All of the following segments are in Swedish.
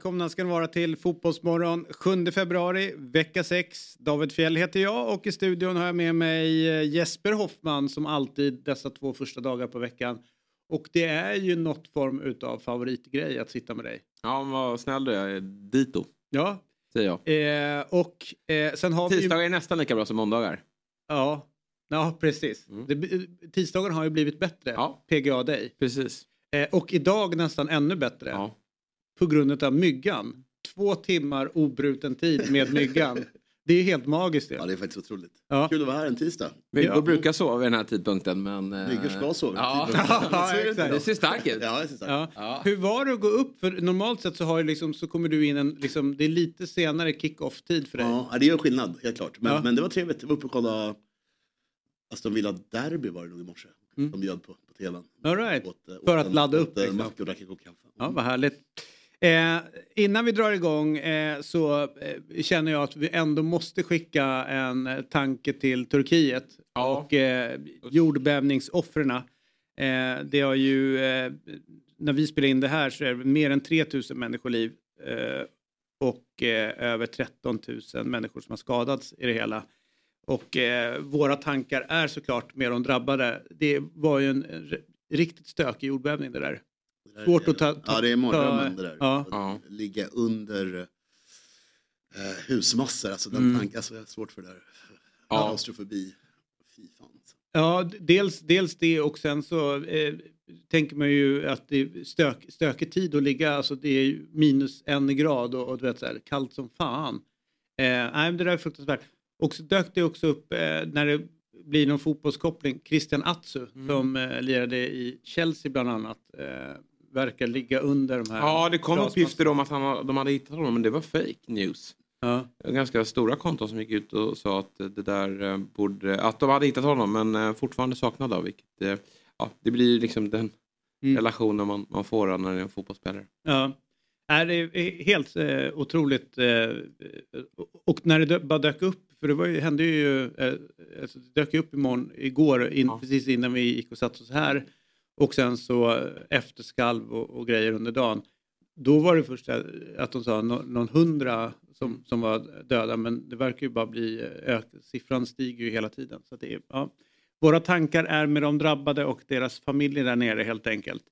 Välkomna ska ni vara till Fotbollsmorgon 7 februari, vecka 6. David Fjell heter jag och i studion har jag med mig eh, Jesper Hoffman som alltid dessa två första dagar på veckan. Och det är ju något form utav favoritgrej att sitta med dig. Ja, men vad snäll du är. Dito, Ja, säger jag. eh, och eh, sen har vi ju... Tisdagar är nästan lika bra som måndagar. Ja, ja precis. Mm. Det, tisdagen har ju blivit bättre, Ja. PGA Day. Precis. Eh, och idag nästan ännu bättre. Ja. På grund av myggan. Två timmar obruten tid med myggan. Det är helt magiskt. Ja, Det. det är faktiskt otroligt. Ja. Kul att vara här en tisdag. Myggor Ja. brukar sova vid den här tidpunkten men... eh, Myggor ska sova vid Ja, tidpunkten. Ja, det exakt. det ser starkt ut. Ja, det ser starkt. Ja. Ja. Hur var det att gå upp? För normalt sett så, har liksom, så kommer du in en... Liksom, det är lite senare kick-off-tid för dig. Ja, det gör skillnad, helt klart. Men, Ja. men det var trevligt. Jag var uppe och kollade Aston Villa Derby var det nog i morse. Mm. De bjöd på, på tvn. All right. Åt, eh, För åt att ladda åt, upp, eh, liksom. Mackor och drack en kopp kaffe. Ja, vad härligt. Eh, innan vi drar igång eh, så eh, känner jag att vi ändå måste skicka en eh, tanke till Turkiet Ja. och eh, jordbävningsoffren. Eh, det har ju, eh, när vi spelar in det här så är det mer än 3000 människoliv och över 13 000 människor som har skadats i det hela. Och våra tankar är såklart med de drabbade. Det var ju en riktigt stökig jordbävning det där. Det Svårt är- att ta- ta- Ja, det är mardrömmen det där. Ja. Att Ja. Ligga under eh, husmassor. Alltså den Mm. tanken, alltså, jag har svårt för det där. Ja. Klaustrofobi. Fy fan. alltså. Ja, dels, dels det och sen så eh, tänker man ju att det är stök, stökig tid att ligga, alltså det är ju minus en grad och, och du vet så här, kallt som fan. Eh, nej, men det där är fruktansvärt. Och så dök det också upp eh, när det blir någon fotbollskoppling, Christian Atsu Mm. som eh, lirade i Chelsea bland annat, eh, verkar ligga under de här ja, det kom uppgifter om att han, de hade hittat honom men det var fake news. Ja. Ganska stora konton som gick ut och sa att det där eh, borde, att de hade hittat honom men eh, fortfarande saknade av vilket, eh, ja det blir liksom den Mm. relationen man, man får när det är en fotbollsspelare. Ja. Det är helt eh, otroligt. Eh, och när det bara dök upp, för det var ju, hände ju, eh, alltså det dök upp imorgon, igår, in, Ja. precis innan vi gick och satte oss här. Och sen så efterskalv och, och grejer under dagen. Då var det först att de sa nå- någon hundra som, som var döda, men det verkar ju bara bli, eh, ök, siffran stiger ju hela tiden. Så det är, ja. Våra tankar är med de drabbade och deras familjer där nere helt enkelt.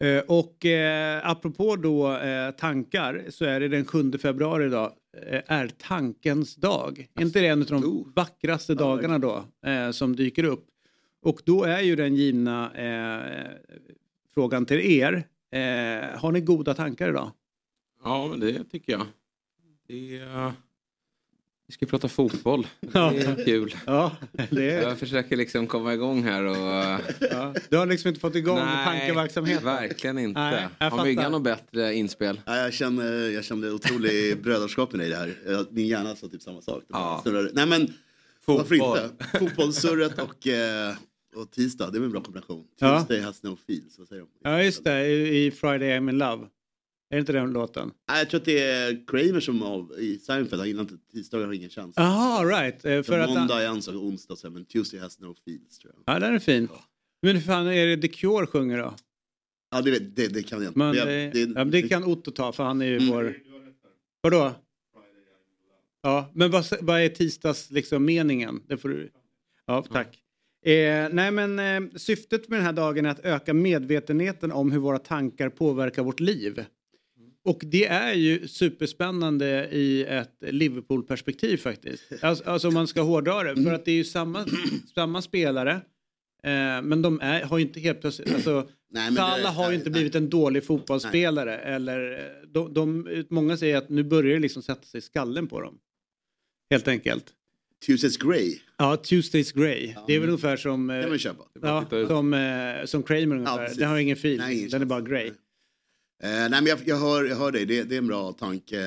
Eh, Och eh, apropå då eh, tankar så är det den 7 februari idag eh, är tankens dag. Är inte det en av de Oh. vackraste dagarna då eh, som dyker upp? Och då är ju den givna eh, frågan till er. Eh, har ni goda tankar idag? Ja men det tycker jag. Det är, vi ska prata fotboll. Det Ja. är kul. Ja, det är, Jag försöker liksom komma igång här och... ja. Du har liksom inte fått igång tankeverksamheten? verkligen inte. Nej, jag Har. Myggan något bättre inspel? Ja, jag, känner, jag kände otrolig brödraskap med dig i det här. Min hjärna sa typ samma sak. Ja. Nej men varför Fotboll. inte? Fotbollssurret och, eh, och tisdag, det är en bra kombination. Ja. Tuesday has no feels, vad säger de? Ja, just det. I Friday I'm in love. Är det inte den låten? Nej, jag tror att det är Kramer som av, i Seinfeld, han gillar inte tisdagar har ingen chans. Jaha, right. Eh, För att, måndag är en sak, onsdag så men Tuesday has no feels tror jag. ja, den är fin. Men hur fan är det The Cure sjunger då? Ja, det, det, det kan jag inte. Men, jag- det, ja, det kan Otto ta för han är ju Mm. vår... Vadå? Ja, men vad, vad är tisdags liksom meningen? Det får du... Ja, tack. Eh, nej men eh, syftet med den här dagen är att öka medvetenheten om hur våra tankar påverkar vårt liv. Och det är ju superspännande i ett Liverpool-perspektiv faktiskt. Alltså, alltså om man ska hårdra det. För att det är ju samma, samma spelare. Eh, men de är, har ju inte helt plötsligt... Alltså, Nej, Salah har ju nej, inte nej. blivit en dålig fotbollsspelare. Eller, eh, de, de, många säger att nu börjar det liksom sätta sig i skallen på dem. Helt enkelt. Tuesdays Grey Ja, Tuesdays Grey. Det är väl ungefär som... eh, kan man köpa. Ja, som, eh, som Kramer ungefär. precis. Den har ingen fil. Nej, ingen Den är bara grey. Eh, nej men jag, jag, hör, jag hör dig, det, det är en bra tanke.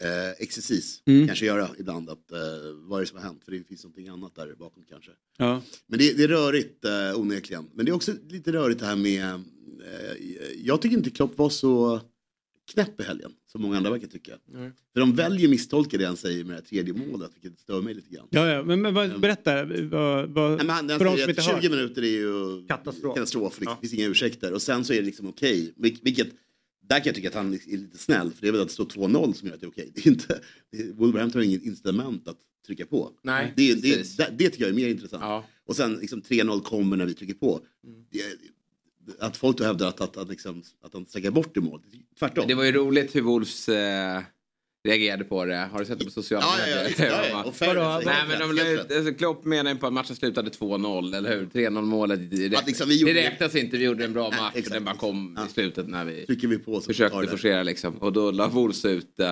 eh, exercis Mm. kanske göra ibland. Att, eh, vad är det som har hänt? För det finns någonting annat där bakom kanske. Ja. Men det, det är rörigt eh, onekligen. Men det är också lite rörigt det här med... Eh, jag tycker inte Klopp var så knäpp i helgen som många andra verkar tycka. Nej. För de väljer misstolka det han säger med det tredje målet, vilket stör mig lite grann. Ja, ja, men, men vad- berätta. Vad, vad, Nej, men han, för de som att inte 20 hört. minuter är ju Katastrof. katastrof liksom. Ja. Det finns inga ursäkter. Och sen så är det liksom okej. Vil- Vilket, där kan jag tycka att han är lite snäll. För det är väl att det står 2-0 som gör att det är okej. Det är inte, Wolverhampton har inget incitament att trycka på. Nej, Det, det, det, det tycker jag är mer intressant. Ja. Och sen liksom 3-0 kommer när vi trycker på. Mm. Att folk då hävdar att, att, att, liksom, att han sträcker bort i mål. Tvärtom. Det var ju roligt hur Wolves eh, reagerade på det. Har du sett det på sociala Ja, ja, ja, ja, ja. Fair- Nej men de alltså, Klopp menar ju på att matchen slutade 2-0, eller hur? 3-0 målet. Det, Att liksom det räknas inte, vi gjorde en bra match och den bara kom Ja. i slutet när vi vi på försökte forcera liksom. Och då la Wolves ut eh,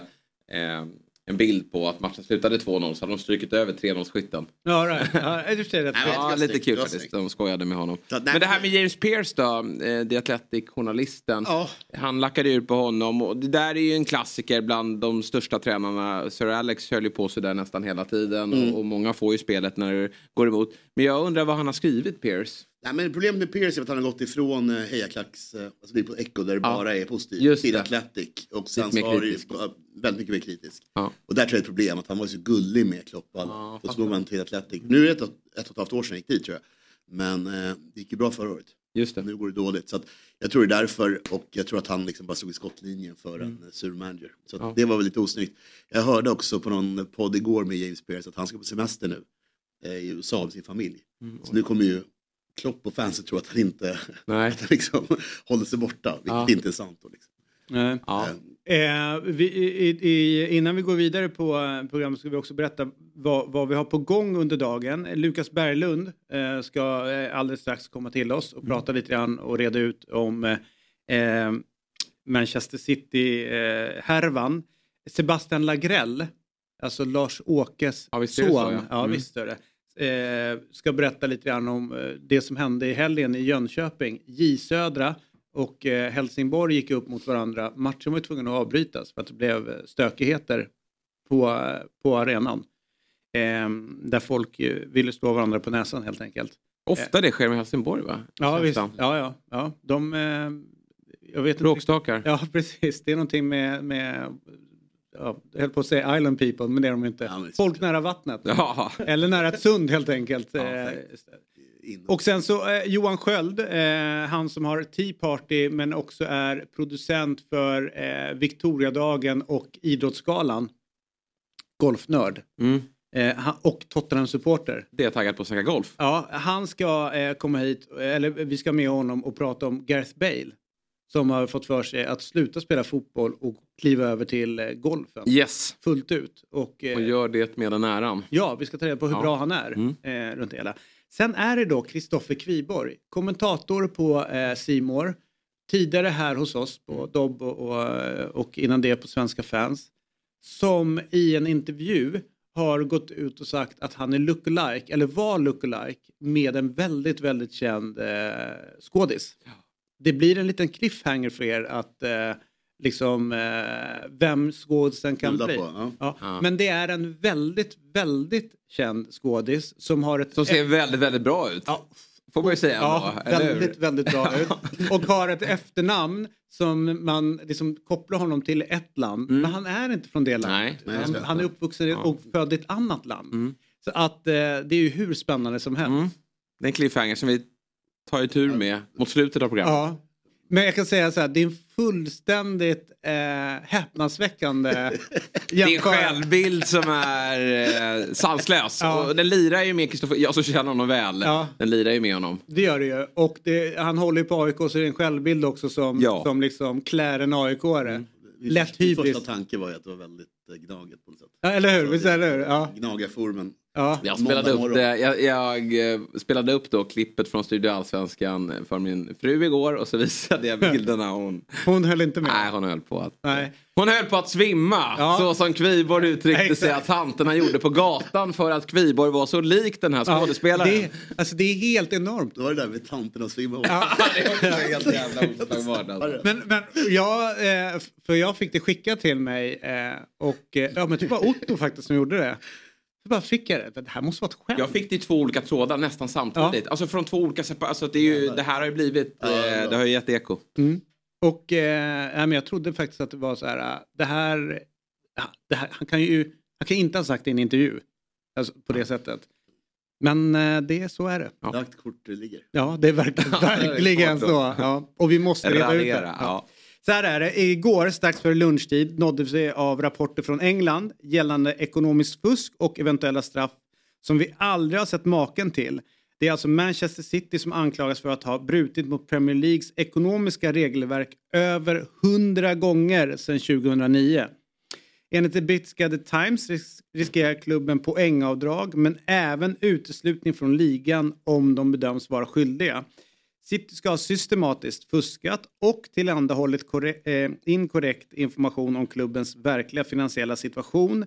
en bild på att matchen slutade 2-0 så hade de strykit över 3-0 skytten. Ja, right. ja, det men- Ja, lite kul det faktiskt. De skojade med honom. Så Men det här med James Pierce då, eh, The Athletic-journalisten. Ja. Han lackade ur på honom och det där är ju en klassiker bland de största tränarna. Sir Alex höll ju på sig där nästan hela tiden Mm. och, och många får ju spelet när det går emot. Men jag undrar vad han har skrivit Pierce. Nej, men problemet med Pierce är att han har gått ifrån eh, hejaklacks, eh, alltså det är på Echo där det Ja. bara är positivt, till det. Athletic. Och sen så har det väldigt mycket mer kritisk. Ja. Och där tror jag är ett problem, att han var så gullig med Klopp. och alla. Ja, och så går man till Athletic. Nu är det ett, och- ett och ett halvt år sedan jag gick dit tror jag. Men eh, det gick ju bra förra året. Just det. Nu går det dåligt. Så att, jag tror det är därför och jag tror att han liksom bara stod i skottlinjen för Mm. en eh, sur manager. Så att Ja. det var väl lite osnyggt. Jag hörde också på någon podd igår med James Pierce att han ska på semester nu eh, i USA med sin familj. Mm. Så nu kommer ju Klopp och fansen tro att han inte Nej. att han liksom håller sig borta, vilket Ja. inte är sant. Då, liksom. Nej. Ja. Eh, vi, i, i, innan vi går vidare på eh, programmet ska vi också berätta vad, vad vi har på gång under dagen. Lukas Berglund eh, ska eh, alldeles strax komma till oss och prata lite grann och reda ut om eh, eh, Manchester City-härvan. Sebastian Lagrell, alltså Lars-Åkes Ja, son, så, ja. ja. Mm. visst är det. Eh, ska berätta lite grann om det som hände i helgen i Jönköping. J Södra och eh, Helsingborg gick upp mot varandra. Matchen var tvungen att avbrytas för att det blev eh, stökigheter på, eh, på arenan. Eh, där folk ville slå varandra på näsan helt enkelt. Ofta det sker med Helsingborg va? Ja, visst. Ja, ja, ja. De, eh, jag vet inte. Bråkstakar. Ja, precis. Det är någonting med, med ja, jag höll på att säga island people, men det är de inte. Ja, Folk nära vattnet. Ja. Eller nära ett sund helt enkelt. Ja, in- och sen så eh, Johan Sköld, eh, han som har Tea Party men också är producent för eh, Victoriadagen och Idrottsgalan. Golfnörd. Mm. Eh, och Tottenham-supporter. Det är taggad på att snacka golf. Ja, han ska eh, komma hit, eller vi ska med honom och prata om Gareth Bale. Som har fått för sig att sluta spela fotboll och kliva över till eh, golfen. Yes. Fullt ut. Och, eh, Och gör det med den äran. Ja, vi ska ta reda på hur Ja. bra han är Mm. eh, runt hela. Sen är det då Kristoffer Kviborg, kommentator på eh, Simor. Tidigare här hos oss på Dobb och, och, och innan det på Svenska fans. Som i en intervju har gått ut och sagt att han är lookalike, eller var lookalike, med en väldigt, väldigt känd eh, skådis. Det blir en liten cliffhanger för er att eh, liksom eh, vem skådisen kan Bjuda bli. på. Ja. Ja. Men det är en väldigt, väldigt känd skådis som har ett... Som ser väldigt, väldigt bra ut. Ja, Får man ju säga ja hur? väldigt, väldigt bra ut. Och har ett efternamn som man liksom kopplar honom till ett land. Mm. Men han är inte från det landet. Nej, han, han är uppvuxen i- och född i ett annat land. Mm. Så att eh, det är ju hur spännande som helst. Mm. Det är en cliffhanger som vi tar i tur med mot slutet av programmet. Ja. Men jag kan säga så här, det är en fullständigt eh, häpnadsväckande Din jämförelse. självbild som är eh, sanslös. Ja. Och den lirar ju med Kristoffer, jag som känner honom väl. Ja. Den lirar ju med honom. Det gör det ju. Och det, han håller ju på AIK så det är en självbild också som, Ja. som liksom klär en AIK-are. Min Lätt första- min hybris. första tanke var ju att det var väldigt eh, gnaget på något sätt. Ja, eller hur? Visst det- är det hur? Ja. Gnagarformen. Ja. Jag spelade upp, det, jag, jag eh, spelade upp då klippet från Studio Allsvenskan för min fru igår och så visade jag bilderna. och Hon, Hon höll inte med. nej, hon höll på att Nej. Hon höll på att svimma, Ja. så som Kviborg uttryckte sig att Exakt. tanterna gjorde på gatan för att Kviborg var så lik den här Ja, skådespelaren. det, alltså det är helt enormt. Då var det där med tanterna svimma ihop. Ja. det är helt jävla oslagbart alltså. Men, men jag, eh, för jag fick det skickat till mig eh, och eh, ja, men det var Otto faktiskt som gjorde det. Så bara fick jag det. Det här måste vara ett skämt. Jag fick det i två olika trådar nästan samtidigt. Alltså från två olika separ- alltså det, är ju, det här har ju blivit, Ja, eh, ja. det har ju gett eko. Och eh, ja, men jag trodde faktiskt att det var så här, äh, det här, ja, det här han kan ju han kan inte ha sagt det i en intervju. Alltså, på det sättet. Men eh, det, så är det. Lagt kort ligger. Ja, det är verkligen, verkligen så. Ja. Och vi måste reda ut det. Ja. Så här är det. Igår strax före lunchtid nåddes vi av rapporter från England gällande ekonomiskt fusk och eventuella straff som vi aldrig har sett maken till. Det är alltså Manchester City som anklagas för att ha brutit mot Premier Leagues ekonomiska regelverk över 100 gånger sedan 2009. Enligt det brittiska The Times riskerar klubben poängavdrag men även uteslutning från ligan om de bedöms vara skyldiga. City ska ha systematiskt fuskat och tillhandahållit eh, inkorrekt information om klubbens verkliga finansiella situation.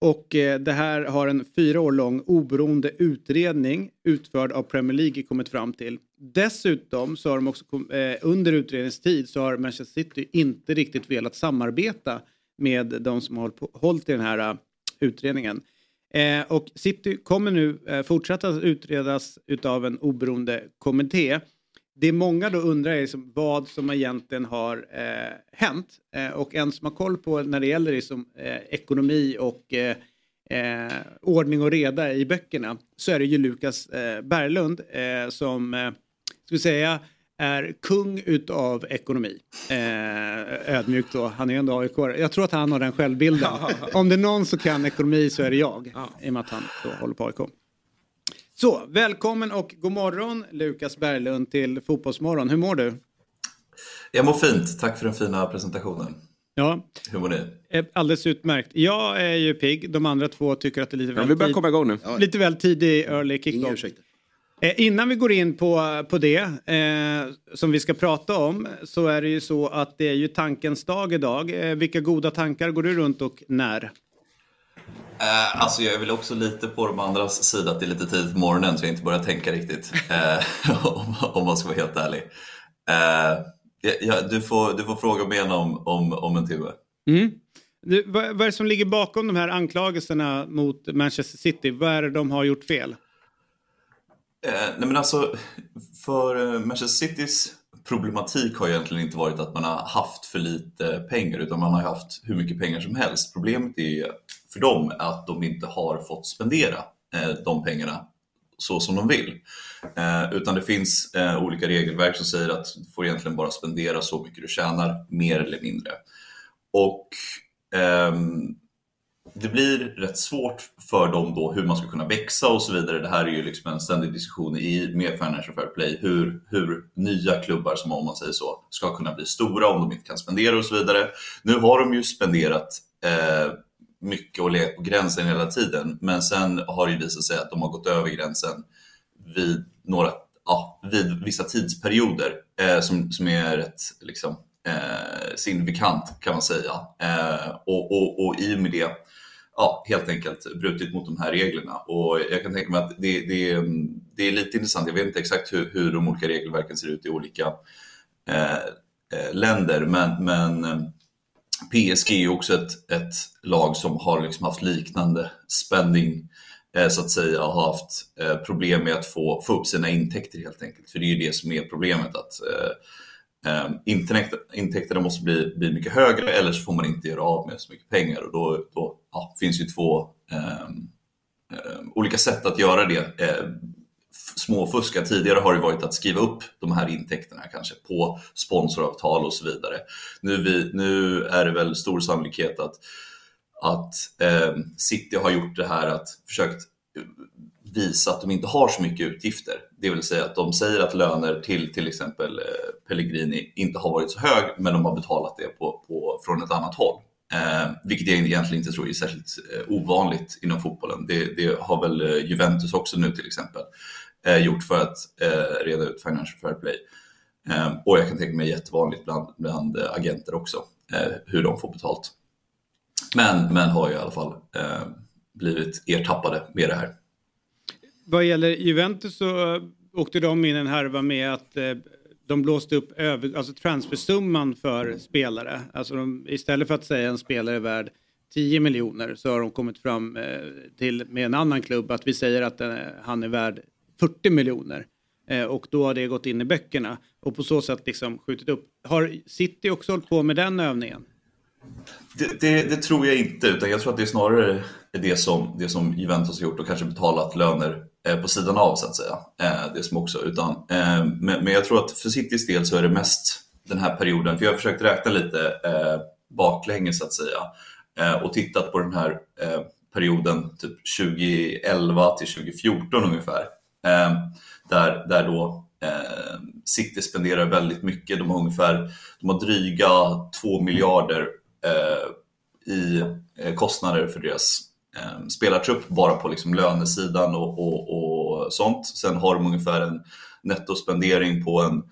Och eh, det här har en fyra år lång oberoende utredning utförd av Premier League kommit fram till. Dessutom så har de också eh, under utredningstid så har Manchester City inte riktigt velat samarbeta med de som har hållit i den här utredningen. Och City kommer nu fortsätta att utredas utav en oberoende kommitté. Det många då undrar är liksom vad som egentligen har eh, hänt. Eh, och en som har koll på när det gäller liksom, eh, ekonomi och eh, eh, ordning och reda i böckerna så är det ju Lukas eh, Berglund som eh, ska säga är kung utav ekonomi. Eh, ödmjukt då, han är ändå AIK. Jag tror att han har den självbilden. Om det är någon som kan ekonomi så är det jag. I och med att han då håller på AIK. Så, välkommen och god morgon Lukas Berglund till Fotbollsmorgon. Hur mår du? Jag mår fint, tack för den fina presentationen. Ja, Hur mår ni? eh, alldeles utmärkt. Jag är ju pigg, de andra två tycker att det är lite Ja, väl, vi börjar tid, komma igång nu. Ja, lite väl tidig early Inga kick-off. Eh, innan vi går in på, på det eh, som vi ska prata om så är det ju så att det är ju tankens dag idag. Eh, vilka goda tankar går du runt och när? Eh, alltså jag är väl också lite på de andras sida att det är lite tidigt på morgonen så jag inte börjar tänka riktigt. Eh, om, om man ska vara helt ärlig. Eh, ja, du, får, du får fråga mig igen om, om, om en timme. Mm. Du, vad, vad är det som ligger bakom de här anklagelserna mot Manchester City? Vad är det de har gjort fel? Nej men alltså, för Manchester Citys problematik har egentligen inte varit att man har haft för lite pengar utan man har haft hur mycket pengar som helst. Problemet är för dem att de inte har fått spendera eh, de pengarna så som de vill. Eh, utan det finns eh, olika regelverk som säger att du får egentligen bara spendera så mycket du tjänar, mer eller mindre. Och ehm, det blir rätt svårt för dem då hur man ska kunna växa och så vidare. Det här är ju liksom en ständig diskussion i med Financial Fair Play hur, hur nya klubbar som om man säger så ska kunna bli stora om de inte kan spendera och så vidare. Nu har de ju spenderat eh, mycket och legat på gränsen hela tiden men sen har det visat sig att de har gått över gränsen vid, några, ja, vid vissa tidsperioder eh, som, som är rätt liksom, eh, signifikant kan man säga. Eh, och, och, och i och med det ja, helt enkelt brutit mot de här reglerna. Och jag kan tänka mig att det, det, det är lite intressant. Jag vet inte exakt hur, hur de olika regelverken ser ut i olika eh, eh, länder, men, men eh, PSG är ju också ett, ett lag som har liksom haft liknande spänning eh, så att säga, har haft eh, problem med att få, få upp sina intäkter helt enkelt. För det är ju det som är problemet. att eh, Eh, intäkter, intäkterna måste bli, bli mycket högre eller så får man inte göra av med så mycket pengar och då, då ja, finns ju två eh, eh, olika sätt att göra det. Eh, småfuska tidigare har det varit att skriva upp de här intäkterna kanske på sponsoravtal och så vidare. Nu, vi, nu är det väl stor sannolikhet att, att eh, City har gjort det här att försökt eh, visa att de inte har så mycket utgifter. Det vill säga att de säger att löner till till exempel eh, Pellegrini inte har varit så hög, men de har betalat det på, på, från ett annat håll. Eh, vilket jag egentligen inte tror är särskilt eh, ovanligt inom fotbollen. Det, det har väl eh, Juventus också nu till exempel eh, gjort för att eh, reda ut Financial Fair Play. Eh, och jag kan tänka mig jättevanligt bland, bland agenter också, eh, hur de får betalt. Men, men har ju i alla fall eh, blivit ertappade med det här. Vad gäller Juventus så eh, åkte de in en härva med att de blåste upp över, alltså transfersumman för spelare. Alltså de, istället för att säga en spelare är värd 10 miljoner så har de kommit fram eh, till med en annan klubb att vi säger att den, han är värd 40 miljoner. Eh, och då har det gått in i böckerna och på så sätt liksom skjutit upp. Har City också hållit på med den övningen? Det, det, det, tror jag inte, utan jag tror att det är snarare det som, det som Juventus har gjort och kanske betalat löner Eh, på sidan av så att säga. Eh, det som också, utan, eh, men, men, jag tror att för Citys del så är det mest den här perioden, för jag har försökt räkna lite eh, baklänges så att säga eh, och tittat på den här perioden typ 2011 till 2014 ungefär. Ehm, där, där då ehm, City spenderar väldigt mycket, de har ungefär de har dryga 2 miljarder eh, i eh, kostnader för deras eh, spelartrupp bara på liksom lönesidan och, och, och, sånt. Sen har de ungefär en nettospendering på en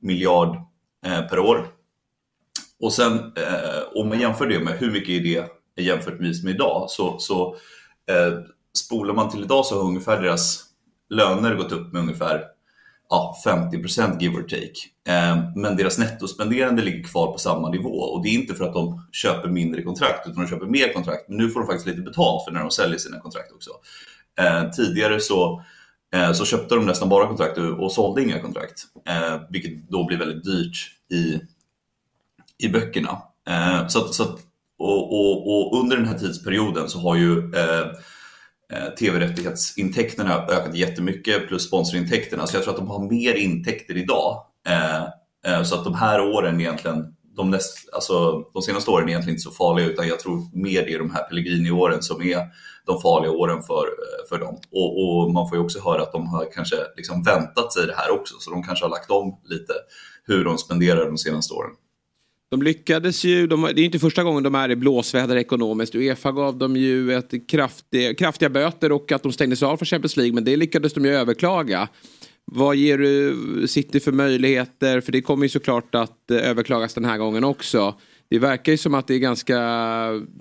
miljard eh, per år. Och sen eh, om man jämför det med hur mycket är det jämfört med idag så, så eh, spolar man till idag så har ungefär deras löner gått upp med ungefär ja, 50% give or take. Ehm, men deras nettospenderande ligger kvar på samma nivå och det är inte för att de köper mindre kontrakt utan de köper mer kontrakt. Men nu får de faktiskt lite betalt för när de säljer sina kontrakt också. Ehm, tidigare så, eh, så köpte de nästan bara kontrakt och sålde inga kontrakt, ehm, vilket då blir väldigt dyrt i, i böckerna. Så, så och, och, och, under den här tidsperioden så har ju Eh, Eh, tv-rättighetsintäkterna har ökat jättemycket plus sponsorintäkterna. Så jag tror att de har mer intäkter idag. Eh, eh, så att de här åren egentligen, de, näst, alltså, de senaste åren är egentligen inte så farliga utan jag tror mer det är de här Pellegrini-åren som är de farliga åren för, för dem. Och, och, man får ju också höra att de har kanske liksom väntat sig det här också så de kanske har lagt om lite hur de spenderar de senaste åren. De lyckades ju, de, det är inte första gången de är i blåsväder ekonomiskt. Uefa gav dem ju ett kraftig, kraftiga böter och att de stängdes av från Champions League. Men det lyckades de ju överklaga. Vad ger du City för möjligheter? För det kommer ju såklart att eh, överklagas den här gången också. Det verkar ju som att det är ganska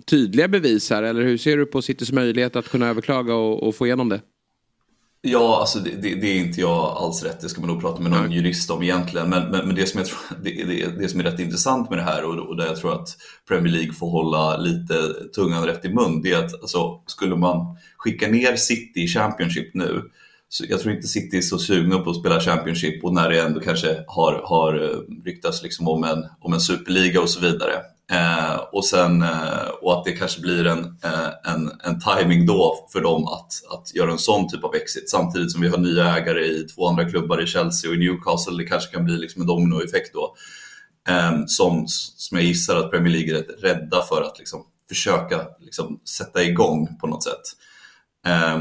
tydliga bevis här. Eller hur ser du på Citys möjlighet att kunna överklaga och, och få igenom det? Ja, alltså det, det, det, är inte jag alls rätt. Det ska man nog prata med någon Nej. jurist om egentligen. Men, men, men, det, som jag tror, det, det, som är rätt intressant med det här och, och där jag tror att Premier League får hålla lite tungan rätt i mun, det är att alltså, skulle man skicka ner City i Championship nu, så jag tror inte City är så sugna på att spela Championship och när det ändå kanske har, har eh, ryktats liksom om, en, om en superliga och så vidare. Eh, och, sen, eh, och att det kanske blir en, eh, en, en timing då för dem att, att göra en sån typ av exit samtidigt som vi har nya ägare i två andra klubbar i Chelsea och i Newcastle. Det kanske kan bli liksom en dominoeffekt då. Eh, som, som jag gissar att Premier League är rädda för att liksom försöka liksom sätta igång på något sätt. Eh,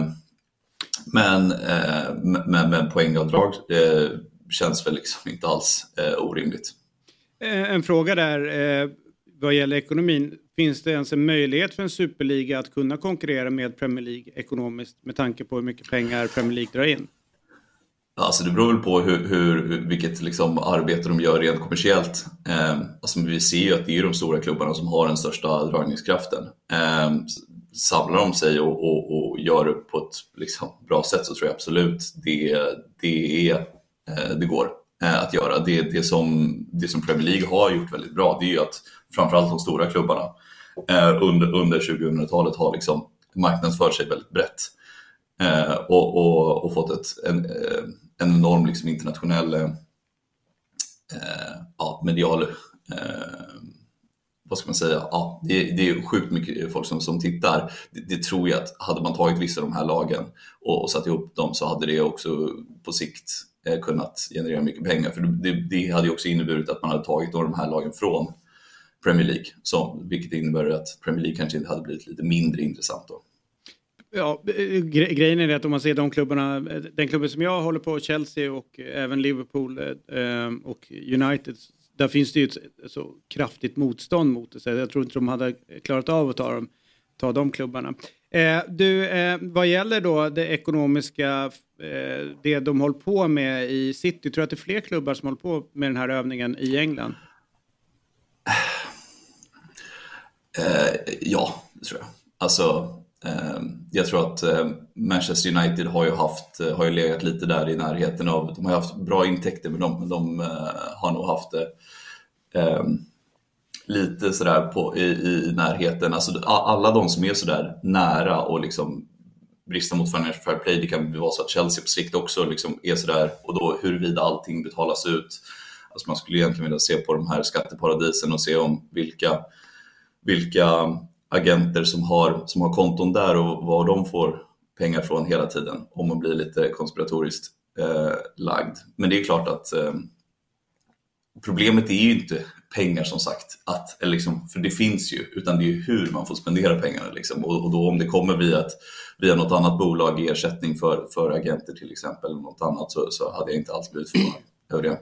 men, eh, men, men poängavdrag eh, känns väl liksom inte alls eh, orimligt. Eh, en fråga där vad gäller ekonomin, finns det ens en möjlighet för en superliga att kunna konkurrera med Premier League ekonomiskt med tanke på hur mycket pengar Premier League drar in? Alltså det beror väl på hur, hur, vilket liksom arbete de gör rent kommersiellt. Eh, alltså vi ser ju att det är de stora klubbarna som har den största dragningskraften. Eh, samlar de sig och, och, och, gör det på ett liksom, bra sätt så tror jag absolut det, det, är, eh, det går Eh, att göra. Det, det, som, det som Premier League har gjort väldigt bra det är ju att framförallt de stora klubbarna eh, under, under 2000-talet har liksom marknadsfört sig väldigt brett eh, och, och, och, fått ett, en, eh, en enorm liksom internationell eh, ja, medial eh, vad ska man säga, ja, det, det är sjukt mycket folk som, som tittar. Det, det, tror jag att hade man tagit vissa av de här lagen och, och satt ihop dem så hade det också på sikt Eh, kunnat generera mycket pengar. För det, det hade ju också inneburit att man hade tagit de här lagen från Premier League, som, vilket innebär att Premier League kanske inte hade blivit lite mindre intressant då. Ja, gre grejen är det att om man ser de klubbarna, den klubben som jag håller på, Chelsea och även Liverpool eh, och United, där finns det ju ett så kraftigt motstånd mot det. Så jag tror inte de hade klarat av att ta, dem, ta de klubbarna. Eh, du, eh, vad gäller då det ekonomiska, eh, det de håller på med i City, tror du att det är fler klubbar som håller på med den här övningen i England? Eh, ja, det tror jag. Alltså, eh, jag tror att eh, Manchester United har ju, haft, eh, har ju legat lite där i närheten av, de har haft bra intäkter men de, de eh, har nog haft det eh, lite sådär på, i, i närheten. Alltså, alla de som är sådär nära och liksom brista mot financial fair play, det kan vara så att Chelsea på sikt också liksom är sådär och då huruvida allting betalas ut. Alltså man skulle egentligen vilja se på de här skatteparadisen och se om vilka vilka agenter som har, som har konton där och var de får pengar från hela tiden om man blir lite konspiratoriskt eh, lagd. Men det är klart att eh, problemet är ju inte pengar som sagt, att, eller liksom, för det finns ju, utan det är hur man får spendera pengarna. Liksom. Och, och, då om det kommer via, ett, via något annat bolag i ersättning för, för agenter till exempel, eller något annat, så, så hade jag inte alls blivit förvånad över det.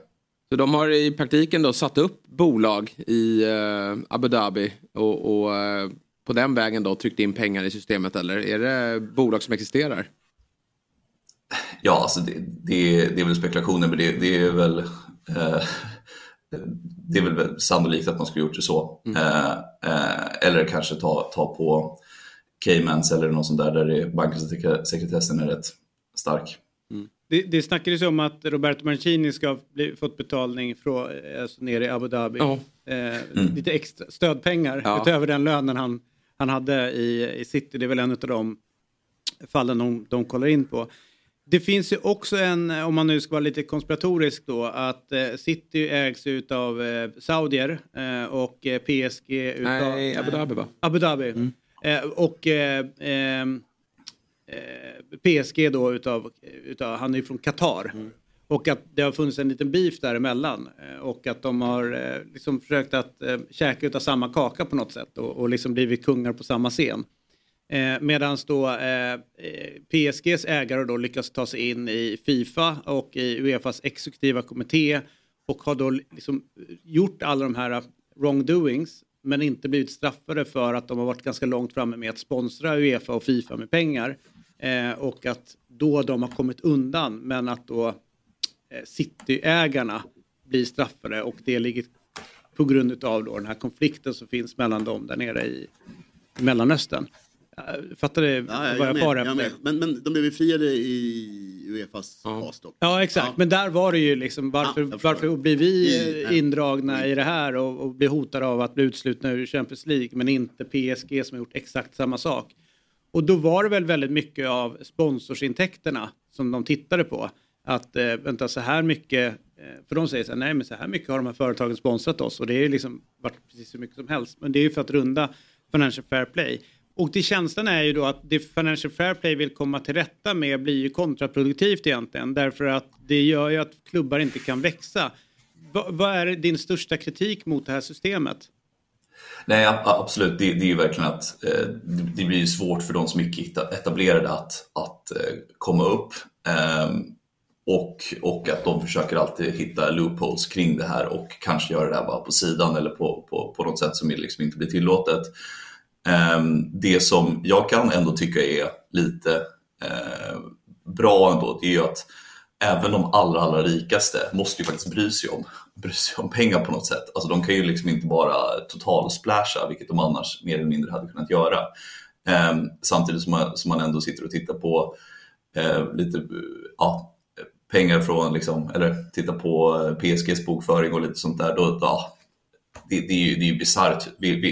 Så de har i praktiken då satt upp bolag i uh, Abu Dhabi och, och uh, på den vägen då tryckt in pengar i systemet eller är det bolag som existerar? Ja, alltså det, det, det är väl spekulationer men det, det är väl uh, det är väl sannolikt att man skulle gjort det så. Mm. eller kanske ta, ta på Caymans eller något sånt där där banksekretessen är rätt stark. Det, det snackades om att Roberto Mancini ska ha fått betalning från, alltså nere i Abu Dhabi. Ja. Eh, mm. Lite extra stödpengar ja. utöver den lönen han, han hade i, i City. Det är väl en av de fallen de, de kollar in på. Det finns ju också en, om man nu ska vara lite konspiratorisk då, att eh, City ägs av eh, saudier eh, och eh, PSG utav... Nej, Abu Dhabi va? Abu Dhabi. Mm. Eh, och eh, Eh, PSG då utav, utav, han är ju från Qatar. Mm. Och att det har funnits en liten beef däremellan. Eh, och att de har eh, liksom försökt att eh, käka utav samma kaka på något sätt och, och liksom blivit kungar på samma scen. Eh, Medan då eh, eh PSGs ägare då lyckas ta sig in i Fifa och i Uefas exekutiva kommitté och har då liksom gjort alla de här wrongdoings men inte blivit straffade för att de har varit ganska långt framme med att sponsra Uefa och Fifa med pengar. Eh, och att då de har kommit undan men att då eh, Cityägarna blir straffade och det ligger på grund av då den här konflikten som finns mellan dem där nere i Mellanöstern. Fattar du ja, vad jag, jag far efter? Men, men de blev befriade i Uefas ja. fas dock. Ja exakt, ja. men där var det ju liksom varför, ja, varför blir vi I, indragna i det här och, och blir hotade av att bli utslutna ur Champions League men inte PSG som har gjort exakt samma sak. Och då var det väl väldigt mycket av sponsorsintäkterna som de tittade på. Att eh, vänta så här mycket, eh, för de säger så här, nej men så här mycket har de här företagen sponsrat oss och det är liksom varit precis hur mycket som helst. Men det är ju för att runda Financial Fair Play. Och det känslan är ju då att det Financial Fair Play vill komma till rätta med blir ju kontraproduktivt egentligen. Därför att det gör ju att klubbar inte kan växa. Va, vad är din största kritik mot det här systemet? Nej, absolut. Det, det är ju verkligen att eh, det blir svårt för de som är etablerade att, att eh, komma upp. Eh, och, och att de försöker alltid hitta loopholes kring det här och kanske göra det här bara på sidan eller på, på, på något sätt som liksom inte blir tillåtet. Ehm, det som jag kan ändå tycka är lite eh, bra ändå, det är ju att även de allra, allra rikaste måste ju faktiskt bry sig om, bry sig om pengar på något sätt. Alltså de kan ju liksom inte bara totalsplasha, vilket de annars mer eller mindre hade kunnat göra. Eh, samtidigt som man, som man ändå sitter och tittar på eh, lite ja, pengar från, liksom, eller tittar på eh, PSGs bokföring och lite sånt där. Då, ja, det, det, är ju, det är bisarrt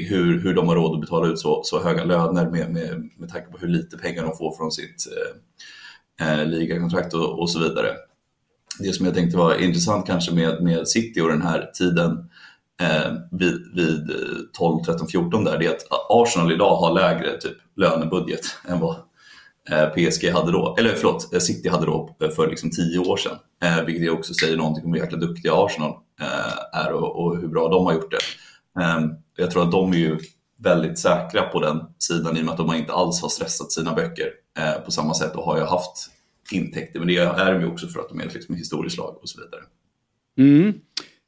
hur, hur de har råd att betala ut så, så höga löner med, med, med tanke på hur lite pengar de får från sitt eh, eh ligakontrakt och, och, så vidare. Det som jag tänkte var intressant kanske med, med City och den här tiden eh, vid, vid 12, 13, 14 där, det är att Arsenal idag har lägre typ, lönebudget än vad PSG hade då, eller förlåt, eh, City hade då för liksom tio år sedan. Eh, vilket också säger någonting om hur jäkla duktiga Arsenal Eh, är och, och, hur bra de har gjort det. Ehm, jag tror att de är ju väldigt säkra på den sidan i och med att de inte alls har stressat sina böcker eh, på samma sätt och har ju haft intäkter. Men det är de ju också för att de är liksom historiskt lag och så vidare. Mm.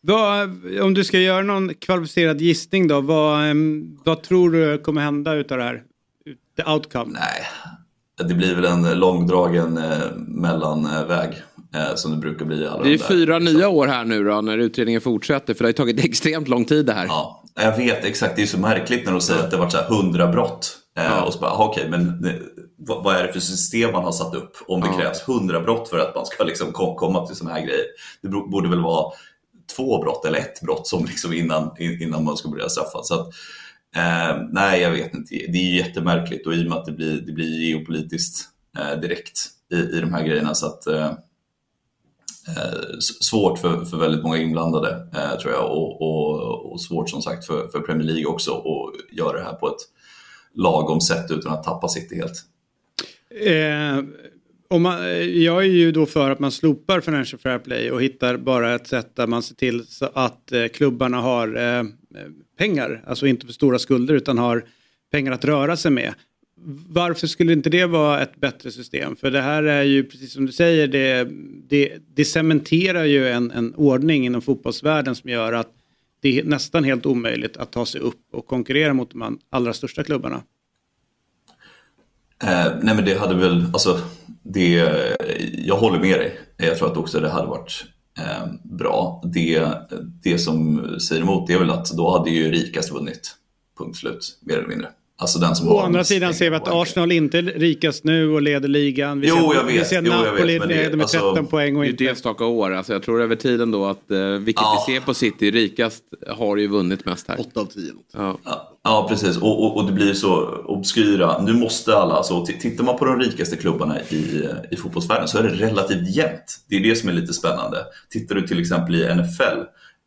Vad, om du ska göra någon kvalificerad gissning då, vad, ehm, vad tror du kommer hända utav det här? The outcome? Nej, det blir väl en långdragen eh, mellanväg eh, som det brukar bli. Alla Det är de där, fyra liksom. nya år här nu då när utredningen fortsätter för det har tagit extremt lång tid det här. Ja, jag vet exakt. Det är så märkligt när de säger att det har varit så här 100 brott. Eh, Och så bara, aha, okej, men eh, vad, vad är det för system man har satt upp om det Ja. krävs 100 brott för att man ska liksom kom, komma till sådana här grejer? Det borde väl vara två brott eller ett brott som liksom innan, in- innan man ska börja straffa. Så att, eh, nej, jag vet inte. Det är jättemärkligt och i och med att det blir, det blir geopolitiskt eh, direkt i, i de här grejerna så att eh, eh svårt för, för väldigt många inblandade eh, tror jag och, och, och svårt som sagt för, för Premier League också att göra det här på ett lagom sätt utan att tappa City helt. Eh, om man, jag är ju då för att man slopar Financial Fair Play och hittar bara ett sätt där man ser till så att eh, klubbarna har eh, pengar, alltså inte för stora skulder utan har pengar att röra sig med. Varför skulle inte det vara ett bättre system? För det här är ju, precis som du säger, det, det, det cementerar ju en, en ordning inom fotbollsvärlden som gör att det är nästan helt omöjligt att ta sig upp och konkurrera mot de allra största klubbarna. Eh, nej men det hade väl, alltså, det, jag håller med dig. Jag tror att också det hade varit Eh, bra. Det, det som säger emot det är väl att då hade ju rikast vunnit. Punkt slut, mer eller mindre. Alltså den som Å har andra sidan ser vi att. Arsenal inte är rikast nu och leder ligan. Vi Jo, ser, jag vet. Vi ser Jo, jag vet, Napoli men det- leder med alltså- 13 poäng och Det är inte... ett enstaka år. Alltså jag tror över tiden då att eh, vilket Ja. vi ser på City, rikast har ju vunnit mest här. 8 av 10. Något. Ja. Ja, Ja, precis. Och, och, och det blir så obskyra. Nu måste alla, alltså, tittar man på de rikaste klubbarna i, i fotbollsvärlden så är det relativt jämnt. Det är det som är lite spännande. Tittar du till exempel i NFL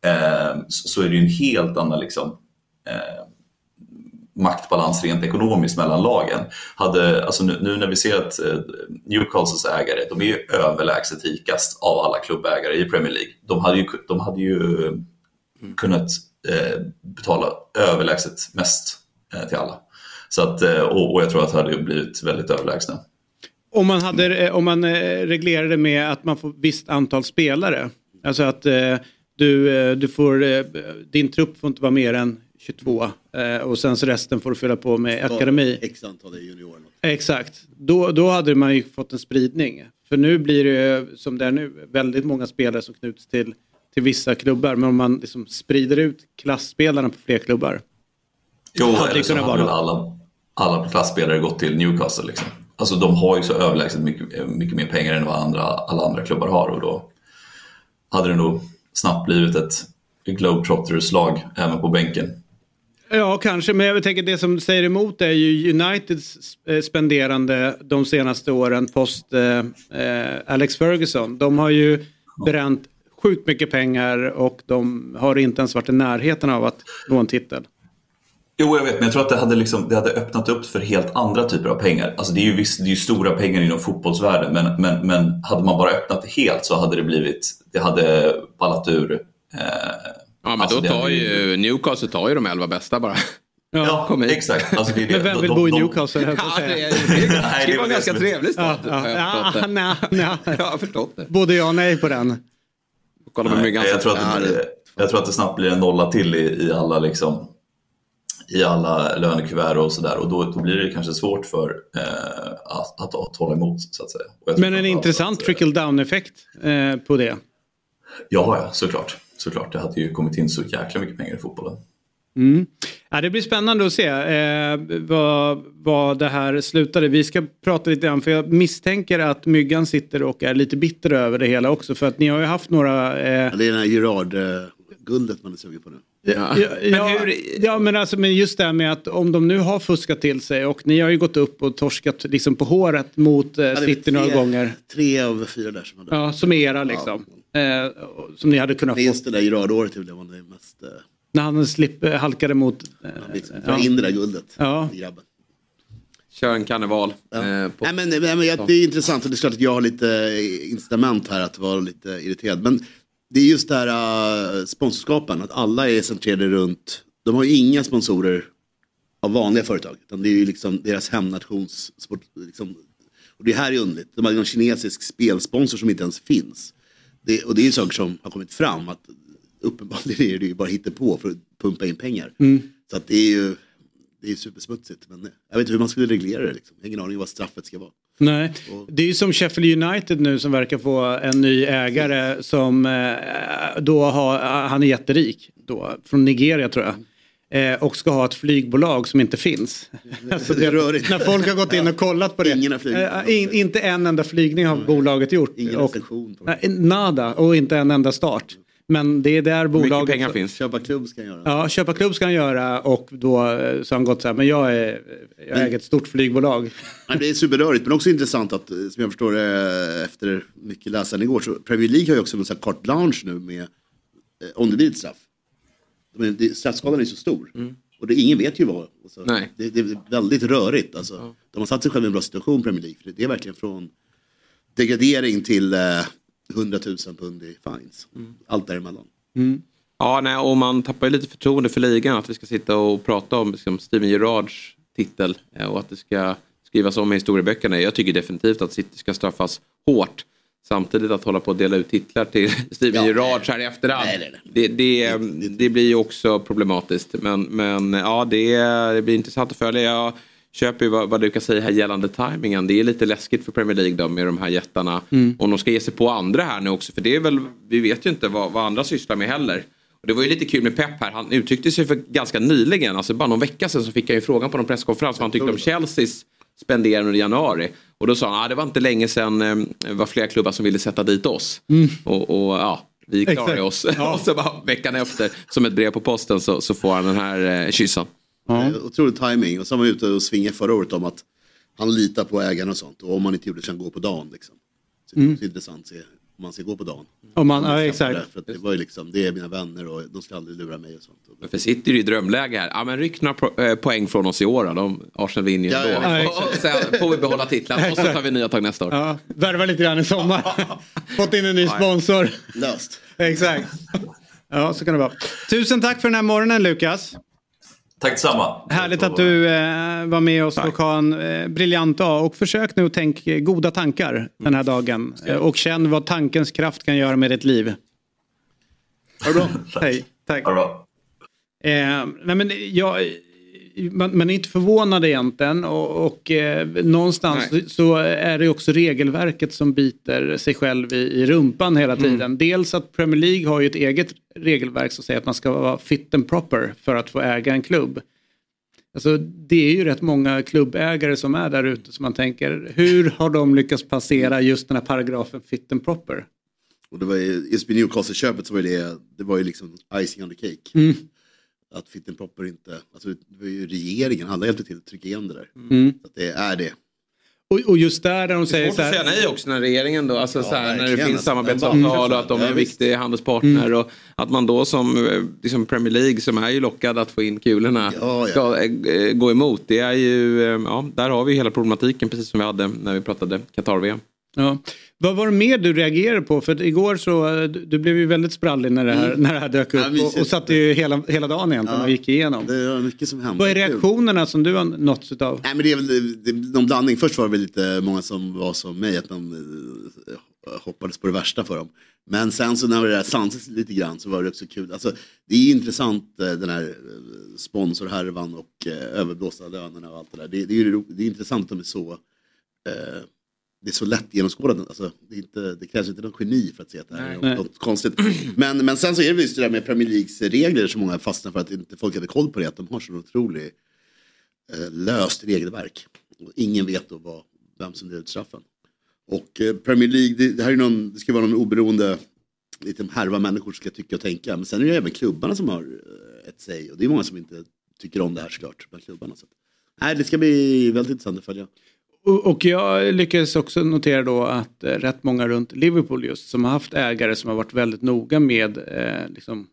eh, så, så är det ju en helt annan liksom, eh, maktbalans rent ekonomiskt mellan lagen. Hade, alltså nu, nu när vi ser att eh, Newcastles ägare, de är ju överlägset rikast av alla klubbägare i Premier League. De hade ju, de hade ju eh, kunnat eh, betala överlägset mest eh, till alla. Så att, eh, och, och jag tror att det hade blivit väldigt överlägsna. Om man, hade, om man reglerade med att man får visst antal spelare. Alltså att eh, du, du får, eh, din trupp får inte vara mer än 22 eh, och sen så resten får du fylla på med akademi. X antal är något. Exakt, då, då hade man ju fått en spridning. För nu blir det som det är nu väldigt många spelare som knuts till, till vissa klubbar. Men om man liksom sprider ut klassspelarna på fler klubbar. Jo, hade eller det så kunnat hade alla, alla klasspelare gått till Newcastle. Liksom. Alltså de har ju så överlägset mycket, mycket mer pengar än vad andra, alla andra klubbar har och då hade det nog snabbt blivit ett Globetrotters-lag även på bänken. Ja, kanske. Men jag tänker det som säger emot är ju Uniteds eh, spenderande de senaste åren post eh, eh, Alex Ferguson. De har ju bränt sjukt mycket pengar och de har inte ens varit i närheten av att nå en titel. Jo, jag vet, men jag tror att det hade, liksom, det hade öppnat upp för helt andra typer av pengar. Alltså det är ju visst, det är ju stora pengar inom fotbollsvärlden, men, men, men hade man bara öppnat det helt så hade det blivit, det hade ballat ur. Eh, Ja, men alltså då tar ju Newcastle tar ju de elva bästa bara. Ja, kom hit. exakt. Alltså det är det. Men vem vill De- bo i de- Newcastle? jag att Ja, det, är, det, Nej, det det var en ganska trevlig stad. Ja, jag ja, ja, nej, nej. Jag har förstått det. Både ja och nej på den. Kolla Nej, Myggan. jag, tror att det, jag tror att det snabbt blir en nolla till i, i alla liksom i alla lönekuvert och sådär och då, då blir det kanske svårt för eh, att, att, att hålla emot så att säga. Jag Men en intressant att, trickle down effekt eh, på det. Ja, ja, såklart. Såklart, det hade ju kommit in så jäkla mycket pengar i fotbollen. Mm. Ja, det blir spännande att se eh, vad, vad det här slutade. Vi ska prata lite grann för jag misstänker att Myggan sitter och är lite bitter över det hela också. För att ni har ju haft några... Eh, Ja, det är den här Gerard-guldet man är sugen på nu. ja, ja, ja, men alltså men just det här med att om de nu har fuskat till sig och ni har ju gått upp och torskat liksom på håret mot eh, Ja, City några tre- gånger. Tre av fyra där som hade. Ja, som era liksom. Eh, som ni hade kunnat få. Minst det där Gerard-året är det man är mest... Eh, När han slip, eh, halkade mot... Eh, liksom, dra ja. in det där guldet. Ja. Grabben. Kör en karneval. Ja. Eh, på, Nej, men, nej, men jag, det är intressant och det är klart att jag har lite eh, incitament här att vara lite irriterad. Men det är just det här uh, sponsorskapen, att alla är centrerade runt, de har ju inga sponsorer av vanliga företag. Utan det är ju liksom deras hemnations liksom, och det här är underligt. De har någon kinesisk spelsponsor som inte ens finns. Det, och det är ju saker som har kommit fram. Att uppenbarligen är det ju bara på för att pumpa in pengar. Mm. Så att det är ju det är supersmutsigt. Men jag vet inte hur man skulle reglera det. Liksom. Jag har ingen aning vad straffet ska vara. Nej, det är ju som Sheffield United nu som verkar få en ny ägare som eh, då har, han är jätterik då, från Nigeria tror jag. Eh, och ska ha ett flygbolag som inte finns. Alltså, det. När folk har gått in och kollat på det. Ingen. Eh, in, inte en enda flygning har bolaget gjort. Ingen och, nej, nada och inte en enda start. Men det är där Mycket bolaget... pengar finns. Köpa klubb ska jag göra. Ja, köpa klubb ska han göra och då eh, så har han gått så här, men jag, är, jag äger ett stort flygbolag. Nej, det är superrörigt men också intressant att som jag förstår efter mycket läsande igår så Premier League har ju också en sån här carte blanche nu med om det blir ett straff. Men straffskalan är så stor. Och det, ingen vet ju vad. Alltså, Nej. Det, det är väldigt rörigt. Alltså. De har satt sig själva i en bra situation Premier League. För det är verkligen från degradering till eh, 100 000 pund i fines. Allt däremellan. Ja, nej, och man tappar ju lite förtroende för ligan. Att vi ska sitta och prata om liksom, Steven Gerrards titel eh, och att det ska skrivas om i historieböckerna. Jag tycker definitivt att City ska straffas hårt. Samtidigt att hålla på att dela ut titlar till Steven Ja, Gerrard så här i efterhand. Nej, nej, nej. Det, det, det blir ju också problematiskt. Men, men ja, det, det blir intressant att följa. Jag köper ju vad, vad du kan säga här gällande tajmingen. Det är lite läskigt för Premier League då med de här jättarna. Om de ska ge sig på andra här nu också. För det är väl, vi vet ju inte vad, vad andra sysslar med heller. Och det var ju lite kul med Pep här. Han uttryckte sig för ganska nyligen, alltså bara någon vecka sedan så fick jag ju frågan på någon presskonferens vad han tyckte om Chelseas spenderande under januari. Och då sa han att ah, det var inte länge sedan eh, det var flera klubbar som ville sätta dit oss. Och, och ja, vi klarade Exakt. oss. Ja. och så bara veckan efter, som ett brev på posten, så, så får han den här eh, kyssen. Ja. Otrolig timing och så var han ute och svingade förra året om att han litar på ägarna och sånt. Och om man inte gjorde det så han gå på dagen. Liksom. Så det är också intressant att se om man ska gå på dagen. Om man, ja, exakt. det, för att det var ju liksom, det är mina vänner och de ska aldrig lura mig och sånt. Men för City är det ju drömläge här. Ja men ryck några eh, poäng från oss i år då. De, Arsenal vinner ju Ja, ändå. ja, exakt. och sen får vi behålla titlarna och så tar vi nya tag nästa år. Ja, värva lite grann i sommar. Fått in en ny sponsor. Löst. Exakt. Ja, så kan det vara. Tusen tack för den här morgonen Lukas. Tack detsamma. Härligt att du eh, var med oss och ha en eh, briljant dag. Och försök nu att tänka goda tankar den här dagen. Eh, och känn vad tankens kraft kan göra med ditt liv. Ha det bra. Hej, tack. Ha det bra. Eh, nej men jag, man, man är inte förvånad egentligen och, och eh, någonstans Nej. så är det också regelverket som biter sig själv i, i rumpan hela Mm. tiden. Dels att Premier League har ju ett eget regelverk som säger att man ska vara fit and proper för att få äga en klubb. Alltså, det är ju rätt många klubbägare som är där ute som man tänker, hur har de lyckats passera just den här paragrafen fit and proper? Och det var ju, just vid Newcastle-köpet så var det, det var ju liksom icing on the cake. Mm. Att Fitten Proper inte, alltså det var ju regeringen, alla hjälpte till att trycka igenom det där. Mm. Så att det är det. Och, och just där där de säger Svårt så att säga här, nej också när regeringen då, alltså så här, när det finns samarbetsavtal och att de är Ja, en viktig handelspartner och att man då som eh, liksom Premier League som är ju lockad att få in kulorna Ja, ja. ska eh, gå emot. Det är ju, eh, ja, där har vi hela problematiken precis som vi hade när vi pratade Qatar-VM. Ja. Vad var det mer du reagerade på? För igår så, eh, du, blev ju väldigt sprallig när det här, när det här dök upp Mm. Ja, och, och satt ju hela, hela dagen egentligen Ja. och gick igenom. Det var mycket som hände. Vad är reaktionerna som du har nåtts utav? Nej men det är väl det, det, någon blandning. Först var det väl lite många som var som mig, att de eh, hoppades på det värsta för dem. Men sen så när det där sansades lite grann så var det också kul. Alltså, det är intressant eh, den här sponsorhärvan och överblåsta lönerna och allt det där. Det, det är det är intressant att de är så eh, det är så lätt genomskådat. Alltså, det, inte, det krävs inte någon geni för att se att det här Nej. är något, konstigt. Men, men sen så är det just det där med Premier Leagues regler som många fastnar för att inte folk hade koll på det. Att de har så otrolig eh, löst regelverk. Och ingen vet då vad, vem som delar ut straffen. Och eh, Premier League, det, det här är någon, det ska vara någon oberoende liten härva människor ska tycka och tänka. Men sen är det även klubbarna som har eh, ett säg. Och det är många som inte tycker om det här såklart. Bland klubbarna. Så. Nej, det ska bli väldigt intressant att följa. Och, jag lyckades också notera då att eh, rätt många runt Liverpool just som har haft ägare som har varit väldigt noga med eh, liksom,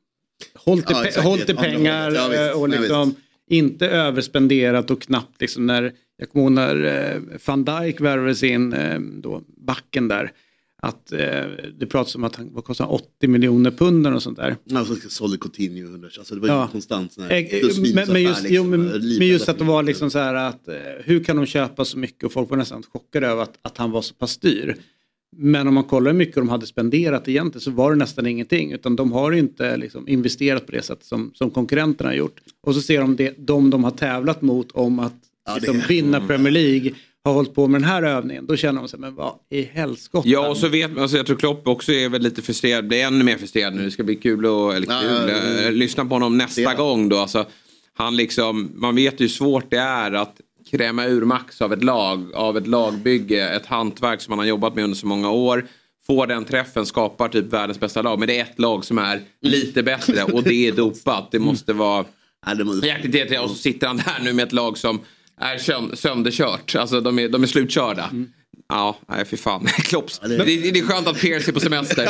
hållit i, Ja, pe- Andra pengar. Ja, visst. eh, och liksom inte överspenderat och knappt liksom när jag kommer ihåg när eh, van Dijk värvades in, eh, då, backen där, att eh, det pratas om att han vad kostar han, 80 miljoner pund och sånt där. Alltså sålde Coutinho 100, alltså det var ju Ja. konstant sån här Eh, minus Men, men, just, affär, jo, liksom. men, men just att det var mycket. liksom så här att eh, hur kan de köpa så mycket och folk var nästan chockade över att, att han var så pass dyr. Men om man kollar hur mycket de hade spenderat egentligen så var det nästan ingenting. Utan de har inte liksom investerat på det sätt som, som konkurrenterna har gjort. Och så ser de det, de de har tävlat mot om att Ja, liksom, vinna Premier League har hållit på med den här övningen. Då känner de sig, men vad i helskotta. Ja och så vet man, alltså jag tror Klopp också är väl lite frustrerad, blir ännu mer frustrerad nu. Det ska bli kul att, eller kul, ja, ja. eh, lyssna på honom nästa Det. gång då. Alltså, han liksom, man vet ju hur svårt det är att kräma ur max av ett lag, av ett lagbygge, ett hantverk som man har jobbat med under så många år. Får den träffen, skapar typ världens bästa lag. Men det är ett lag som är lite bättre och det är dopat. Det måste vara jäkligt irriterande. Och så sitter han där nu med ett lag som är sön- sönderkört. Alltså de är, de är slutkörda. Ja, nej fy fan. Klopps. det- det... Det, det är skönt att Pierce är på semester.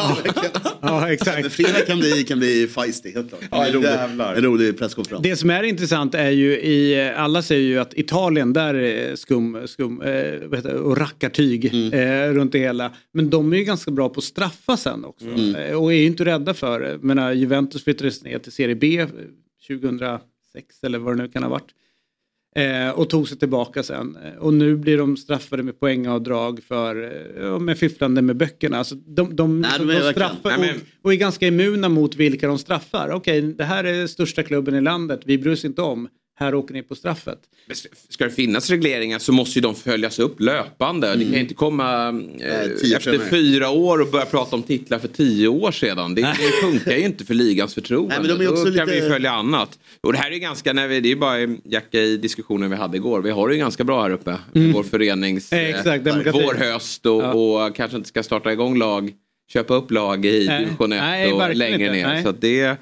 Ja, Men exakt. fredag kan bli, kan bli feisty, helt klart. Ja, en, rolig, jävlar. en rolig presskonferens. Det som är intressant är ju i, alla säger ju att Italien där är skum, skum eh, vad heter det, och rackartyg eh, runt det hela. Men de är ju ganska bra på att straffa sen också. Eh, och är ju inte rädda för det. Men äh, Juventus flyttades ner till Serie B eh, 2006 eller vad det nu kan ha varit. Eh, och tog sig tillbaka sen. Eh, Och nu blir de straffade med poängavdrag för eh, med fifflande med böckerna. Alltså de, de, Nej, de, de är verkligen- straffar Nej, men- och, och är ganska immuna mot vilka de straffar. Okej, det här är största klubben i landet. Vi bryr oss inte om. Här åker ni på straffet. Ska det finnas regleringar så måste ju de följas upp löpande. Det kan ju inte komma eh, efter fyra år och börja prata om titlar för tio år sedan. Det, det funkar ju inte för ligans förtroende. Nej, men de är också Då kan lite- vi följa annat. Och det här är ju ganska, när vi, det är ju bara Jacka i diskussionen vi hade igår. Vi har det ju ganska bra här uppe. Vår förenings... Eh, exakt, vår höst och, Ja. och kanske inte ska starta igång lag. Köpa upp lag i division 1 Nej, och längre inte. ner. Nej. Så att det,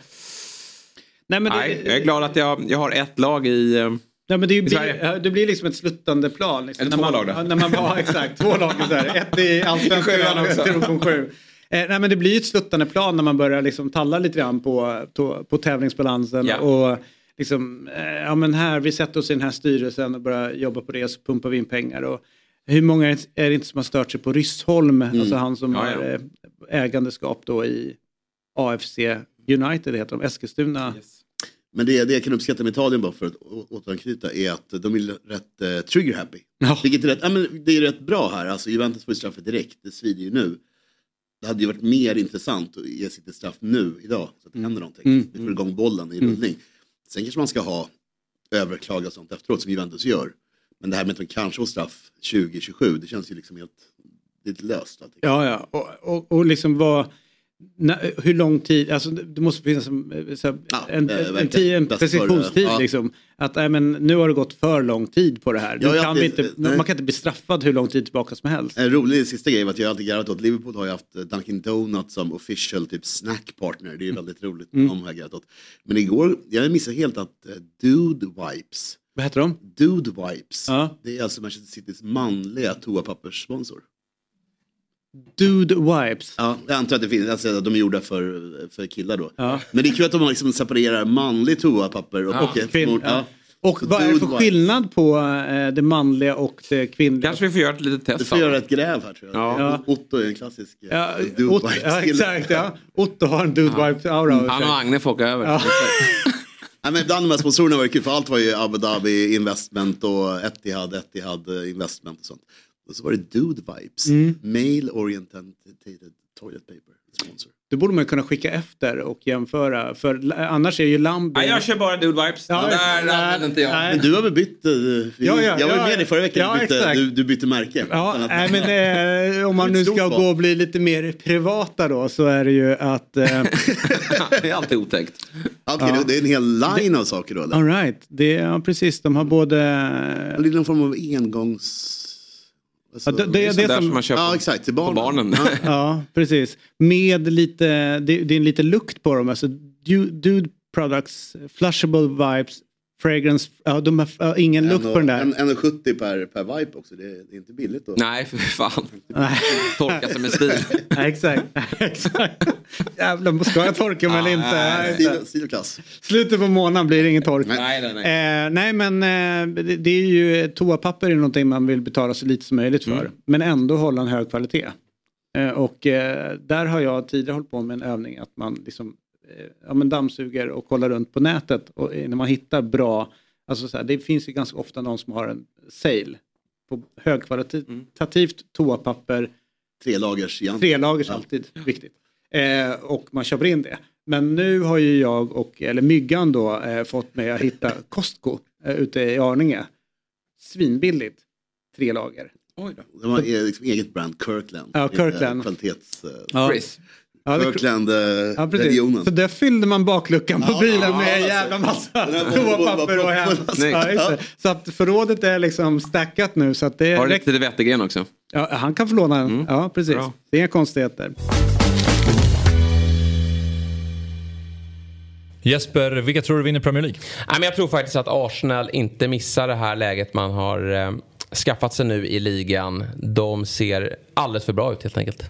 Nej, men det, nej, jag är glad att jag, jag har ett lag i... eh, Nej, men det, I blir, Sverige. det blir liksom ett sluttande plan. Liksom, Eller när två man, lag då? När man, ja, exakt, två lag. Så här, ett i allsvenskan och ett i division 7. Eh, nej, men det blir ett sluttande plan när man börjar liksom talla lite grann på, på, på tävlingsbalansen. Ja. Och liksom, eh, ja men här, vi sätter oss i den här styrelsen och börjar jobba på det så pumpar vi in pengar. Och hur många är det inte som har stört sig på Ryssholm, alltså han som Mm. Ja, har eh, ägandeskap då i AFC United heter de, Eskilstuna. Men det, det jag kan uppskatta med Italien bara för att återanknyta är att de är rätt eh, trigger happy. Ja. Vilket är rätt, ja, men det är rätt bra här, alltså Juventus får ju straffet direkt, det svider ju nu. Det hade ju varit mer intressant att ge sitt straff nu, idag, så att det händer någonting. Mm. Vi får igång bollen i rullning. Sen kanske man ska ha överklaga och sånt efteråt som Juventus gör. Men det här med att de kanske får straff 2027, det känns ju liksom helt, det är löst. Ja, ja. Och, och, och liksom vad... hur lång tid, alltså det måste finnas en, eh, så här, Ja, en, en, tid, en preskriptionstid ja. liksom. Att nej, men, nu har det gått för lång tid på det här. Ja, kan alltid- inte, nej. man kan inte bli straffad hur lång tid tillbaka som helst. En rolig sista grej var att jag alltid garvat åt Liverpool har ju haft eh, Dunkin Donuts som official typ snack partner. Det är ju väldigt roligt. Mm. De har jag garvat åt. Men igår, jag missade helt att eh, Dude Wipes, Vad heter de? Dude Wipes, Ja. det är alltså Manchester Citys manliga toapapperssponsor. Dude Wipes. Ja, jag antar att det finns, alltså, att de är gjorda för, för killar då. Ja. Men det är kul att de liksom separerar manlig toapapper och, Ja, och ett Kvinn, mord- ja. ja. Och Så vad är det för Wipes. skillnad på eh, det manliga och det kvinnliga? Kanske vi får göra ett litet test. får av göra ett gräv här tror jag. Ja. Otto är en klassisk eh, Ja, Dude Otto, Wipes ja, exakt. Ja. Otto har en Dude Wipes aura. över Han och Agne får åka över. Ja. Nej, men bland de här sponsorerna var det kul för allt var ju Abu Dhabi Investment och Etihad, Etihad Investment och sånt. Och så var det Dude Vibes, Mm. Male Oriented Toilet Paper Sponsor. Då borde man kunna skicka efter och jämföra. För annars är ju Lambi... Nej, jag kör bara Dude Vibes. Ja, där nej, använder inte jag. nej. Men du har väl bytt, eh, vi, Ja, ja, jag var med dig förra veckan, ja, du, bytte, exakt. du, du bytte märke. Ja, nej, men eh, om man Det nu ska gå och bli lite mer privata då så är det ju att... Eh, det är alltid otäckt. Okej, Ja. det, det är en hel line av saker då eller? all right, det, ja, precis. De har både... Eller är det någon form av engångs... Alltså, Ja, det- Det är det där som- som man köper ja exakt, till på barnen. barnen. Ja. Ja, precis. Med lite... Det, det är lite lukt på dem. Alltså, Du- Dude Products, Flushable Vibes, Fragrance... Ja, de har ja, ingen lukt på den där. En- 1,70 per, per vibe också, det är, det är inte billigt då. Nej, för fan. Torka sig med stil. Nej, exakt. exakt. Jävlar, ska jag torka mig eller inte? Nej, Stil, stil och klass. Slutet på månaden blir det ingen tork. Nej, nej, nej. Eh, nej men eh, det, det är ju toapapper är någonting man vill betala så lite som möjligt för. Mm. Men ändå hålla en hög kvalitet. Eh, och eh, där har jag tidigare hållit på med en övning att man liksom ja, men dammsuger och kollar runt på nätet. Och eh, när man hittar bra, alltså så här, det finns ju ganska ofta någon som har en sale på högkvalitativt Mm. toapapper tre lagers igen. Tre lagers Ja. alltid viktigt. Eh, och man köper in det. Men nu har ju jag och, eller Myggan då, eh, fått mig att hitta Costco eh, ute i Arninge. Svinbilligt. Tre lager. Oj då. De har eget brand, Kirkland. Ja, Kirkland. Eh, Kvalitets... eh, Ja. Chris. Ja, det- Ja. Kirkland-regionen. Så där fyllde man bakluckan på Ja, bilen ja, med en alltså. jävla massa toapapper och hem. Ja. Så att förrådet är liksom stackat nu. Så att det Har du lite Wettergren också? Ja, han kan få låna den. Ja, precis. Bra. Det är inga konstigheter. Jesper, vilka tror du vinner Premier League? Nej, men jag tror faktiskt att Arsenal inte missar det här läget man har eh, skaffat sig nu i ligan. De ser alldeles för bra ut helt enkelt.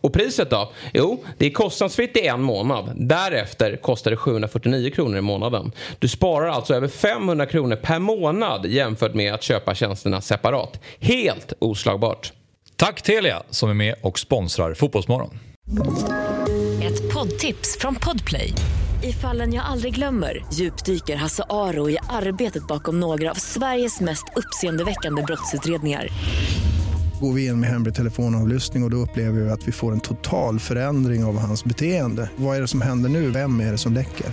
Och priset då? Jo, det är kostnadsfritt i en månad. Därefter kostar det 749 kronor i månaden. Du sparar alltså över 500 kronor per månad jämfört med att köpa tjänsterna separat. Helt oslagbart. Tack Telia som är med och sponsrar Fotbollsmorgon. Ett poddtips från Podplay. I fallen jag aldrig glömmer djupdyker Hasse Aro i arbetet bakom några av Sveriges mest uppseendeväckande brottsutredningar. Går vi in med hemlig telefonavlyssning och, och då upplever vi att vi får en total förändring av hans beteende. Vad är det som händer nu? Vem är det som läcker?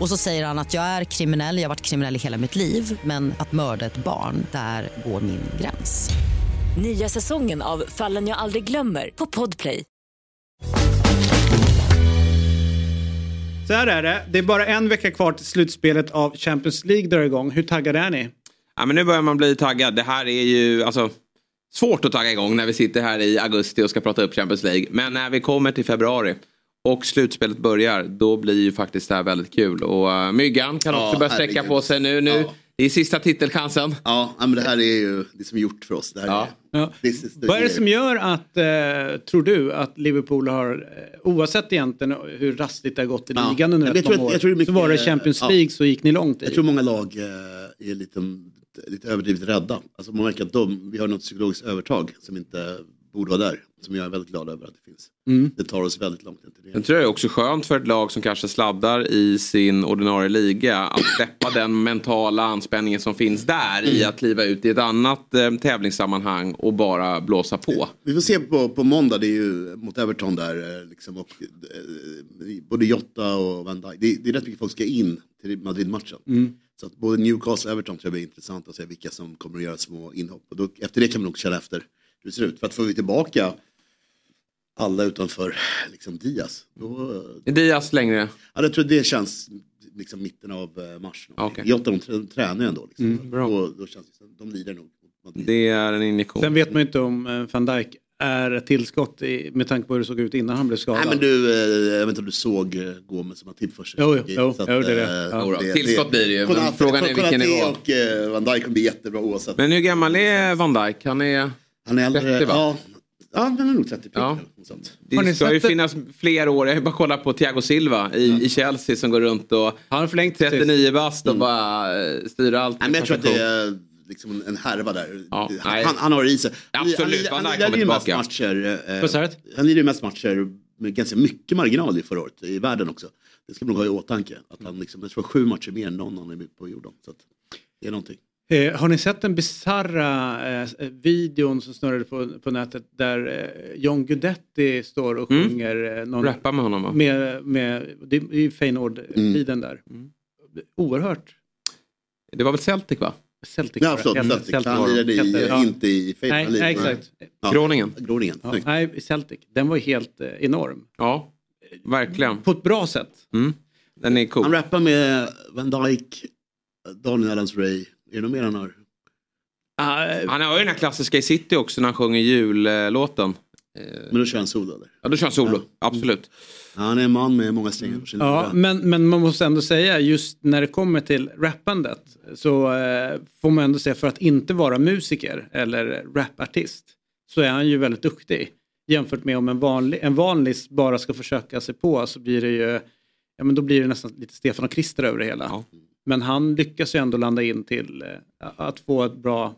Och så säger han att jag är kriminell, jag har varit kriminell i hela mitt liv men att mörda ett barn, där går min gräns. Nya säsongen av Fallen jag aldrig glömmer på Podplay. Så här är det. Det är bara en vecka kvar till slutspelet av Champions League drar igång. Hur taggade är ni? Ja, men nu börjar man bli taggad. Det här är ju alltså, svårt att tagga igång när vi sitter här i augusti och ska prata upp Champions League. Men när vi kommer till februari och slutspelet börjar, då blir ju faktiskt det här väldigt kul. Och uh, Myggan kan Ja, också börja sträcka herregud. på sig nu. nu. Ja. Det är sista titelchansen. Ja, ja, men det här är ju det som är gjort för oss. Det här Ja. är, Ja. Vad är det som gör att, eh, tror du, att Liverpool har, eh, oavsett egentligen hur rastigt det har gått i Ja. ligan under Jag ett tror att- år, jag tror mycket- så var det Champions ja. League så gick ni långt i. Jag tror många lag eh, är lite, lite överdrivet rädda. Alltså man märker att de, vi har något psykologiskt övertag som inte borde vara där. Som jag är väldigt glad över att det finns. Mm. Det tar oss väldigt långt till det. Jag tror det är också skönt för ett lag som kanske sladdar i sin ordinarie liga att släppa den mentala anspänningen som finns där i att kliva ut i ett annat eh, tävlingssammanhang och bara blåsa på. Vi får se på, på måndag, det är ju mot Everton där. eh, Liksom, och, eh, både Jota och Van Dijk. Det, det är rätt mycket folk ska in till Madrid-matchen. Mm. Så att både Newcastle och Everton tror jag blir intressant att se vilka som kommer att göra små inhopp. Och då, efter det kan man nog känna efter hur det ser ut. För att får vi tillbaka alla utanför liksom Diaz. Då, Är Diaz längre? ja, jag tror det känns liksom mitten av eh, mars. Okej. Jota tränar ju ändå. Liksom. bra. Då, då känns det, de lider nog. Det är en injektion. Sen vet man ju inte om eh, van Dijk är ett tillskott i, med tanke på hur det såg ut innan han blev skadad. Nej men du, eh, jag vet inte om du såg eh, Gomes som har tillfört sig. Jo, jo, jo, Så att, jo, det är det. eh, Ja. Jodå, tillskott blir det ju, men frågan är vilken nivå. och eh, Van Dijk kommer bli jättebra oavsett. Men hur gammal är Van Dijk? Han är... han är äldre. 30, va? ja, ja, han är nog 30 Ja. ja. Det ska sett ju det? finnas fler år. Jag bara kolla på Thiago Silva i, i Chelsea som går runt och Han har förlängt till 39 bast och bara eh, styr allt. Nej, men jag tror att det är liksom en härva där. Ja, han, han har det i sig. Absolut, han, han, han, kommer lirar ju mest tillbaka. matcher. eh? Han lirar ju mest matcher med ganska mycket marginal i förra året i världen också. Det ska man nog ha i åtanke. Att han liksom, jag tror sju matcher mer än någon annan är på jorden. Så att det är någonting. Eh, har ni sett den bisarra eh, videon som snurrade på, på nätet där eh, John Guidetti står och Mm. sjunger eh, någon, Rappa med honom va? med, med, det är ju Feyenoord-tiden där. Oerhört. Det var väl Celtic va? Celtic. Ja, förlåt. Celtic. Celtic Han lirade i, Helt- ja. inte i Faith Nej, nej, exakt. Ja. Groningen. Groningen. Ja, nej, Celtic. Den var helt eh, enorm. Ja, verkligen. På ett bra sätt. Mm. Den är Han cool. rappar med Van Dijk, Daniel Adams-Ray. Är det något mer han har? Ah, Han har ju den här klassiska i City också när han sjunger jullåten. Men då kör han solo eller? Ja, då kör han solo. Absolut. Ja, han är en man med många strängar på sin Ja, men, men man måste ändå säga just när det kommer till rappandet så eh, får man ändå säga för att inte vara musiker eller rapartist så är han ju väldigt duktig. Jämfört med om en vanlig, en vanlig bara ska försöka sig på så blir det ju, ja men då blir det nästan lite Stefan och Krister över det hela. Ja. Men han lyckas ju ändå landa in till eh, att få ett bra,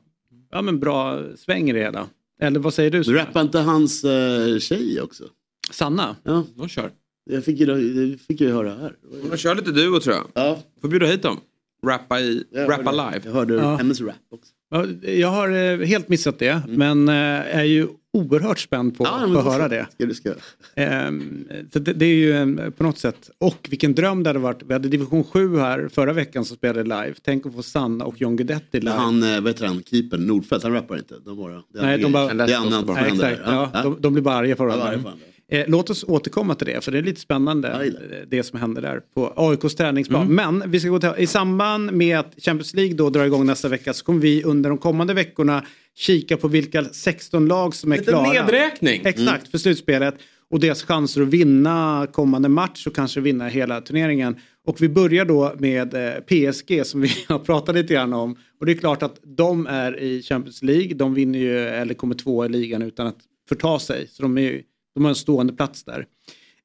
ja men bra sväng i det hela. Eller vad säger du? Du Sune? rappar inte hans uh, tjej också? Sanna? Ja, De kör. jag fick ju, det fick jag höra här. De kör lite duo tror jag. Ja, Får bjuda hit dem. Rappa, i, jag rappa hörde- live. Jag hörde Ja. hennes rap också. Ja, Jag har eh, helt missat det men eh, är ju oerhört spänd på Ja, att få höra det. Ska du ska. Ehm, så det, det är ju på något sätt, och vilken dröm det hade varit. Vi hade division 7 här förra veckan som spelade live. Tänk att få Sanna och John Guidetti live. Han, eh, vad heter han, keepern, Nordfeldt, han rappar inte. De bara, det är Nej, de bara- det är annat som händer. ja, Ja, de, de blir bara arga på ja, varandra. Eh, låt oss återkomma till det för det är lite spännande det som händer där på AIKs träningsplan. Men vi ska gå till, i samband med att Champions League då drar igång nästa vecka så kommer vi under de kommande veckorna kika på vilka 16 lag som är Lite klara. nedräkning. Exakt, för slutspelet. Och deras chanser att vinna kommande match och kanske vinna hela turneringen. Och vi börjar då med eh, PSG som vi har pratat lite grann om. Och det är klart att de är i Champions League. De vinner ju, eller kommer två i ligan utan att förta sig. Så de, är, ju- de har en stående plats där.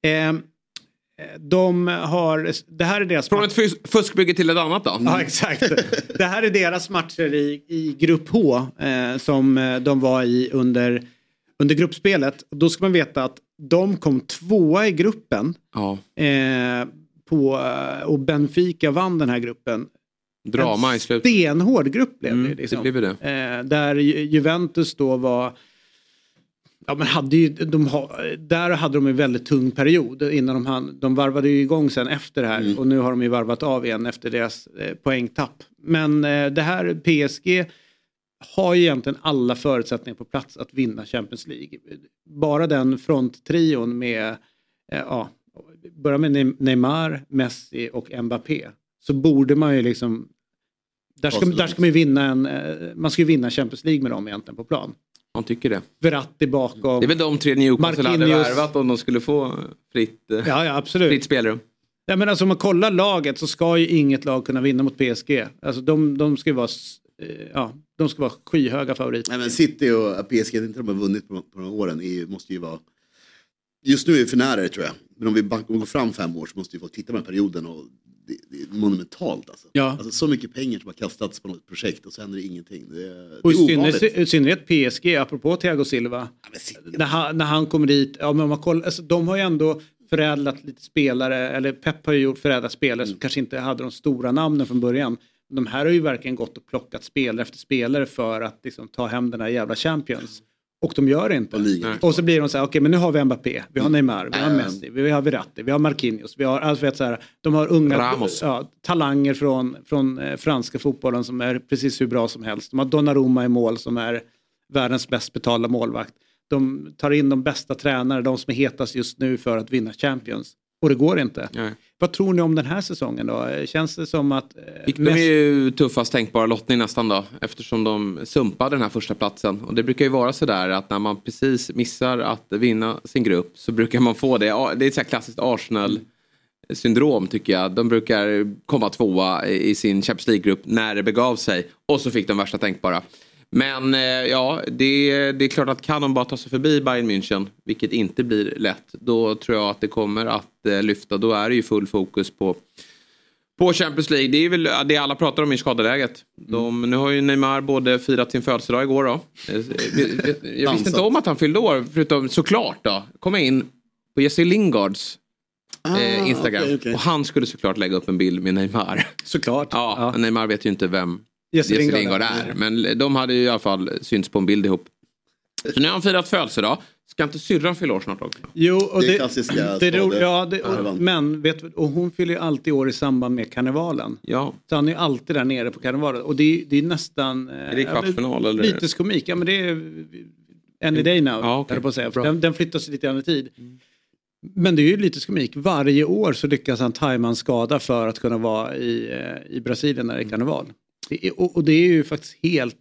Eh, de har, det här är deras Från ett fus- fuskbygge till ett annat då. Ja, exakt. Det här är deras matcher i, i grupp H eh, som eh, de var i under, under gruppspelet. Då ska man veta att de kom tvåa i gruppen Ja, eh, på, eh, och Benfica vann den här gruppen. drama i slutet. Stenhård grupp blev Mm, det. Liksom. det blev det. Eh, där Ju- Juventus då var Ja, men hade ju, de där hade de en väldigt tung period innan de hann, de varvade ju igång sen efter det här och nu har de ju varvat av igen efter deras eh, poängtapp. Men eh, det här PSG har ju egentligen alla förutsättningar på plats att vinna Champions League. Bara den fronttrion med, eh, ja, börja med Ne- Neymar, Messi och Mbappé. Så borde man ju liksom, där ska, där ska man vinna en, eh, man ska ju vinna Champions League med dem egentligen på plan. Man tycker det. Verratti bakom. Det är väl de tre Newcastle hade värvat om de skulle få fritt, eh, Ja, ja absolut. fritt spelrum. Ja, men alltså, om man kollar laget så ska ju inget lag kunna vinna mot PSG. Alltså, de, de ska ju vara, eh, ja, de ska vara skyhöga favoriter. Nej, men City och PSG, inte de har vunnit på, på några åren, är, ju- måste ju vara... Just nu är vi för nära det tror jag. Men om vi, om vi går fram fem år så måste vi få titta på den perioden och det, det är monumentalt alltså. Ja. alltså. Så mycket pengar som har kastats på något projekt och så händer det ingenting. Det, är- Och det i synnerhet PSG, apropå Thiago Silva. Ja, När han, när han kommer dit, ja, men om man kollar, alltså, de har ju ändå förädlat lite spelare, eller Pep har ju gjort förädlat spelare som kanske inte hade de stora namnen från början. De här har ju verkligen gått och plockat spelare efter spelare för att liksom, ta hem den här jävla Champions. Och de gör det inte. Och. Och så blir de så här, okej men nu har vi Mbappé, vi har Neymar, vi har Mm. Messi, vi har Verratti, vi har Marquinhos, vi har, alltså vet så här, de har unga Ramos. Ja, talanger från, från eh, franska fotbollen som är precis hur bra som helst. De har Donnarumma i mål som är världens bäst betalda målvakt. De tar in de bästa tränare, de som är hetast just nu för att vinna Champions. Och det går inte. Nej. Vad tror ni om den här säsongen då? Känns det som att... eh, Fick de Messi- är ju tuffast tänkbara lottning nästan då. Eftersom de sumpade den här första platsen. Och det brukar ju vara sådär att när man precis missar att vinna sin grupp så brukar man få det. Det är ett så klassiskt Arsenal syndrom tycker jag. De brukar komma tvåa i sin Champions League-grupp när det begav sig. Och så fick de värsta tänkbara. Men eh, ja, det, det är klart att kan de bara ta sig förbi Bayern München, vilket inte blir lätt, då tror jag att det kommer att eh, lyfta. Då är det ju full fokus på på Champions League, det är väl det alla pratar om i skadeläget. De, nu har ju Neymar både firat sin födelsedag igår då. Eh, Jag visste inte om att han fyllde år, förutom såklart då. Kom jag in på Jesse Lingards eh, Instagram. okej, okej. Och han skulle såklart lägga upp en bild med Neymar. Såklart. Ja, men Neymar vet ju inte vem Jesse Lingard Lingard är. Men de hade ju i alla fall synts på en bild ihop. Så nu har han firat födelsedag. Ska inte syrran fylla år snart också? Jo, och Det är det, klassiska det, skador. ja, det, och, men vet, och hon fyller ju alltid år i samband med karnevalen. Ja. Så han är ju alltid där nere på karnevalen. Och det, är- det är nästan... eh, Är det kvartsfinal eller? Lite komik. Ja men det är any day now. Ja, jag på att säga. Den, den flyttas lite grann i tid. Men det är ju lite komik. Varje år så lyckas han tajma en skada för att kunna vara i, eh, i Brasilien när det är karneval. Det är, och, och det är ju faktiskt helt...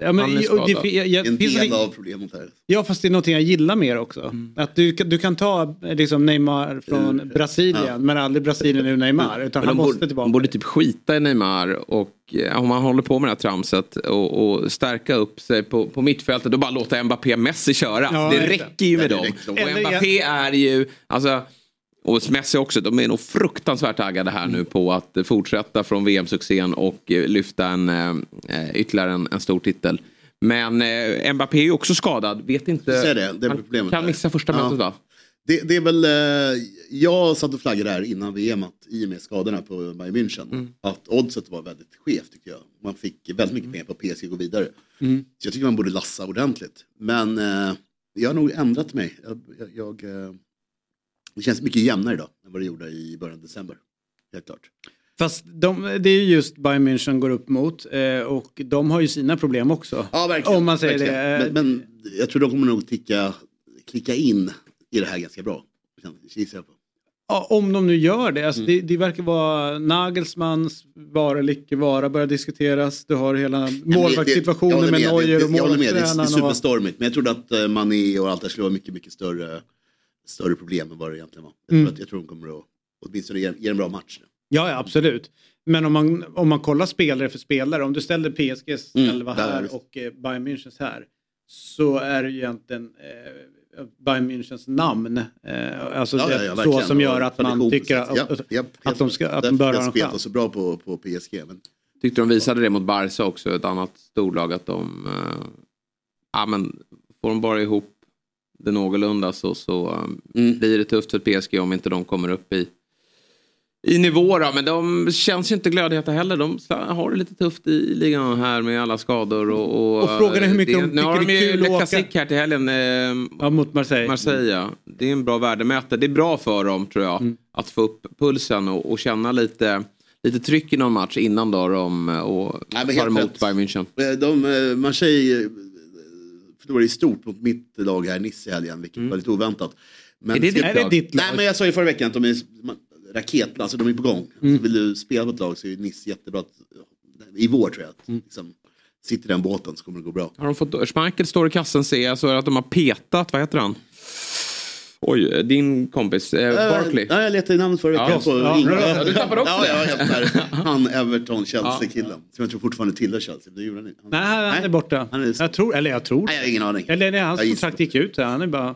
Ja, men, Han är och det, jag, jag, En finns del det- av problemet här. Ja fast det är någonting jag gillar mer också. Mm. Att du, kan- du kan ta eh, liksom Neymar från Ur- Brasilien ja. men aldrig Brasilien ur Neymar. Utan Men han de måste borde, tillbaka. de borde typ skita i Neymar och eh, om man håller på med det här tramset och, och stärka upp sig på, på mittfältet och bara låta Mbappé Messi köra. Ja, det räcker ju med dem. räcker. Och Mbappé är ju, alltså, och Messi också, de är nog fruktansvärt taggade här nu på att fortsätta från VM-succén och eh, lyfta en, eh, ytterligare en, en stor titel. Men eh, Mbappé är ju också skadad, vet inte. Det, det är han kan missa första Ja. mötet va? Det, det är väl, eh, jag satt och flaggade här innan VM att i och med skadorna på Bayern München Mm. att oddset var väldigt skevt tycker jag. Man fick väldigt mycket pengar på att PSG gå vidare. Mm. Så jag tycker man borde lassa ordentligt. Men eh, jag har nog ändrat mig. Jag, jag, jag, eh, det känns mycket jämnare idag än vad det gjorde i början av december. Helt klart. Fast de, det är ju just Bayern München går upp mot eh, och de har ju sina problem också. Ja, verkligen. Om man säger verkligen. det. Men, men jag tror de kommer nog ticka, klicka in i det här ganska bra. Gissar jag på. Ja, om de nu gör det. Alltså, Mm. det, det verkar vara Nagelsmans vara eller icke vara börjar diskuteras. Du har hela det- målvaktssituationen med. Neuer och Det- Jag håller med, det är, det är målvaktstränaren. superstormigt. Men jag trodde att eh, Mané och allt det skulle vara mycket, mycket större, större problem än vad det egentligen var. Jag tror, Mm. att, jag tror de kommer att åtminstone ge, ge en bra match. nu. Ja, ja, absolut. Men om man, om man kollar spelare för spelare, om du ställer PSGs Mm, elva där är här och eh, Bayern Münchens här, så är det ju egentligen eh, Bayern Münchens namn, eh, alltså Ja, ja, ja, så som gör att man tycker att, Ja, att, de, ska, att de bör ha en chans. så bra på, på PSG. Men Tyckte de visade det mot Barca också, ett annat storlag, att de... eh, ja, men får de bara ihop det någorlunda så, så eh, Mm. blir det tufft för PSG om inte de kommer upp i, i nivå. Då. Men de känns ju inte glödheta heller. De har det lite tufft i ligan här med alla skador. Och, och, Och frågan är hur mycket det, de Nu har tycker de det är ju kul Le att åka. Classique här till helgen. Eh, Ja, mot Marseille. Marseille, ja. Det är en bra värdemätare. Det är bra för dem tror jag. Mm. Att få upp pulsen och, och känna lite, lite tryck i någon match innan då de eh, och Nej, tar emot. Bayern München. Eh, De, eh, Marseille förlorade i stort mot mitt lag här Nice i helgen, vilket var lite oväntat. Men Är det ditt Är det ditt lag? Nej men jag sa ju förra veckan att de är man- raket, alltså de är på gång. Mm. Så vill du spela på ett lag så är Nice jättebra. Att, I vår tror jag att Mm. liksom, sitter i den båten så kommer det gå bra. Har de fått, Schmeichel står i kassen ser jag så att de har petat, vad heter han? Oj, din kompis, eh, Barkley. Ja, jag letade i namnet förra Ja, veckan. på ja, ja, du tappade också ja, det. ja, helt. Han Everton-Chelsea-killen. Som jag tror fortfarande tillhör Chelsea. Det gjorde han inte. Han- Nej, han är Nej. borta. Han är- Jag tror, eller jag tror. Nej, jag har ingen aning. Eller är hans Jag kontrakt gick ut. Han är bara...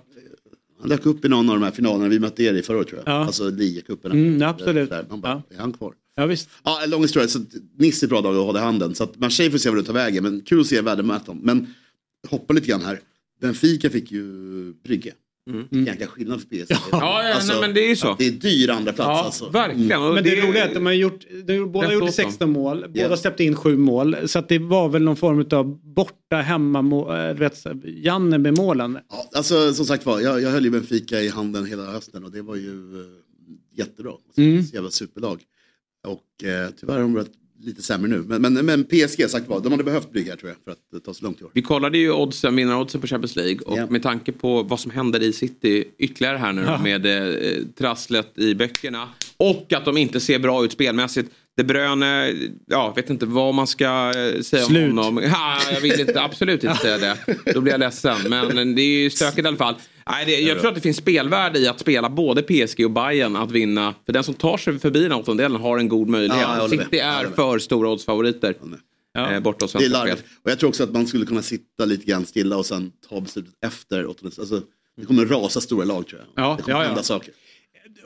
Han dök upp i någon av de här finalerna. Vi mötte er i förra året tror jag. Ja. Alltså ligacuperna. Mm, absolut. Där. Man bara, är han kvar? Ja, visst. Ja, lång historia. Så ett bra dag att hålla i handen. Så att Marseille får se vad det tar vägen. Men kul att se värdemätaren. Men hoppa lite grann här. Benfica fick ju Brygge. Mm. Jäkla skillnad för PSG. Ja, ja, nej, men det är ju så. Det är dyr andra plats Ja, alltså. verkligen. Och Men det, roliga är att de har gjort, de, har- båda har gjort åt dem. 16 mål, båda Ja. släppte in 7 mål. Så att det var väl någon form av borta hemma, äh, vet, Janne med målen. Ja, alltså som sagt var, jag, jag höll ju Benfica i handen hela hösten och det var ju eh, jättebra. Alltså, Mm. ett Jävla superlag. Och eh, tyvärr har de varit lite sämre nu. Men, men, men PSG sagt var, de hade behövt här tror jag för att eh, ta sig långt i år. Vi kollade ju oddsen, vinnaroddsen på Champions League och Ja. med tanke på vad som händer i City ytterligare här nu då, med eh, trasslet i böckerna och att de inte ser bra ut spelmässigt. De Bruyne, ja, vet inte vad man ska eh, säga Slut. om honom. Ha, jag vill inte, absolut inte säga det. Då blir jag ledsen. Men det är ju stökigt i alla fall. Nej, det, jag tror att det finns spelvärde i att spela både PSG och Bayern att vinna. För den som tar sig förbi den åttondelen har en god möjlighet. Ja. City är för stora oddsfavoriter. Ja. Eh, borta hos Det är larvigt. Och jag tror också att man skulle kunna sitta lite grann stilla och sen ta beslutet efter åttonde. Alltså, det kommer rasa stora lag tror jag. Ja, det kommer ja, ja. hända saker.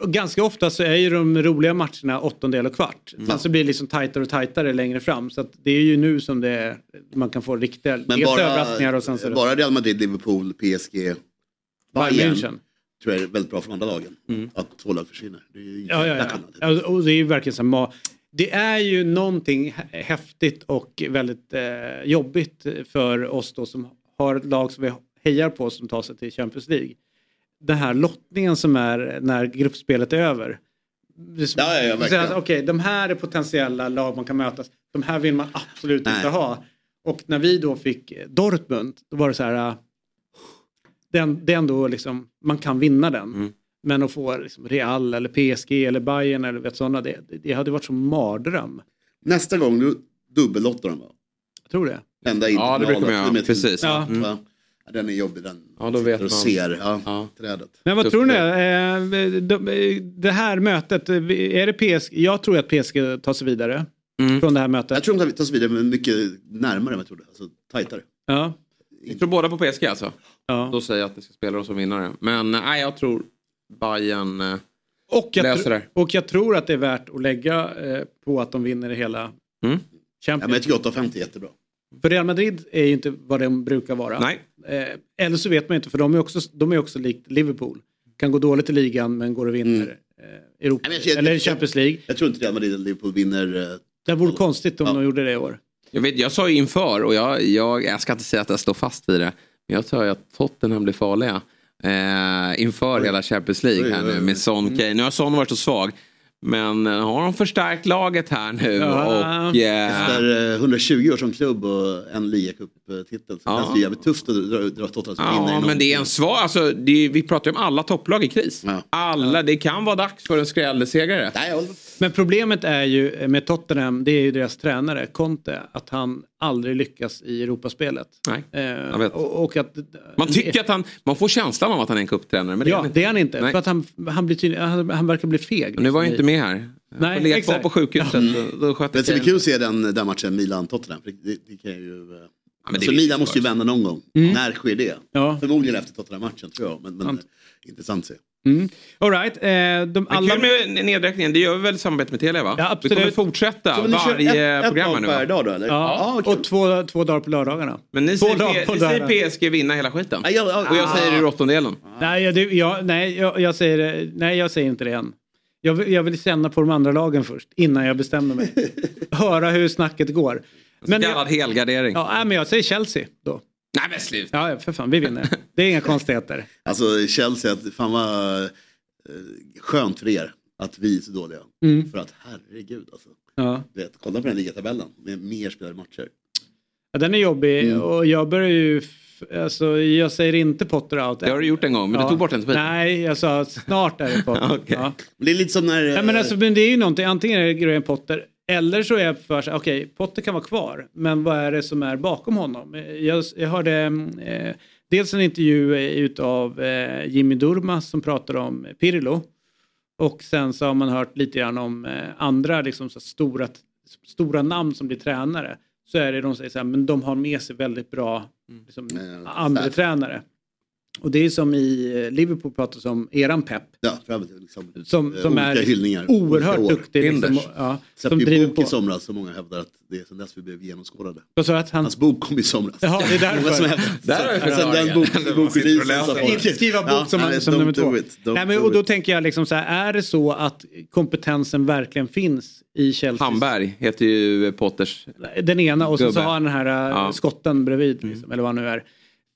Och ganska ofta så är ju de roliga matcherna åttondel och kvart. Sen så blir det liksom tajtare och tajtare längre fram. Så att det är ju nu som det är, man kan få riktiga Men bara, överraskningar och sen så bara Real Madrid, Liverpool, PSG, Bayern Bayern tror jag är väldigt bra för de andra lagen. Att två lag försvinner. Det är Ja, ja, ja. skillnad. ja. Och det är ju verkligen så här, det är ju någonting hä- häftigt och väldigt eh, jobbigt för oss då som har ett lag som vi hejar på som tar sig till Champions League. Den här lottningen som är när gruppspelet är över. Ja, ja, att, Okej, de här är potentiella lag man kan mötas. De här vill man absolut Nej. inte ha. Och när vi då fick Dortmund, då var det så här. Den, det är ändå liksom, man kan vinna den. Mm. Men att få liksom Real eller PSG eller Bayern eller vet sådana, det, det hade varit som mardröm. Nästa gång du dubbellottar de va? Jag tror det. Ända in Ja, det brukar man göra. Med Precis. Ja. Ja, Den är jobbig den. Ja, då vet man. ser ja, Ja. trädet. Men vad Tufft tror ni? det. Eh, här mötet, eh, är det PSG? Jag tror att PSG tar sig vidare Mm. från det här mötet. Jag tror de tar sig vidare men mycket närmare än jag trodde. Alltså tajtare. Ja. Jag tror båda på PSG alltså. Ja. Då säger jag att det ska spela dem som vinnare. Men eh, nej, jag tror Bayern eh, Och, jag löser det. och jag tror att det är värt att lägga eh, på att de vinner hela Mm. Ja, men jag tycker 8,50 är jättebra. För Real Madrid är ju inte vad de brukar vara. Nej. Eh, eller så vet man inte för de är också, de är också likt Liverpool. Kan gå dåligt i ligan men går och vinner Mm. eh, Europa, Nej, jag- eller jag- Champions League. Jag tror inte Real Madrid eller Liverpool vinner. eh, Det vore konstigt om Ja. de gjorde det i år. Jag, vet, jag sa ju inför och jag, jag, jag ska inte säga att jag står fast vid det. Men jag sa ju att Tottenham blir farliga. Eh, inför hela Champions League Oj, här oj, nu oj. med Son Kane. Nu har Son varit så svag. Men eh, har de förstärkt laget här nu Ja. och... Eh, Efter eh, 120 år som klubb och en ligacuptitel. Så Ja. känns det jävligt tufft att dra, dra Tottenham som Ja, men det är en svag, alltså, är, vi pratar ju om alla topplag i kris. Ja. Alla, det kan vara dags för en skrällsegrare. Nej, Men problemet är ju med Tottenham, det är ju deras tränare Conte, att han aldrig lyckas i Europaspelet. Nej. Eh, vet. och, och att, Man tycker att han, man får känslan av att han är en cuptränare. Men det är Ja, han inte. det är han inte. Nej. För att han, han, blir tydlig, han, han verkar bli feg. Men nu var jag liksom, inte med här. Jag Nej, kvar exakt. på sjukhuset. Då, då sköt Det ska bli kul att se den, den matchen Milan-Tottenham. Det, det kan ju... eh, men det så är Milan måste ju vända någon gång. När sker det? Ja. Förmodligen efter Tottenham-matchen tror jag. Men, men Sant. intressant att se. Mm. All right. Eh, de, Men alla... Kul med nedräkningen, det gör vi väl samarbete med Telia va? Ja, absolut. Vi kommer fortsätta Så varje ett, ett program lag nu per va? dag då eller? Ja, kul. och två, två dagar på lördagarna. Men ni Två säger, dagar P- på ni säger. PSG vinna hela skiten. Ja, ja, ja. Och jag säger ur åttondelen. Nej, jag, det- jag, nej, jag, jag säger, nej, jag säger inte det än. Jag, vill- jag vill känna på de andra lagen först, innan jag bestämmer mig. Höra hur snacket går. Men Så kallad helgardering. ja, men jag säger Chelsea då. Nej men sluta. Ja, för fan, vi vinner. Det är inga konstigheter. Alltså Chelsea, fan vad eh, skönt för er att vi är så dåliga. Mm. För att herregud alltså. Ja. Du Vet, kolla på den ligatabellen med mer spelade matcher. Ja, den är jobbig Mm. och jag börjar ju... Alltså, jag säger inte Potter out. Det har du gjort en gång, men du Ja. tog bort den spelet. Nej, jag sa snart är det Potter. Okej. ja. Det är lite som när... Nej, men eh, alltså, men det är ju någonting, antingen är det Graham Potter eller så är jag för sig, okej, Potter kan vara kvar, men vad är det som är bakom honom? Jag, jag hörde eh, dels en intervju eh, utav eh, Jimmy Durmaz som pratar om Pirlo och sen så har man hört lite grann om eh, andra liksom, så stora, stora namn som blir tränare. Så är det de säger så här, men de har med sig väldigt bra liksom, Eh, andra tränare. Och det är som i eh, Liverpool pratas om eran pepp. Ja, fram till liksom, Som, eh, som är hyllningar. oerhört duktig. Liksom, ja, Släppte som ju driver bok på. i somras som många hävdar att det är sen dess vi blev genomskådade. Vad sa att han... Hans bok kom i somras. Jaha, det är Många som därför. hävdar. Där har Sen den bok, bokreleasen. Inte skriva bok Ja, som, nej, som nummer två. it, Nej, men, och då tänker jag liksom så här, är det så att kompetensen verkligen finns i Chelsea? Hamberg heter ju Potters. Den ena och så, så har han den här äh, Ja. skotten bredvid, liksom, eller vad han nu är.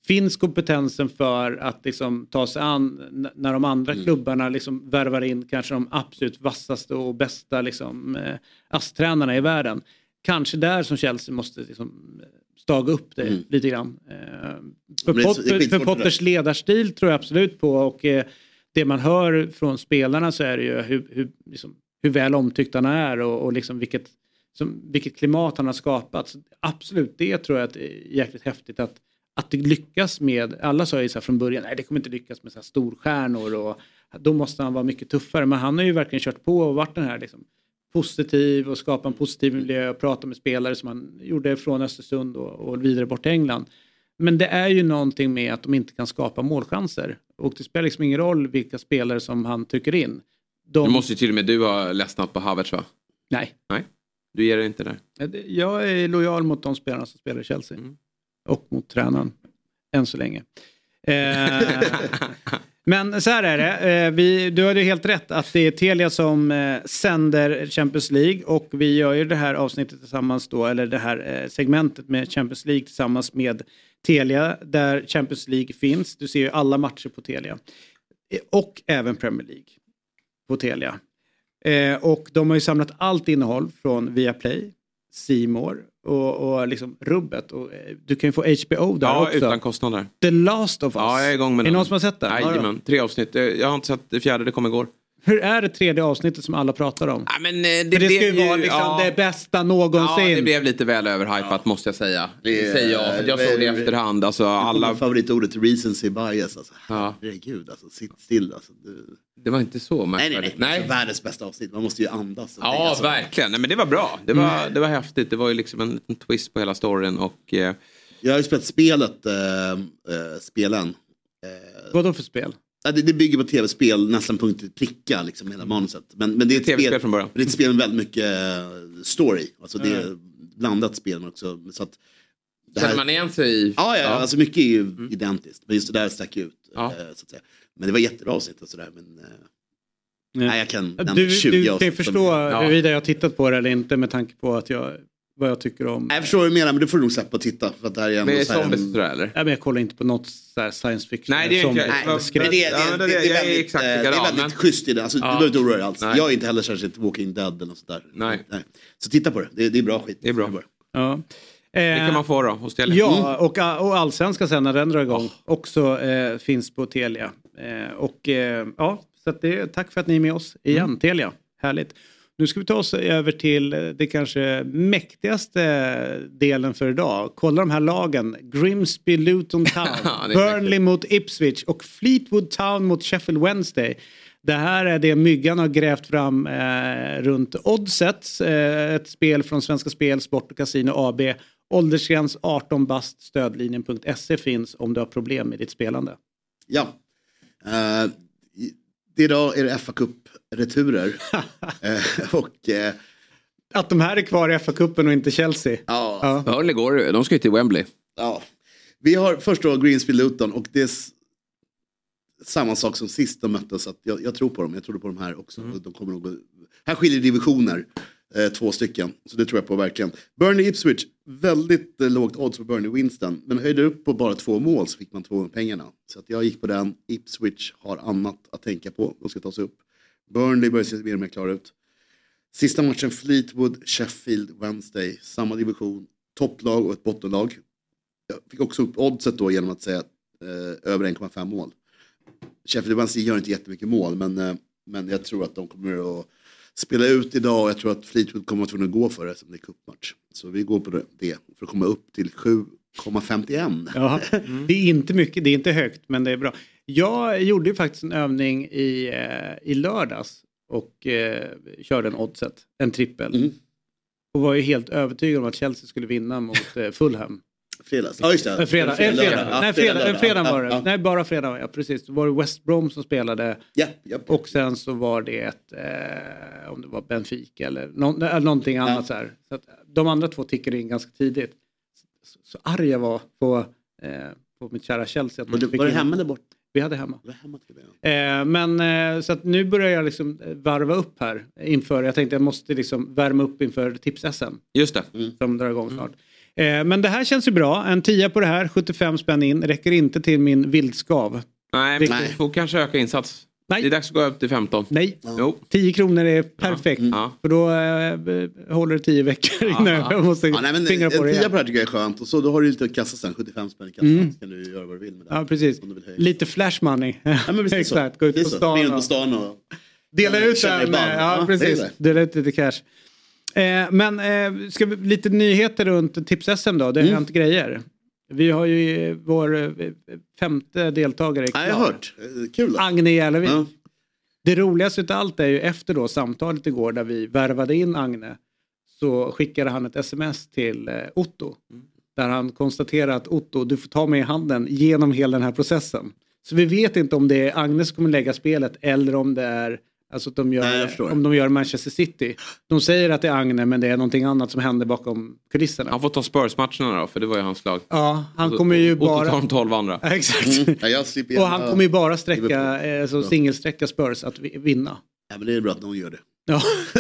Finns kompetensen för att liksom, ta sig an när de andra Mm. klubbarna liksom, värvar in kanske de absolut vassaste och bästa liksom, eh, ASS-tränarna i världen? Kanske där som Chelsea måste liksom, staga upp det Mm. lite grann. Eh, för, det det Pot- skitsvårt för det Potters ledarstil tror jag absolut på och eh, det man hör från spelarna så är det ju hur, hur, liksom, hur väl omtyckt han är och, och liksom vilket, som, vilket klimat han har skapat. Så absolut, det tror jag att det är jäkligt häftigt att, att det lyckas med, alla sa ju så från början, nej det kommer inte lyckas med så här storstjärnor och då måste han vara mycket tuffare. Men han har ju verkligen kört på och varit den här liksom, positiv och skapa en positiv miljö och prata med spelare som han gjorde från Östersund och, och vidare bort till England. Men det är ju någonting med att de inte kan skapa målchanser. Och det spelar liksom ingen roll vilka spelare som han trycker in. De... Nu måste ju till och med du ha ledsnat på Havertz va? Nej, Nej, du ger dig inte där. jag är lojal mot de spelarna som spelar i Chelsea. Mm. Och mot tränaren. Än så länge. Eh, Men så här är det, eh, vi, du hade ju helt rätt att det är Telia som eh, sänder Champions League och vi gör ju det här avsnittet tillsammans då, eller det här eh, segmentet med Champions League tillsammans med Telia där Champions League finns. Du ser ju alla matcher på Telia. Eh, och även Premier League på Telia. Eh, och de har ju samlat allt innehåll från Viaplay, Simor och, och liksom rubbet. Och, eh, du kan ju få HBO där Ja, också. utan kostnader. The Last of Us. Ja, jag är igång med Är den. någon som har sett den? Jajamän, tre avsnitt. Eh, Jag har inte sett det fjärde, det kom igår. Hur är det tredje avsnittet som alla pratar om? Ja, men, eh, det, det ska ju vara liksom ja. det bästa någonsin. Ja, det blev lite väl överhypat måste jag säga. Det säger jag, för jag såg det i efterhand. Alltså, Alla... Favoritordet recency bias. Alltså. Ja. Herregud, alltså, sitt still. Alltså. Du... Det var inte så Nej, nej, märkvärdigt. nej. Alltså, världens bästa avsnitt. Man måste ju andas. Ja, alltså. verkligen. Nej, men det var bra. Det var, det var häftigt. Det var ju liksom en liten twist på hela storyn. Och, eh, Jag har ju spelat spelet, äh, äh, spelen. Vadå för spel? Ja, det, det bygger på tv-spel nästan punkt till pricka, liksom, hela manuset. Men, men det är ett TV-spel spel, från början. Det är ett spel med väldigt mycket eh, story. Alltså det är blandat spel men också. Så att det känner man igen sig i... Ja, ja, alltså mycket är ju identiskt. Men just det där stack ut. Ja. eh, Så att säga. Men det var jättebra avsnitt och sådär. Men, eh, nej, jag kan Du, 20 du kan förstå Ja. huruvida jag har tittat på det eller inte med tanke på att jag, vad jag tycker om... Nej, Jag förstår vad du menar men du får nog släppa och titta. För att det här är ändå Med så här zombies en- och sådär eller? Ja, men jag kollar inte på något så här science fiction. Nej, det är inte- Nej, men det, det, Ja, men det, det- det, jag är är väldigt, eh, det är men- schysst i det. Alltså, Ja. Du behöver inte oroa dig alls. Nej. Jag är inte heller särskilt Walking Dead eller något sånt där. Nej. Så titta på det, det, det är bra skit. Det är bra. Ja. Det kan Eh, man få då hos Telia. Ja, och, och allsvenskan sen när den drar igång också eh, finns på Telia. Eh, och eh, ja, så att det, tack för att ni är med oss igen, Mm. Telia. Härligt. Nu ska vi ta oss över till eh, det kanske mäktigaste delen för idag. Kolla de här lagen. Grimsby, Luton Town, Burnley mot Ipswich och Fleetwood Town mot Sheffield Wednesday. Det här är det Myggan har grävt fram eh, runt Oddset. Eh, ett spel från Svenska Spel, Sport och Casino AB. Åldersgräns 18 bast. Stödlinjen.se finns om du har problem med ditt spelande. Ja. Uh, idag är det fa Cup-returer. Eh, och eh, Att de här är kvar i FA-cupen och inte Chelsea. ja, Ja. Går De ska ju till Wembley. ja. Vi har först då Greensby Luton och det är samma sak som sist de möttes. Att jag, jag tror på dem, jag trodde på dem här också. Mm. De kommer nog, här skiljer divisioner, eh, två stycken. Så det tror jag på verkligen. Burnley Ipswich, väldigt eh, lågt odds på Burnley Winston. Men höjde upp på bara två mål så fick man två gånger pengarna. Så att jag gick på den. Ipswich har annat att tänka på. De ska ta sig upp. Burnley börjar se mer och mer klar ut. Sista matchen Fleetwood, Sheffield, Wednesday. Samma division. Topplag och ett bottenlag. Jag fick också upp oddset då genom att säga eh, över 1,5 mål. Sheffield Wednesday gör inte jättemycket mål men, eh, men jag tror att de kommer att spela ut idag och jag tror att Fleetwood kommer att vara tvungna att gå för det som det är cupmatch. Så vi går på det för att komma upp till 7,51. Ja, det är inte mycket, det är inte högt men det är bra. Jag gjorde ju faktiskt en övning i, eh, i lördags och eh, körde en oddset, en trippel. Mm. Och var ju helt övertygad om att Chelsea skulle vinna mot eh, Fulham. Fredags. Ja just det. Fredag, fredag. Nej, fredag, fredag var det. ja. Nej, bara fredag. Ja, precis. Då var det West Brom som spelade Ja, ja. och sen så var det ett, eh, om det var Benfica eller, nå- eller någonting annat så här. Så de andra två tickade in ganska tidigt. Så, så arg jag var på, eh, på mitt kära Chelsea. Att Var du, var du hemma där borta? Vi hade hemma. Var du hemma till det? Eh, men eh, så att nu börjar jag liksom eh, varva upp här inför, jag tänkte jag måste liksom värma upp inför tips-SM Just det. som drar igång snart. Eh, men det här känns ju bra, en tia på det här, 75 spänn in, räcker inte till min vildskav. Nej, vi Nej. får kanske öka insats. Nej. Det är dags att gå upp till 15. Nej, Jo. 10 kronor är perfekt. Ja. För då eh, håller det 10 veckor innan Ja. jag måste Ja, nej, men fingra en på det tia igen. på det här tycker jag är skönt. Och så då har du lite att kassa sen, 75 spänn i kassan. Mm. Så kan du göra vad du vill med det. Ja, precis. Om du vill höja. Lite flash money. Ja, men precis så. Exakt, gå ut på Precis så. stan. Och- på stan och... Dela ut den. Ja, precis. det är det. Dela ut lite cash. Eh, men eh, ska vi, lite nyheter runt Tips-SM då. Det har Mm. hänt grejer. Vi har ju vår eh, femte deltagare Ja, klar. jag har hört. Eh, Kul. då. Agne Jälevik. Ja. Det roligaste utav allt är ju efter då samtalet igår där vi värvade in Agne så skickade han ett sms till eh, Otto. Där han konstaterar att Otto, du får ta mig i handen genom hela den här processen. Så vi vet inte om det är Agnes som kommer lägga spelet eller om det är Alltså att de gör, Nej, om de gör Manchester City. De säger att det är Agne men det är någonting annat som händer bakom kulisserna. Han får ta Spurs-matcherna då, för det var ju hans lag. Ja, han kommer ju och- och bara... ta de 12 andra. Ja, Exakt. Mm. Ja, Och han kommer ju bara sträcka, eh, alltså singelsträcka Spurs att vi- vinna. Ja, men det är bra att någon gör det. Ja.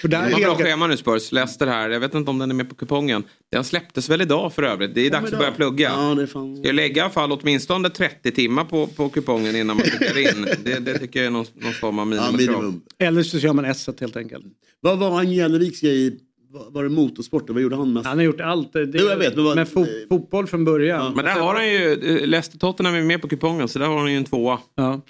För där De har bra schema nu Spurs. Leicester här. Jag vet inte om den är med på kupongen. Den släpptes väl idag för övrigt. Det är dags att börja plugga. Ja, det är fan... Ska jag lägga i alla fall åtminstone 30 timmar på, på kupongen innan man klickar in. Det, det tycker jag är någon, någon form av Ja, minimikrav. minimum. Eller så kör man s helt enkelt. Vad var Angeliks grej? Var var det motorsport? Vad gjorde han mest? Han har gjort allt. Det, Jo, jag vet, men vad- med fo- fotboll från början. Men där har han ju, eh, Leicester Tottenham är med på kupongen så där har han ju en tvåa. Ja.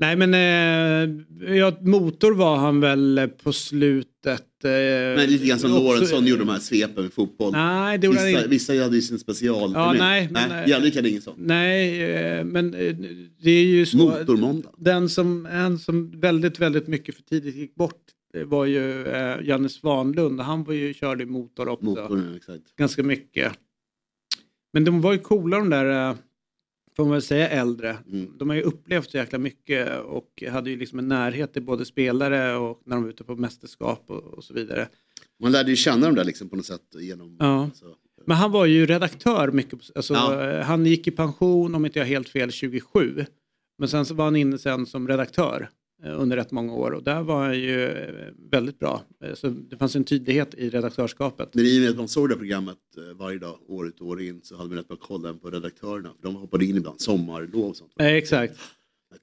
Nej men eh, ja, motor var han väl på slutet. Eh, Men lite grann som Lorentzon gjorde de här svepen med fotboll. Nej, det gjorde han vissa, vissa hade ju sin special. Ja, nej, men- nej Jannik hade ingen sån. Nej, eh, men eh, det är ju så. Motormåndag. Den som, en som väldigt, väldigt mycket för tidigt gick bort det var ju eh, Janne Svanlund. Han var ju, körde i motor också. Motorn, ja, exakt. Ganska mycket. Men de var ju coola de där, eh, får man väl säga, äldre. Mm. De har ju upplevt så jäkla mycket och hade ju liksom en närhet till både spelare och när de var ute på mästerskap och, och så vidare. Man lärde ju känna dem där liksom på något sätt genom... Ja. Så. Men han var ju redaktör mycket. Alltså, Ja. Han gick i pension, om inte jag helt fel, 27. Men sen så var han inne sen som redaktör under rätt många år och där var han ju eh, väldigt bra. Eh, Så det fanns en tydlighet i redaktörskapet. Men i och med att man såg det här programmet eh, varje dag, år ut och år in, så hade man rätt bra koll på redaktörerna. De hoppade in ibland, sommarlov och sånt. Eh, exakt.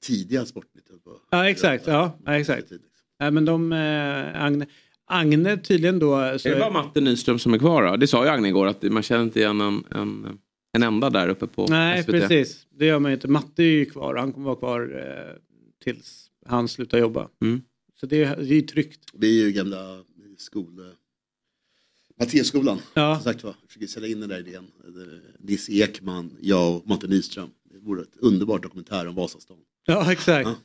Tidiga Sportnytt. Ja, exakt. Ja, ja, exakt. Nej, men de, eh, Agne, Agne tydligen då... Så, Är det bara Matte Nyström som är kvar då? Det sa ju Agne igår att man känner inte igen en, en, en enda där uppe på nej, SVT. precis. Det gör man ju inte. Matte är ju kvar. Han kommer vara kvar eh, tills han slutar jobba. Mm. Så det är, det är ju tryggt. Vi är ju gamla skol... Matteusskolan, Ja. som sagt var. Jag försöker sälja in den där idén. Nisse Ekman, jag och Matte Nyström. Det vore ett underbart dokumentär om Vasastan. Ja, exakt. Han-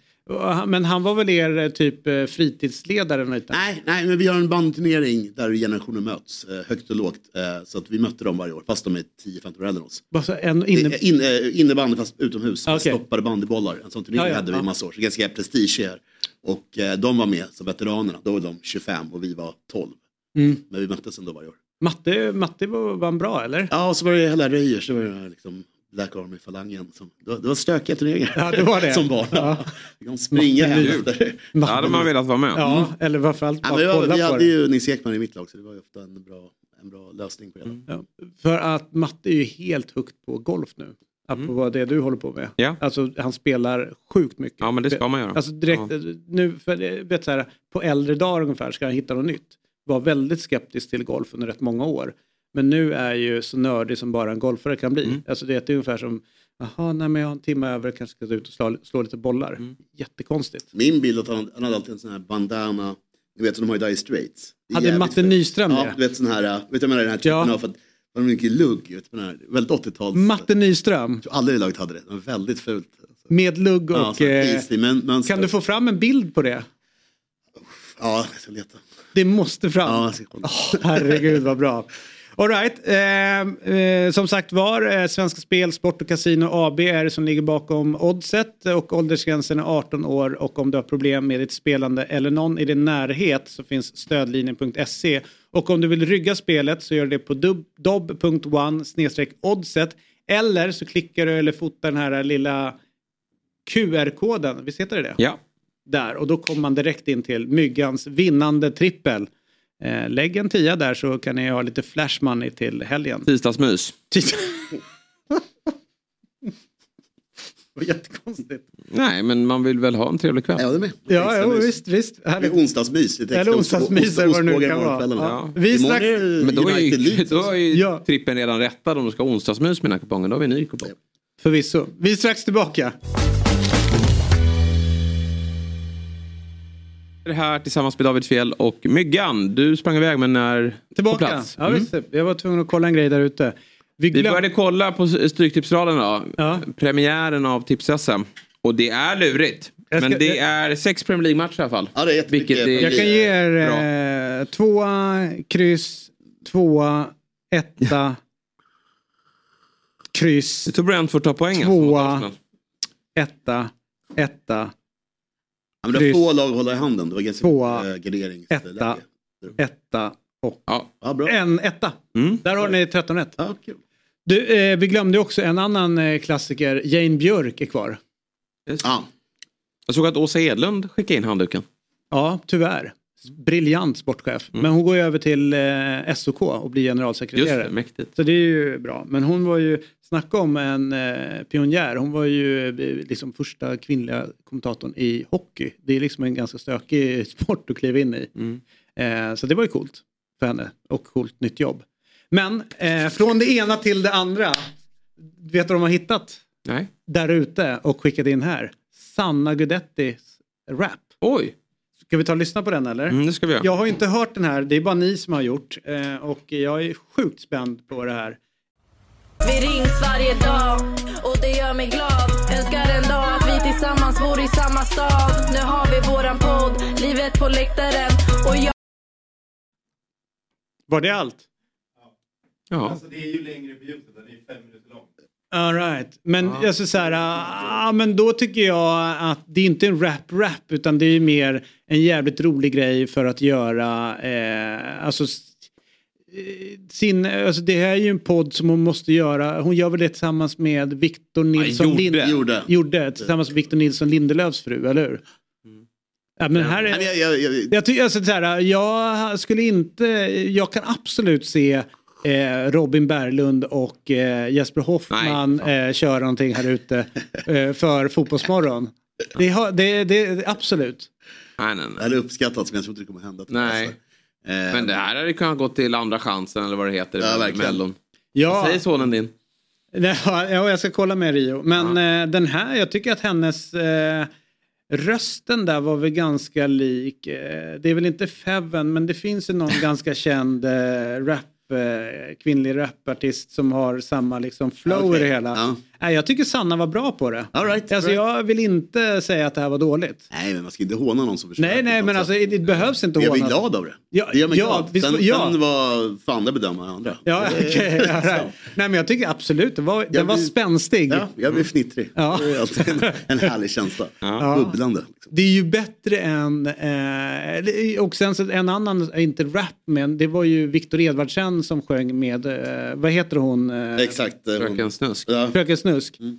Men han var väl er eh, typ eh, fritidsledare? Nej, nej, men vi har en bandturnering där generationer möts, eh, högt och lågt. Så att vi mötte dem varje år, fast de är 10-15 år äldre än oss. Bara så en inne... In, innebandy fast utomhus, Okej. stoppade bandybollar. En sån turnering Ja, ja, hade vi ja. massa år, så ganska prestige här. Och de var med som veteranerna, då var de 25 och vi var 12. Mm. Men vi möttes ändå varje år. Matte, Matte var, var bra eller? Ja, och så var det hela Röjer, så var det här liksom Black Army-falangen. Som, det, var, det var stökiga turneringar. Ja, det var det. som barn. Ja. Vi kom springa hem efter. Ja, hade man velat vara med. Ja, Mm. eller varför allt Ja, bara vi, var, kolla vi på hade det. ju Nisse Ekman i mitt lag, så det var ju ofta en bra, en bra lösning på det. hela. Ja, för att Matte är ju helt hooked på golf nu. Apropå vad det du håller på med. Ja. Alltså han spelar sjukt mycket. Ja, men det ska man göra. Alltså direkt, nu, för, vet så här, på äldre dagar ungefär ska han hitta något nytt. Var väldigt skeptisk till golf under rätt många år. Men nu är ju så nördig som bara en golfare kan bli. Mm. Alltså det är ungefär som, jaha, nej men jag har en timme över, kanske ska ut och slå, slå lite bollar. Mm. Jättekonstigt. Min bild är att han, han hade alltid en sån här bandana, ni vet som de har i Dire Straits. Det är Hade Matte. Nyström Ja, det? du vet sån här, vet du vad jag menar, den här typen Ja. av, för att det var mycket lugg, vet du, den här, väldigt 80-tals. Matte Nyström Jag tror aldrig i laget hade det, det var väldigt fult. med lugg och... Ja, här eh, men, mönster. kan du få fram en bild på det? Ja, jag ska leta. Det måste fram. Ja, jag ska. Åh, herregud vad bra. All right. Eh, eh, som sagt var, eh, Svenska Spel, Sport och Casino AB är det som ligger bakom oddset och åldersgränsen är 18 år och om du har problem med ditt spelande eller någon i din närhet så finns stödlinjen.se och om du vill rygga spelet så gör du det på dob.one oddset eller så klickar du eller fotar den här lilla QR-koden, visst heter det det? Ja. där och då kommer man direkt in till Myggans vinnande trippel. Eh, lägg en tia där så kan ni ha lite flash money till helgen. Tisdagsmys. Det var jättekonstigt. Nej, men man vill väl ha en trevlig kväll. Ja, det med. Ja, mys. visst, visst. Det Härligt. är onsdagsmys. Eller onsdagsmys eller vad det nu kan vara. Ja. Vi det Men då är ju, då är ju Ja. trippen redan rättad om du ska ha onsdagsmys med den här kupongen. Då har vi en ny kupong. Förvisso. Vi är strax tillbaka. Det här tillsammans med David Fjell och Myggan. Du sprang iväg men är på Tillbaka. plats. Ja, Mm. visst, jag var tvungen att kolla en grej där ute. Vi, Vi glöm... började kolla på Stryktipsraden då. Ja. Premiären av Tips-SM. Och det är lurigt. Ska- Men det är sex Premier League-matcher i alla fall. Ja, det är. Vilket är- Jag kan ge er eh, tvåa, kryss, tvåa, etta, kryss, Jag tror Brentford tar poängen. Tvåa. Arsenal. etta, etta, Ja, men det var få lag att hålla i handen. Det var ganska Tvåa, garderingsläge. etta, etta och Ja. Ja, bra. en etta. Mm. Där har ni 13 rätt. Ja. Du, eh, vi glömde också en annan eh, klassiker. Jane Björk är kvar. Ja. Jag såg att Åsa Edlund skickade in handduken. Ja, tyvärr. Briljant sportchef. Men hon går ju över till eh, SOK och blir Just generalsekreterare. det, mäktigt. Så det är ju bra. Men hon var ju, snacka om en eh, pionjär. Hon var ju eh, liksom första kvinnliga kommentatorn i hockey. Det är liksom en ganska stökig sport att kliva in i. Mm. Eh, så det var ju coolt för henne och coolt nytt jobb. Men eh, från det ena till det andra. Vet du vad de har hittat Nej. där ute och skickat in här? Sanna Gudettis rap. Oj, Ska vi ta och lyssna på den eller? mm, det ska vi göra. Jag har inte hört den här, det är bara ni som har gjort. Eh, och jag är sjukt spänd på det här. Vi rings varje dag och det gör mig glad Önskar en dag att vi tillsammans bor i samma stad Nu har vi våran podd, livet på läktaren och jag Var det allt? Ja. det är ju längre på Youtube, den är fem minuter. All right. Men jag ska säga, ah, men då tycker jag att det är inte en rap-rap utan det är mer en jävligt rolig grej för att göra, eh, alltså eh, sin, alltså det här är ju en podd som hon måste göra. Hon gör väl det tillsammans med Victor Nilsson gjorde. Lind- Gjorde. gjorde tillsammans med Victor Nilsson Lindelöfs fru, eller hur? Ja, men här Nej, är, men jag, jag, jag, jag, tycker, alltså, så här, jag skulle inte, jag kan absolut se eh, Robin Berglund och eh, Jesper Hoffman Nej, eh, köra någonting här ute eh, för Fotbollsmorgon. Det, har, det, det, absolut. Nej, nej, det nej. hade uppskattats men jag tror inte det kommer hända. Nej. Eh, Men det här hade kunnat gå till andra chansen eller vad det heter. Ja, verkligen. Ja, Säg sonen din. Ja, jag ska kolla med Rio. Men eh, den här, jag tycker att hennes eh, rösten där var väl ganska lik. Det är väl inte Feven men det finns ju någon ganska känd eh, rap, kvinnlig rapartist som har samma liksom flow i Okej, det hela. ja. Nej, jag tycker Sanna var bra på det. All right, Alltså, right. Jag vill inte säga att det här var dåligt. Nej men man ska inte håna någon som försöker. Nej, nej, men alltså det behövs inte Jag blir glad av det. Ja, det gör mig ja, glad. visst- sen, ja. sen var för andra bedömare andra. Ja, ja, right. Nej, men jag tycker absolut, det var, den var blir- spänstig. Ja, jag blir fnittrig. Ja. Det är alltid en, en härlig känsla. Ja. Bubblande. Liksom. Det är ju bättre än, eh, och sen så en annan, inte rap men det var ju Viktor Edvardsen som sjöng med, eh, vad heter hon? Eh, Exakt. eh, Fröken Snusk. Ja. Fröken Snusk.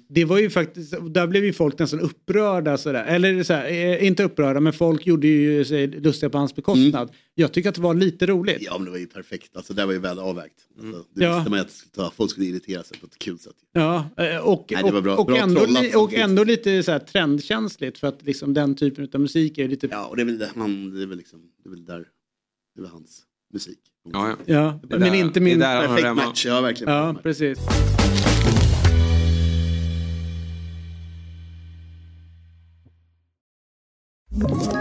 Det var ju faktiskt, där blev ju folk nästan upprörda sådär. Eller så här, eh, inte upprörda men folk gjorde ju sig lustiga på hans bekostnad. Jag tycker att det var lite roligt. ja men det var ju perfekt. Alltså, det var ju väl avvägt. Alltså, det Ja. visste man ju att ta. folk skulle irritera sig på ett kul sätt. Ja, eh, och, Nej, bra- och, bra ändå, trollat li- och ändå lite så här trendkänsligt för att liksom den typen av musik är lite... Ja och det är väl, det, man, det är väl liksom, det är väl där, det är väl hans musik. Ja, ja. Ja, Det är men där- inte det är min... där Perfekt match, ja verkligen. Ja, precis. Ett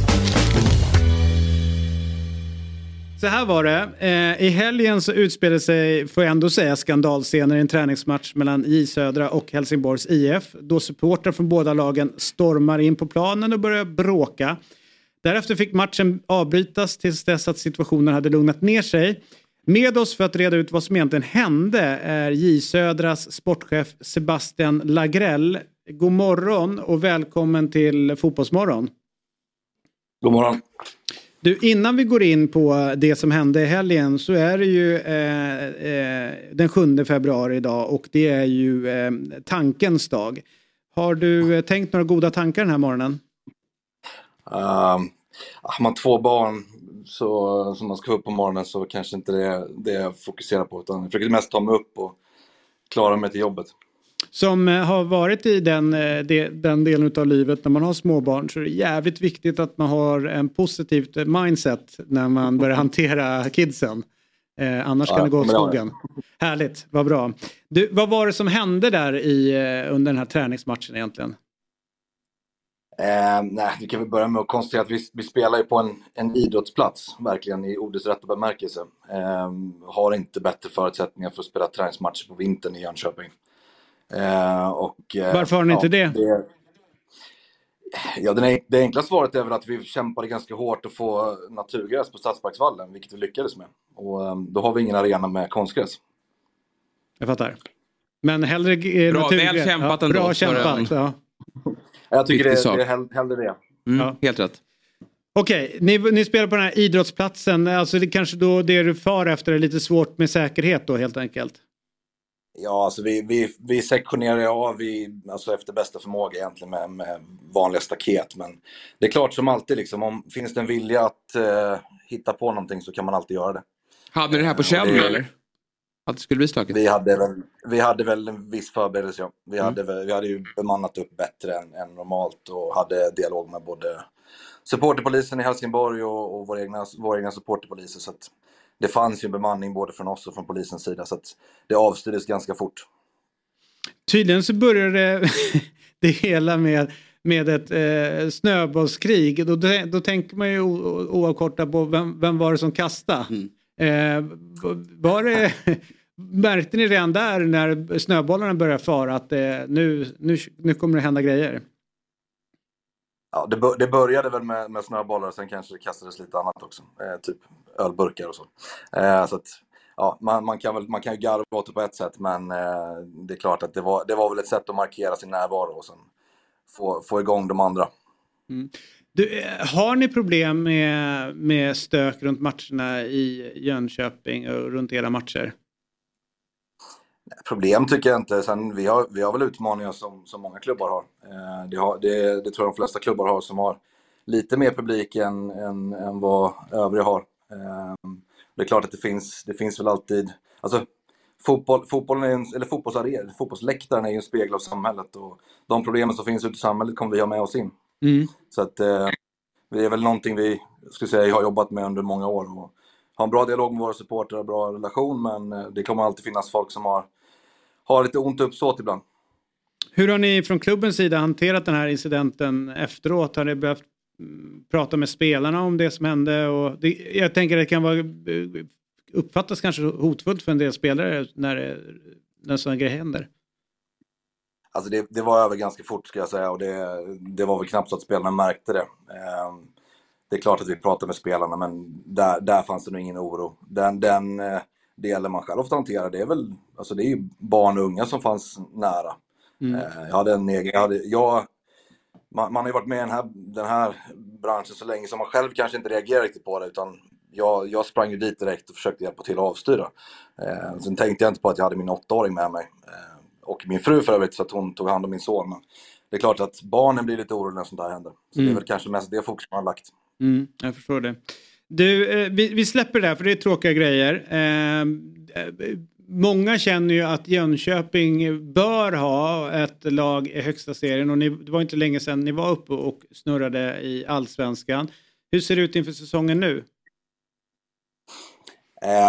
Så här var det. Eh, I helgen så utspelade sig, får jag ändå säga, skandalscener i en träningsmatch mellan J Södra och Helsingborgs IF. Då supportrar från båda lagen stormar in på planen och börjar bråka. Därefter fick matchen avbrytas tills dess att situationen hade lugnat ner sig. Med oss för att reda ut vad som egentligen hände är J Södras sportchef Sebastian Lagrell. God morgon och välkommen till Fotbollsmorgon. God morgon. Du, innan vi går in på det som hände i helgen så är det ju eh, eh, den 7 februari idag och det är ju eh, tankens dag. Har du eh, tänkt några goda tankar den här morgonen? Um, har man två barn så, som man ska få upp på morgonen så kanske inte det är det jag fokuserar på utan jag försöker mest ta mig upp och klara mig till jobbet. Som eh, har varit i den, eh, de, den delen av livet när man har småbarn så är det jävligt viktigt att man har en positivt eh, mindset när man börjar hantera kidsen. Eh, annars Ja, kan det gå åt skogen. Härligt, vad bra. Du, vad var det som hände där i, under den här träningsmatchen egentligen? Eh, nej, vi kan väl börja med att konstatera att vi, vi spelar ju på en, en idrottsplats, verkligen i ordets rätta bemärkelse. Eh, har inte bättre förutsättningar för att spela träningsmatcher på vintern i Jönköping. Eh, och, eh, Varför har ni inte det? det Ja, den, en- det enkla svaret är väl att vi kämpade ganska hårt att få naturgräs på Stadsparksvallen, vilket vi lyckades med. Och eh, då har vi ingen arena med konstgräs. Jag fattar. Men hellre eh, Bra, naturgräs. väl kämpat ändå, Bra kämpat. Ja. Jag tycker det, det är hell, hellre det. Mm, Ja. Helt rätt. Okej, ni, ni spelar på den här idrottsplatsen. Alltså det kanske då det du far efter är lite svårt med säkerhet då helt enkelt. Ja, alltså vi, vi, vi sektionerar av i, alltså efter bästa förmåga egentligen med, med vanliga staket. Men det är klart som alltid, liksom, om finns det en vilja att eh, hitta på någonting så kan man alltid göra det. Hade ni det här på Och känn eller? Att det skulle bli stökigt? Vi hade väl, vi hade väl en viss förberedelse, ja. Vi, Mm. hade, vi hade ju bemannat upp bättre än, än normalt och hade dialog med både supporterpolisen i Helsingborg och, och våra egna, våra egna supporterpoliser. Så att det fanns ju en bemanning både från oss och från polisens sida så att det avstyrdes ganska fort. Tydligen så började det hela med, med ett eh, snöbollskrig. Då, då tänker man ju oavkortat på vem, vem var det som kastade. Eh, var det, märkte ni redan där när snöbollarna började fara att eh, nu, nu, nu kommer det hända grejer? Ja, det började väl med, med snöbollar, sen kanske det kastades lite annat också. Eh, typ ölburkar och så. Eh, så att, ja, man, man, kan väl, man kan ju garva åt det på ett sätt, men eh, det är klart att det var, det var väl ett sätt att markera sin närvaro och sen få, få igång de andra. Du, eh, har ni problem med, med stök runt matcherna i Jönköping och runt era matcher? Problem tycker jag inte. Sen, vi, har, vi har väl utmaningar som, som många klubbar har. Eh, det, har det, det tror jag de flesta klubbar har som har lite mer publik än, än, än vad övriga har. Eh, det är klart att det finns, det finns väl alltid... Alltså, fotboll, fotbollen är en, eller fotbollsarena, fotbollsläktaren är ju en spegel av samhället och de problemen som finns ute i samhället kommer vi ha med oss in. Mm. Så att eh, det är väl någonting vi skulle säga, har jobbat med under många år. Och har en bra dialog med våra supportrar och bra relation men eh, det kommer alltid finnas folk som har, har lite ont uppsåt ibland. Hur har ni från klubbens sida hanterat den här incidenten efteråt? Har ni behövt prata med spelarna om det som hände? Och det, jag tänker att det kan vara, eh, uppfattas kanske hotfullt för en del spelare när, det- när sådana grejer händer. Alltså det, det var över ganska fort ska jag säga och det, det var väl knappt så att spelarna märkte det. Eh, det är klart att vi pratade med spelarna men där, där fanns det nog ingen oro. Den, den eh, delen man själv ofta hanterar det är väl, alltså det är ju barn och unga som fanns nära. Mm. Eh, Jag hade en egen, jag hade, jag, man, man har ju varit med i den här, den här branschen så länge som man själv kanske inte reagerar riktigt på det utan jag, jag sprang ju dit direkt och försökte hjälpa till att avstyra. Eh, sen tänkte jag inte på att jag hade min åttaåring med mig. Eh, och min fru för övrigt så att hon tog hand om min son. Men det är klart att barnen blir lite oroliga när sånt här händer. Så det Mm. är väl kanske mest det fokus man har lagt. Mm, jag förstår det. Du, eh, vi, vi släpper det där för det är tråkiga grejer. Eh, eh, många känner ju att Jönköping bör ha ett lag i högsta serien och ni, det var inte länge sedan ni var uppe och snurrade i allsvenskan. Hur ser det ut inför säsongen nu?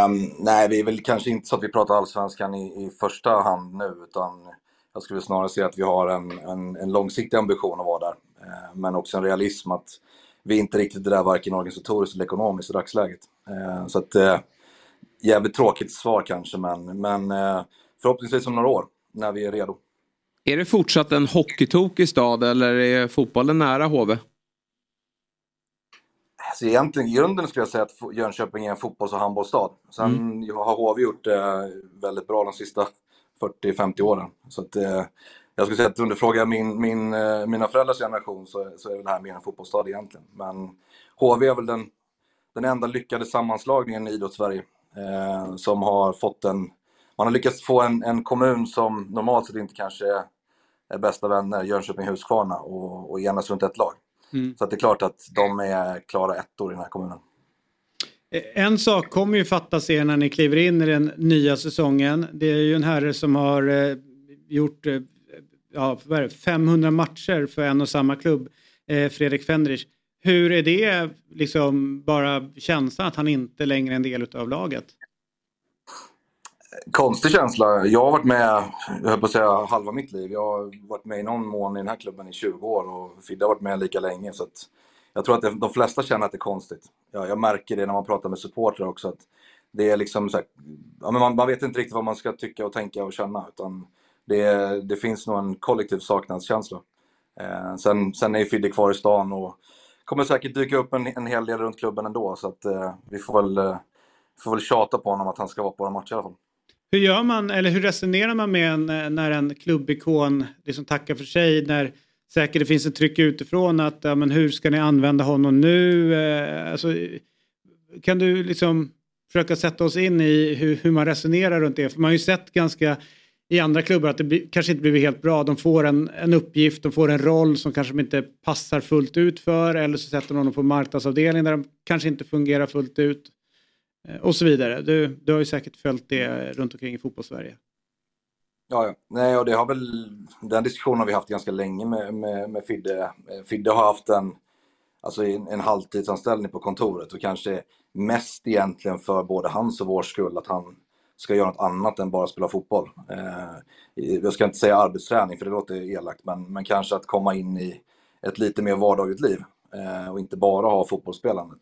Um, nej, vi är väl kanske inte så att vi pratar allsvenskan i, i första hand nu, utan jag skulle snarare säga att vi har en, en, en långsiktig ambition att vara där. Ehm, men också en realism att vi inte riktigt är där varken organisatoriskt eller ekonomiskt i dagsläget. Ehm, så att, eh, jävligt tråkigt svar kanske, men, men eh, förhoppningsvis om några år, när vi är redo. Är det fortsatt en hockeytokig stad eller är fotbollen nära HV? Alltså egentligen, i grunden skulle jag säga att Jönköping är en fotbolls och handbollsstad. Sen har HV gjort det väldigt bra de sista 40-50 åren. Så att, eh, jag skulle säga att om du frågar min, min, eh, mina föräldrars generation så, så är det här mer en fotbollsstad egentligen. Men HV är väl den, den enda lyckade sammanslagningen i idrottssverige eh, som har fått en... Man har lyckats få en, en kommun som normalt sett inte kanske är, bästa vänner, Jönköping Huskvarna, och, och enas runt ett lag. Mm. Så det är klart att de är klara ettor i den här kommunen. Eh, En sak kommer ju fattas er när ni kliver in i den nya säsongen. Det är ju en herre som har eh, gjort eh, ja, vad är det, 500 matcher för en och samma klubb, eh, Fredrik Fendrich. Hur är det liksom bara känslan att han inte längre är en del av laget? Konstig känsla. Jag har varit med, jag höll på att säga halva mitt liv. Jag har varit med i någon mån i den här klubben i 20 år och Fidde har varit med lika länge. Så att jag tror att det, de flesta känner att det är konstigt. Ja, jag märker det när man pratar med supportrar också. Att det är liksom så här, ja, men man, man vet inte riktigt vad man ska tycka och tänka och känna. Utan det, det finns nog en kollektiv saknadskänsla. Eh, sen, sen är ju Fidde kvar i stan och kommer säkert dyka upp en, en hel del runt klubben ändå. Så att eh, vi får väl, eh, får väl tjata på honom att han ska vara på våra matcher i alla fall. Hur gör man, eller hur resonerar man med en, eh, när en klubbikon liksom tackar för sig, när säkert det finns ett tryck utifrån att ja, men hur ska ni använda honom nu? Eh, alltså, kan du liksom försöka sätta oss in i hur, hur man resonerar runt det? För man har ju sett ganska i andra klubbar att det blir, kanske inte blivit helt bra. De får en, en uppgift, de får en roll som kanske de inte passar fullt ut för eller så sätter de honom på marknadsavdelningen där de kanske inte fungerar fullt ut. Eh, och så vidare. Du, du har ju säkert följt det runt omkring i fotbollssverige. Ja, ja. Nej, och det har väl, den diskussionen har vi haft ganska länge med, med, med Fidde. Eh, Fidde har haft en, alltså en, en halvtidsanställning på kontoret och kanske mest egentligen för både hans och vår skull att han ska göra något annat än bara spela fotboll. Eh, jag ska inte säga arbetsträning för det låter elakt, men, men kanske att komma in i ett lite mer vardagligt liv eh, och inte bara ha fotbollsspelandet.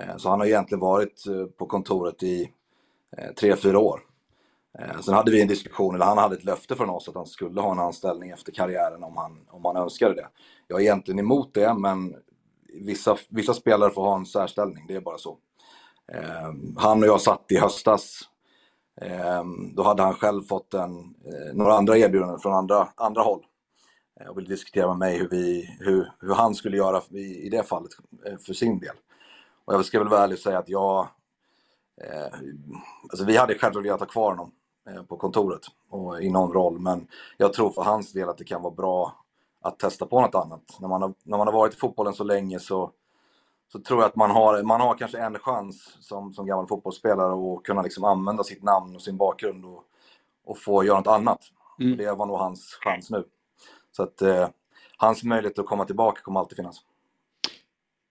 Eh, så han har egentligen varit eh, på kontoret i eh, tre, fyra år. Eh, sen hade vi en diskussion, eller han hade ett löfte från oss att han skulle ha en anställning efter karriären om han, om han önskade det. Jag är egentligen emot det, men vissa, vissa spelare får ha en särställning, det är bara så. Eh, han och jag satt i höstas, Ehm, då hade han själv fått en, eh, några andra erbjudanden från andra, andra håll eh, och ville diskutera med mig hur, vi, hur, hur han skulle göra i, i det fallet eh, för sin del. Och jag ska väl vara ärlig och säga att jag... Eh, alltså vi hade självklart velat ha kvar honom eh, på kontoret och i någon roll, men jag tror för hans del att det kan vara bra att testa på något annat. När man har, när man har varit i fotbollen så länge så, så tror jag att man har, man har kanske en chans som, som gammal fotbollsspelare att kunna liksom använda sitt namn och sin bakgrund och, och få göra något annat. Mm. Det var nog hans chans nu. Så att eh, hans möjlighet att komma tillbaka kommer alltid finnas.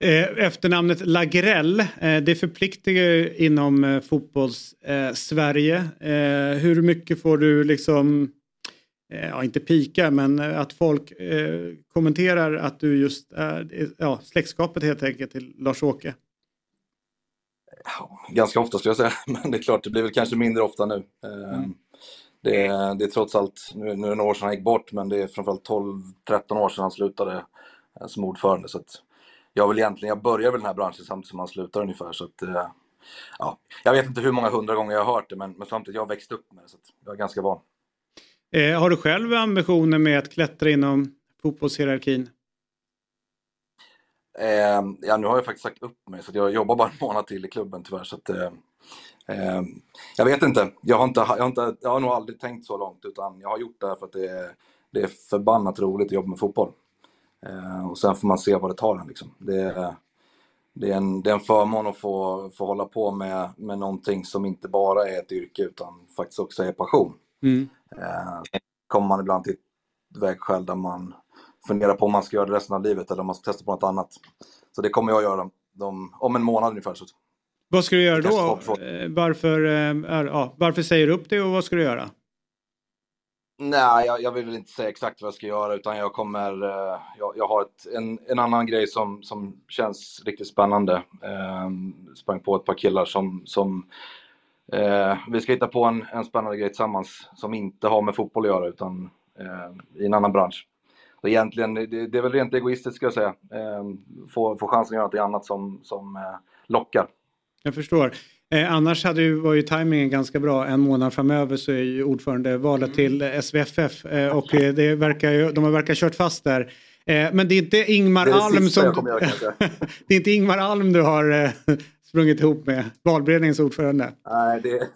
Eh, efternamnet Lagrell, eh, det förpliktigar inom eh, fotbolls-Sverige. Hur mycket får du liksom, ja inte pika, men att folk kommenterar att du just är ja, släktskapet helt enkelt till Lars-Åke? Ganska ofta skulle jag säga, men det är klart det blir väl kanske mindre ofta nu. Mm. Det, det, är trots allt, nu, nu är det några år sedan han gick bort, men det är framförallt 12-13 år sedan han slutade som ordförande. Så jag vill egentligen, jag börjar väl den här branschen samtidigt som man slutar ungefär så att eh, ja, jag vet inte hur många hundra gånger jag har hört det men, men samtidigt jag har växt upp med det så jag är ganska van. Eh, har du själv ambitioner med att klättra inom fotbollshierarkin? Eh, ja, nu har jag faktiskt sagt upp mig så jag jobbar bara en månad till i klubben tyvärr. Så att, eh, eh, jag vet inte. Jag har, inte, jag, har inte, jag har nog aldrig tänkt så långt utan jag har gjort det här för att det är, det är förbannat roligt att jobba med fotboll. Eh, och sen får man se vad det tar en. Liksom. Det, är, det, är en, det är en förmån att få, få hålla på med, med någonting som inte bara är ett yrke utan faktiskt också är passion. Mm. Eh, kommer man ibland till ett vägskäl där man funderar på om man ska göra det resten av livet eller om man ska testa på något annat. Så det kommer jag att göra de, om en månad ungefär. Så. Vad ska du göra då? Eh, varför, är, ja, varför säger du upp det och vad ska du göra? Nej, jag, jag, vill inte säga exakt vad jag ska göra utan jag kommer... Eh, jag, jag, har ett, en, en annan grej som, som känns riktigt spännande. Eh, sprang på ett par killar som... som eh, vi ska hitta på en, en spännande grej tillsammans som inte har med fotboll att göra utan eh, i en annan bransch. Så egentligen, det, det är väl rent egoistiskt ska jag säga. Eh, få, få chansen att göra något annat som, som eh, lockar. Jag förstår. Eh, annars hade ju, var ju tajmingen ganska bra. En månad framöver så är ju ordförandevalet mm. till SVFF eh, och eh, det verkar ju, de har verkar kört fast där. Eh, men det är inte Ingmar det är Alm som... Göra, det är inte Ingmar Alm du har eh, sprungit ihop med, valberedningens ordförande. Nej, det,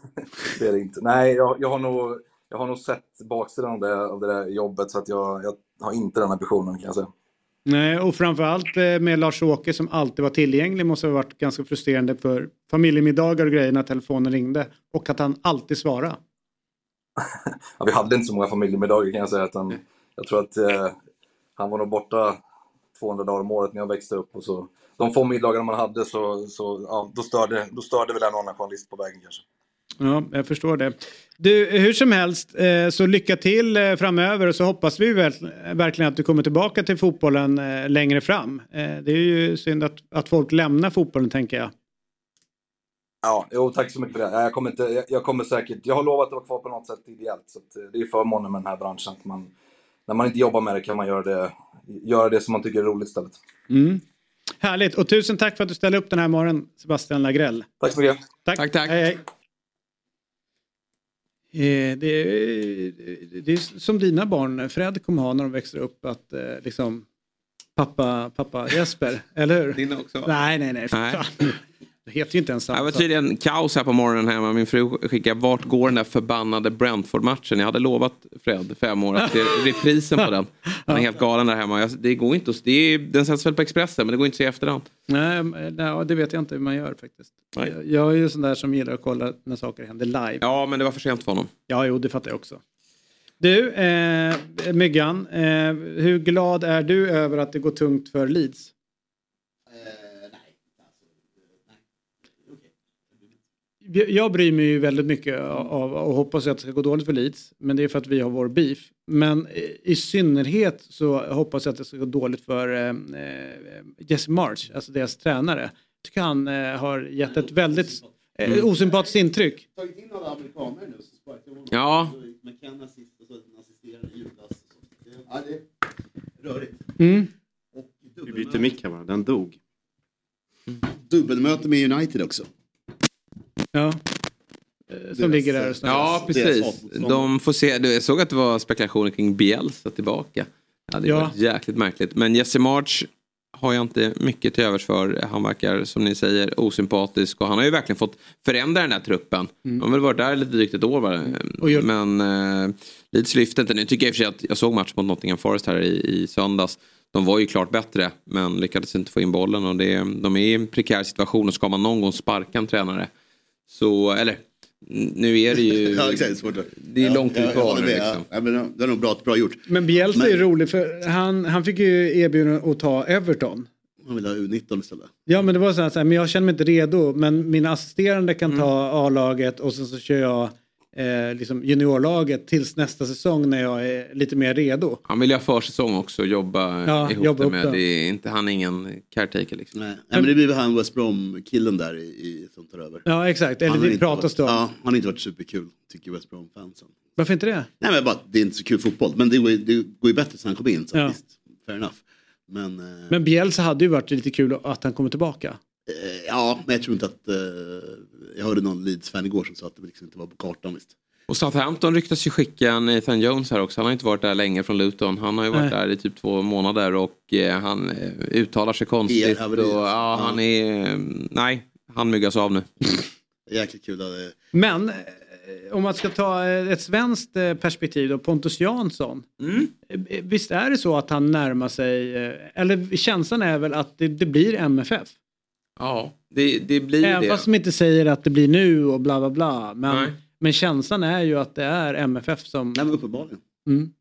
det är det inte. Nej, jag, jag, har nog, jag har nog sett baksidan av det, av det där jobbet så att jag, jag har inte den ambitionen kan jag säga. Nej, och framförallt eh, med Lars-Åke som alltid var tillgänglig måste ha varit ganska frustrerande för familjemiddagar och grejer när telefonen ringde. Och att han alltid svarade. ja, vi hade inte så många familjemiddagar kan jag säga. Utan jag tror att eh, han var nog borta 200 dagar om året när jag växte upp. Och så, de få middagarna man hade så, så ja, då, störde, då störde väl en annan journalist på vägen kanske. Ja, jag förstår det. Du, hur som helst, eh, så lycka till eh, framöver och så hoppas vi verkligen att du kommer tillbaka till fotbollen eh, längre fram. Det är ju synd att, att folk lämnar fotbollen tänker jag. Ja, jo, tack så mycket för det. Jag kommer, inte, jag, kommer säkert, jag har lovat att vara kvar på något sätt ideellt. Så det är förmånen med den här branschen. Att man, när man inte jobbar med det kan man göra det, göra det som man tycker är roligt istället. Mm. Härligt och tusen tack för att du ställde upp den här morgonen Sebastian Lagrell. Tack så mycket. Tack, tack. tack. Hej, hej. Eh, det, är, det är som dina barn, Fred kommer ha när de växer upp, att eh, liksom pappa, pappa Jesper, eller hur? Dina också? Nej, nej, nej. för Nej. Det heter ju inte ens Det var samma. tydligen kaos här på morgonen hemma. Min fru skickade vart går den där förbannade Brentford-matchen? Jag hade lovat Fred fem år att se reprisen på den. Han är helt galen där hemma. Det går inte att, det är, den sätts väl på Expressen men det går inte att se efterhand. Nej, nej, det vet jag inte hur man gör faktiskt. Nej. Jag, jag är ju sån där som gillar att kolla när saker händer live. Ja men det var för sent för honom. Ja, jo, det fattar jag också. Du, eh, Myggan, eh, hur glad är du över att det går tungt för Leeds? Jag- bryr mig ju väldigt mycket av och hoppas att det ska gå dåligt för Leeds. Men det är för att vi har vår beef. Men i- synnerhet så hoppas jag att det ska gå dåligt för eh, eh, Jesse March, alltså deras tränare. Jag tycker han eh, har gett ett väldigt eh, Mm. osympatiskt intryck. tagit in alla amerikaner nu så sparkar honom. Ja. Så McKenna sist och så den assisterande Judas. och så. Det- Ja, det är rörigt. Mm. Vi byter mick här bara, den dog. Dubbelmöte med United också. Ja. Eh, Som ligger där och snurrar. Ja precis. De får se. Du, Jag såg att det var spekulationer kring Bielsa tillbaka. Ja, det Ja. var jäkligt märkligt. Men Jesse March har jag inte mycket till övers för. Han verkar som ni säger osympatisk och han har ju verkligen fått förändra den här truppen. Mm. De har väl varit där lite drygt ett år va? Men eh, Leeds lyfte inte. Nu tycker jag i och för sig att jag såg match mot Nottingham Forest här i, i söndags. De var ju klart bättre men lyckades inte få in bollen och det, de är i en prekär situation och ska man någon gång sparka en tränare så, eller nu är det ju... Ja, exakt. Svårt att... Det är långt ja, kvar med. liksom. Ja, men det är nog bra, bra gjort. Men Bielsa Men- är rolig för han, han fick ju erbjudande att ta Everton. Man vill ha U19 istället. Ja men det var så här, så här, men jag känner mig inte redo men mina assisterande kan Mm. ta A-laget och sen så kör jag eh, liksom juniorlaget tills nästa säsong när jag är lite mer redo. Han vill ju ha försäsong också och jobba Ja, ihop jobba det med. det. Är inte, han är ingen caretaker liksom. Nej, men det blir väl han West Brom-killen där i, i, som tar över. Ja exakt, eller Han har det inte pratas det om. varit- Ja, han har inte varit superkul, tycker West Brom-fansen. Varför inte det? Nej men bara det är inte så kul fotboll. Men det går, ju- det går ju bättre sen han kom in. Så Ja. visst, fair enough. Men, eh, Men Bielsa hade ju varit lite kul att han kommer tillbaka. Eh, ja, men jag tror inte att... Eh, jag hörde någon Leeds-fan igår som sa att det liksom inte var på kartan visst. Och Southampton ryktas ju skicka Nathan Jones här också. Han har inte varit där länge från Luton. Han har ju varit Nej. där i typ två månader och eh, han eh, uttalar sig konstigt. Ja, Och, det- ja, han är... eh, Nej, han myggas av nu. Jäkligt kul. Eh, Men om man ska ta ett svenskt perspektiv då, Pontus Jansson. Mm. Visst är det så att han närmar sig, eller känslan är väl att det, det blir MFF? Ja, det, det blir Även det. fast de inte säger att det blir nu och bla bla bla. Men, Nej. men känslan är ju att det är MFF som... Nej men uppenbarligen. Mm.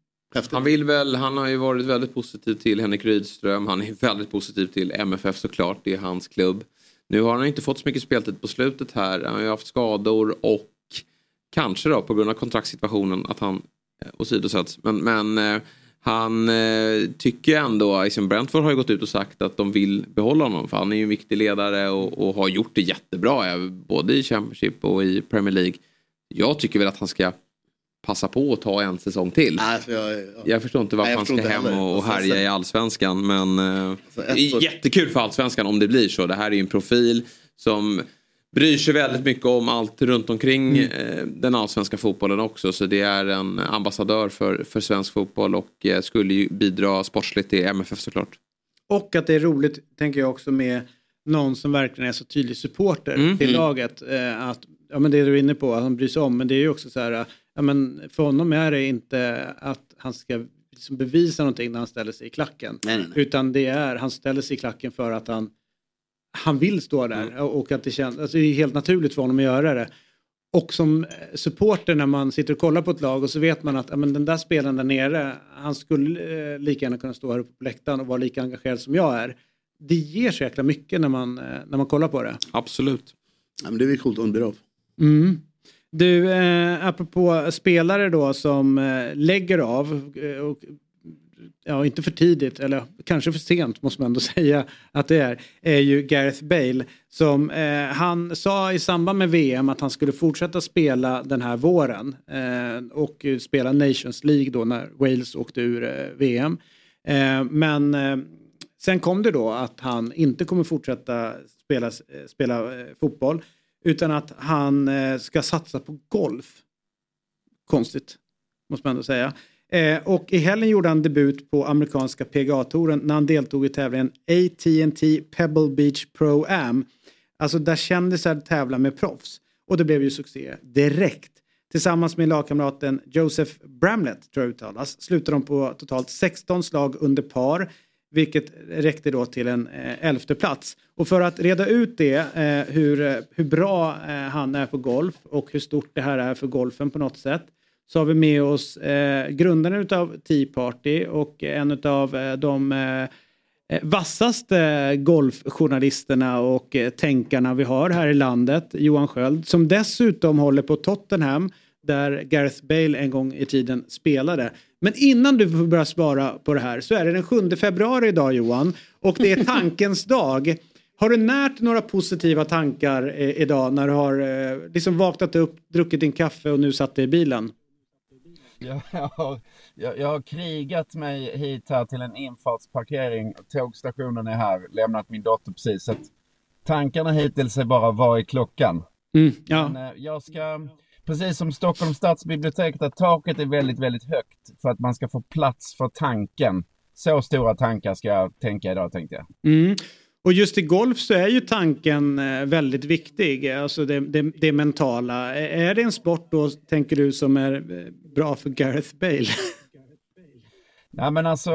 Han vill väl, han har ju varit väldigt positiv till Henrik Rydström. Han är väldigt positiv till MFF såklart. Det är hans klubb. Nu har han inte fått så mycket speltid på slutet här. Han har ju haft skador och kanske då på grund av kontraktssituationen att han eh, åsidosätts. Men, men eh, han eh, tycker ändå, liksom Brentford har ju gått ut och sagt att de vill behålla honom. För han är ju en viktig ledare och, och har gjort det jättebra. eh, Både i Championship och i Premier League. Jag tycker väl att han ska passa på att ta en säsong till. Alltså, jag, jag, Jag förstår inte varför Nej, han ska hem heller. och, och Alltså, härja sen- i allsvenskan. Men eh, ett det är jättekul för allsvenskan om det blir så. Det här är ju en profil som bryr sig väldigt mycket om allt runt omkring Mm. eh, den allsvenska fotbollen också. Så det är en ambassadör för, för svensk fotboll och eh, skulle ju bidra sportsligt till MFF såklart. Och att det är roligt, tänker jag också, med någon som verkligen är så tydlig supporter Mm. till Mm. laget. Eh, att, ja, men det du är inne på, att han bryr sig om. Men det är ju också så här, eh, ja, men för honom är det inte att han ska liksom bevisa någonting när han ställer sig i klacken. Nej, nej, nej. Utan det är, han ställer sig i klacken för att han, han vill stå där. Mm. Och att det känns, alltså det är helt naturligt för honom att göra det. Och som eh, supporter när man sitter och kollar på ett lag och så vet man att ja, men den där spelaren där nere, han skulle eh, lika gärna kunna stå här uppe på läktaren och vara lika engagerad som jag är. Det ger så jäkla mycket när man, eh, när man kollar på det. Absolut. Ja, men det är väl coolt av. Mm. Du, eh, apropå spelare då som eh, lägger av, eh, och, ja inte för tidigt, eller kanske för sent måste man ändå säga att det är, är ju Gareth Bale. Som eh, han sa i samband med VM att han skulle fortsätta spela den här våren eh, och spela Nations League då när Wales åkte ur eh, VM. Eh, men eh, sen kom det då att han inte kommer fortsätta spela, eh, spela eh, fotboll utan att han eh, ska satsa på golf. Konstigt, måste man ändå säga. Eh, och i helgen gjorde han debut på amerikanska PGA-touren när han deltog i tävlingen AT&T Pebble Beach Pro Am. Alltså där kändisar tävlar med proffs. Och det blev ju succé direkt. Tillsammans med lagkamraten Joseph Bramlett, tror jag uttalas, slutade de på totalt 16 slag under par vilket räckte då till en eh, elfte plats. Och för att reda ut det, eh, hur, eh, hur bra eh, han är på golf och hur stort det här är för golfen på något sätt, så har vi med oss eh, grundaren av Tea Party och en av eh, de eh, vassaste golfjournalisterna och eh, tänkarna vi har här i landet, Johan Sköld, som dessutom håller på Tottenham där Gareth Bale en gång i tiden spelade. Men innan du får börja svara på det här så är det den 7 februari idag Johan och det är tankens dag. Har du närt några positiva tankar eh, idag när du har eh, liksom vaknat upp, druckit din kaffe och nu satt dig i bilen? Jag har, jag, jag har krigat mig hit här till en infartsparkering. Tågstationen är här, lämnat min dotter precis. Så tankarna hittills är bara vad är klockan? Mm, ja. Men, eh, jag ska, precis som Stockholms stadsbibliotek, där taket är väldigt, väldigt högt för att man ska få plats för tanken. Så stora tankar ska jag tänka idag tänkte jag. Mm. Och just i golf så är ju tanken eh, väldigt viktig, alltså det, det, det mentala. Är det en sport då, tänker du, som är eh, bra för Gareth Bale? Nej men alltså,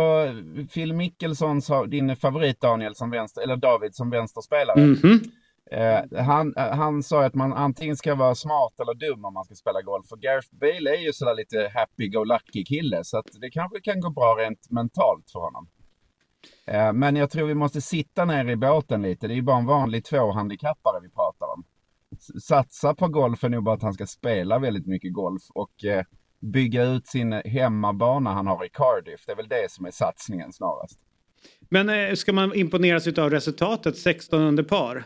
Phil Mickelson, din favorit Daniel som vänster, eller David som vänsterspelare. Mm -hmm. Eh, han, han sa att man antingen ska vara smart eller dum om man ska spela golf. För Gareth Bale är ju sådär lite happy-go-lucky kille. Så att det kanske kan gå bra rent mentalt för honom. Eh, men jag tror vi måste sitta ner i båten lite. Det är ju bara en vanlig tvåhandikappare vi pratar om. Satsa på golf är nog bara att han ska spela väldigt mycket golf och eh, bygga ut sin hemmabana han har i Cardiff. Det är väl det som är satsningen snarast. Men ska man imponeras av resultatet 16 under par?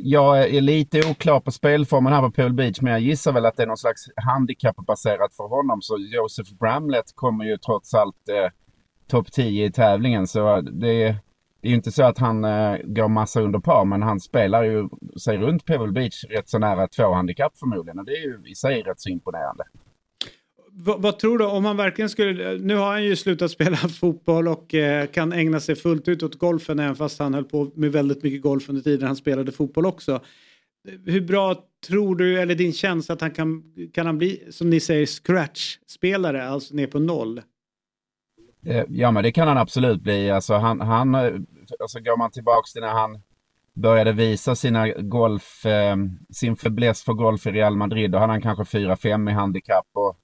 Jag är lite oklar på spelformen här på Pebble Beach, men jag gissar väl att det är någon slags handikappbaserat för honom. Så Joseph Bramlett kommer ju trots allt eh, topp 10 i tävlingen. Så det, är ju inte så att han eh, går massa under par, men han spelar ju sig runt Pebble Beach rätt så nära två handikapp förmodligen. Och det är ju i sig rätt så imponerande. Vad, vad, tror du om han verkligen skulle, nu har han ju slutat spela fotboll och eh, kan ägna sig fullt ut åt golfen även fast han höll på med väldigt mycket golf under tiden han spelade fotboll också. Hur bra tror du, eller din känsla att han kan, kan han bli, som ni säger, scratch-spelare, alltså ner på noll? Eh, ja men det kan han absolut bli. Alltså, han, han, eh, alltså går man tillbaks till när han började visa sina golf, eh, sin fäbless för golf i Real Madrid, då hade han kanske 4-5 i handikapp. Och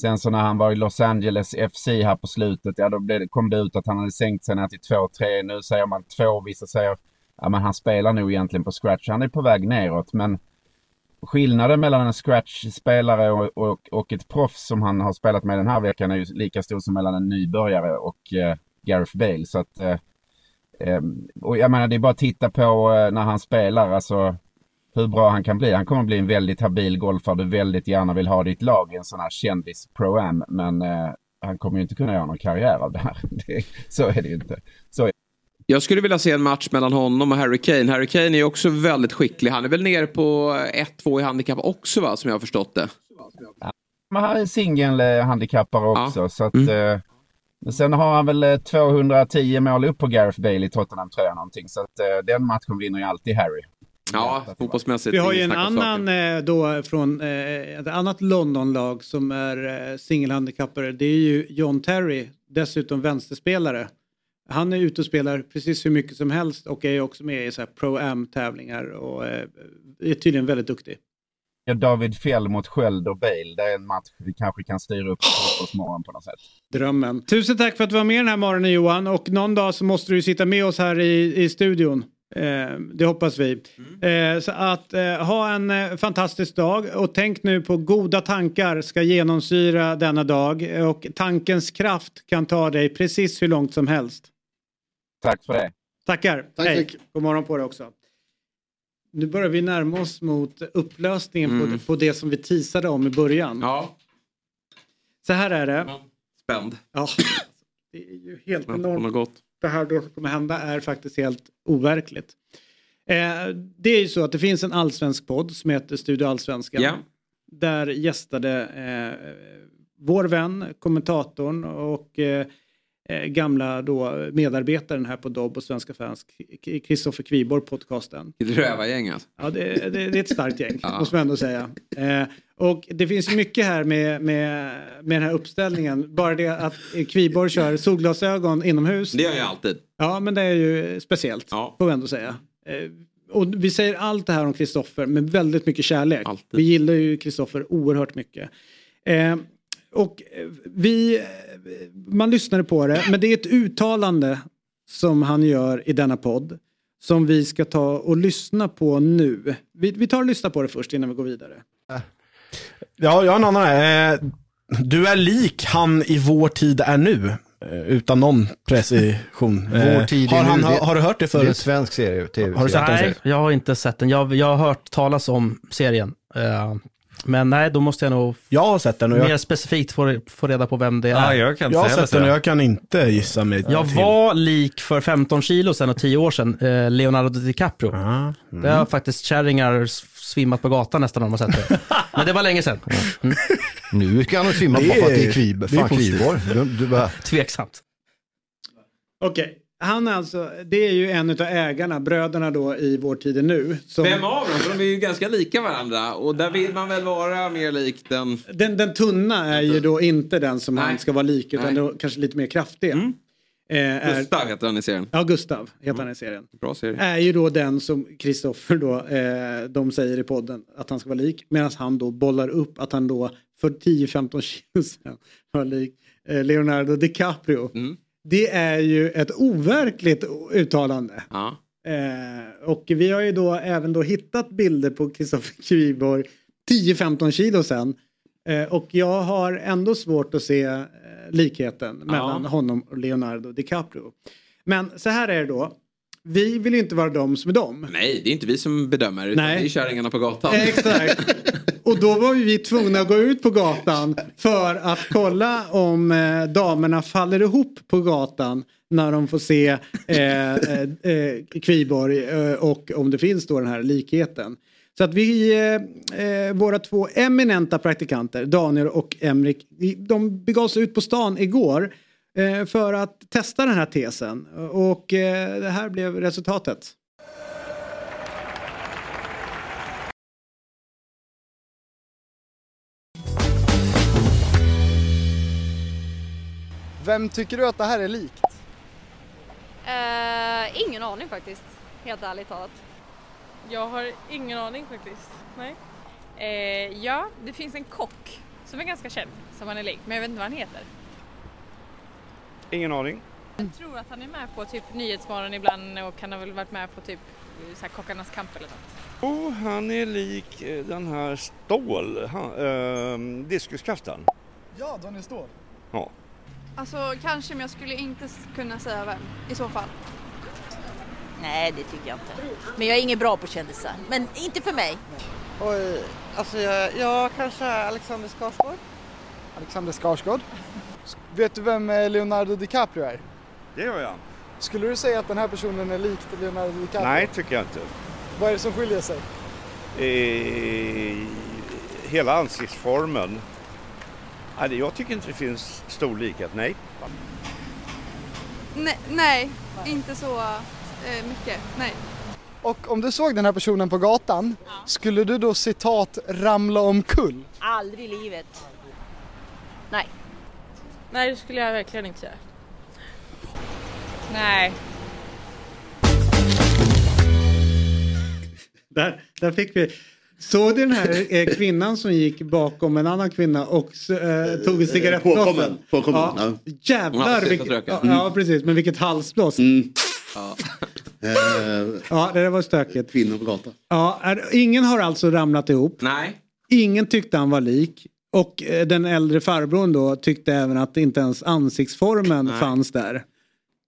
Sen så när han var i Los Angeles FC här på slutet, ja då blev, kom det ut att han hade sänkt sig ner till 2-3. Nu säger man 2, vissa säger ja men han spelar nog egentligen på scratch. Han är på väg neråt men skillnaden mellan en scratch-spelare och, och, och, ett proffs som han har spelat med den här veckan är ju lika stor som mellan en nybörjare och eh, Gareth Bale. Så att, eh, eh, och jag menar det är bara att titta på eh, när han spelar, alltså hur bra han kan bli. Han kommer bli en väldigt habil golfare du väldigt gärna vill ha ditt lag i en sån här kändis pro-am. Men eh, han kommer ju inte kunna göra någon karriär av det här. Det, så är det ju inte. Så jag skulle vilja se en match mellan honom och Harry Kane. Harry Kane är också väldigt skicklig. Han är väl nere på 1-2 i handikapp också va, som jag har förstått det. Ja, men han är singelhandikappare också. Ja. Så att, mm. eh, sen har han väl 210 eh, mål upp på Gareth Bale i Tottenham tror jag någonting. Så att, eh, den matchen vinner ju alltid Harry. Ja, fotbollsmässigt. Vi har ju en annan eh, då från eh, ett annat Londonlag som är eh, singelhandikappare. Det är ju John Terry, dessutom vänsterspelare. Han är ute och spelar precis hur mycket som helst och är också med i så Pro-Am-tävlingar och är tydligen väldigt duktig. Ja, David Fjell mot Sköld och Bale, det är en match vi kanske kan styra upp på morgon på något sätt. Drömmen. Tusen tack för att du var med den här morgonen Johan och någon dag så måste du sitta med oss här i, i studion. Eh, det hoppas vi. Eh, så att eh, ha en eh, fantastisk dag och tänk nu på goda tankar ska genomsyra denna dag och tankens kraft kan ta dig precis hur långt som helst. Tack för det. Tackar. Tack, Hej. tack. God morgon på dig också. Nu börjar vi närma oss mot upplösningen Mm. på, på det som vi teasade om i början. Ja. Så här är det. Spänd. Ja, det är ju helt enormt. Det här då kommer hända är faktiskt helt overkligt. Eh, det är ju så att det finns en allsvensk podd som heter Studio Allsvenskan. Ja. Där gästade eh, vår vän, kommentatorn och eh, gamla då medarbetaren här på Dobb och Svenska fans, Kristoffer Kviborg, podcasten. Rövargäng alltså. Ja, det, det, det är ett starkt gäng, Ja. måste man ändå säga. Eh, och det finns mycket här med, med, med den här uppställningen. Bara det att Kviborg kör solglasögon inomhus. Det gör jag alltid. Ja, men det är ju speciellt, får vi ändå säga. Eh, och vi säger allt det här om Kristoffer med väldigt mycket kärlek. Vi gillar ju Kristoffer oerhört mycket. Eh, och eh, vi, eh, man lyssnade på det, men det är ett uttalande som han gör i denna podd som vi ska ta och lyssna på nu. Vi, vi tar och lyssnar på det först innan vi går vidare. Ja, jag har en annan här. Eh, Du är lik han i vår tid är nu. Utan någon precision. Vår tid är har, han, nu, har, har du hört det Det är en förut? svensk serie, tv Har du sett den? Nej, serien? jag har inte sett den. Jag, jag har hört talas om serien. Men nej, då måste jag nog jag har sett den och jag- mer specifikt få, få reda på vem det är. Ja, jag kan Jag har sett den och jag kan inte gissa mig Jag till. var lik för 15 kilo sedan och 10 år sedan, eh, Leonardo DiCaprio. mm. Det har faktiskt kärringar svimmat på gatan nästan om de har sett det. Men det var länge sedan. Mm. Nu ska han svimma bara för att det är- Kvib, det är fan positivt. Kvibor. Du, du bara... Tveksamt. Okej, han är alltså, det är ju en av ägarna, bröderna då i Vår tid är nu. Som, Vem av dem? För de är ju ganska lika varandra. Och där vill man väl vara mer lik den... Den, den tunna är ju då inte den som han ska vara lik utan Nej. då kanske lite mer kraftig. Eh, är- Gustav heter han i serien. Ja, Gustav heter han i serien. Bra serie. Är ju då den som Kristoffer då, eh, de säger i podden att han ska vara lik. Medan han då bollar upp att han då för 10-15 kilo sedan var lik eh, Leonardo DiCaprio. Det är ju ett overkligt uttalande. Eh, och vi har ju då även då hittat bilder på Kristoffer Kviborg 10-15 kilo sedan. Eh, och jag har ändå svårt att se eh, likheten mellan honom och Leonardo DiCaprio. Men så här är det då. Vi vill ju inte vara de som är de. Nej, det är inte vi som bedömer. Utan Nej. det är kärringarna på gatan. Exakt. Och då var vi tvungna att gå ut på gatan för att kolla om eh, damerna faller ihop på gatan när de får se eh, eh, eh, Kviborg eh, och om det finns då den här likheten. Så att vi, eh, våra två eminenta praktikanter, Daniel och Emrik, de begav sig ut på stan igår för att testa den här tesen. Och eh, det här blev resultatet. Vem tycker du att det här är likt? Eh, ingen aning faktiskt, helt ärligt talat. Jag har ingen aning faktiskt. Nej. Eh, ja, det finns en kock som är ganska känd som han är lik, men jag vet inte vad han heter. Ingen aning. Jag tror att han är med på typ Nyhetsmorgon ibland och han har väl varit med på typ så här Kockarnas kamp eller något. Oh, han är lik eh, den här Stål, han, eh, diskuskastaren. Ja, Daniel Ståhl. Ja. Alltså kanske, men jag skulle inte kunna säga vem i så fall. Nej, det tycker jag inte. Men jag är ingen bra på kändisar. Men inte för mig. Oj, alltså jag, jag kanske Alexander Skarsgård. Alexander Skarsgård. Vet du vem eh, Leonardo DiCaprio är? Det gör jag. Skulle du säga att den här personen är lik Leonardo DiCaprio? Nej, tycker jag inte. Vad är det som skiljer sig? Eh, hela ansiktsformen. Jag tycker inte det finns stor likhet, nej. Nej, nej inte så eh, mycket. Nej. Och om du såg den här personen på gatan, skulle du då citat ramla omkull? Aldrig i livet. Nej. Nej, det skulle jag verkligen inte säga. Nej. Där, där fick vi. Såg du den här eh, kvinnan som gick bakom en annan kvinna och eh, tog en cigarettblås? Påkommen, påkommen, Ja. ja. Jävlar Hon vilket, ja, röka. ja precis, men vilket halsblås. Ja. Eh, Ja, det där var stökigt. Kvinnor på gatan. Ja, är, ingen har alltså ramlat ihop. Nej. Ingen tyckte han var lik. Och eh, den äldre farbrorn då tyckte även att inte ens ansiktsformen Nej. fanns där.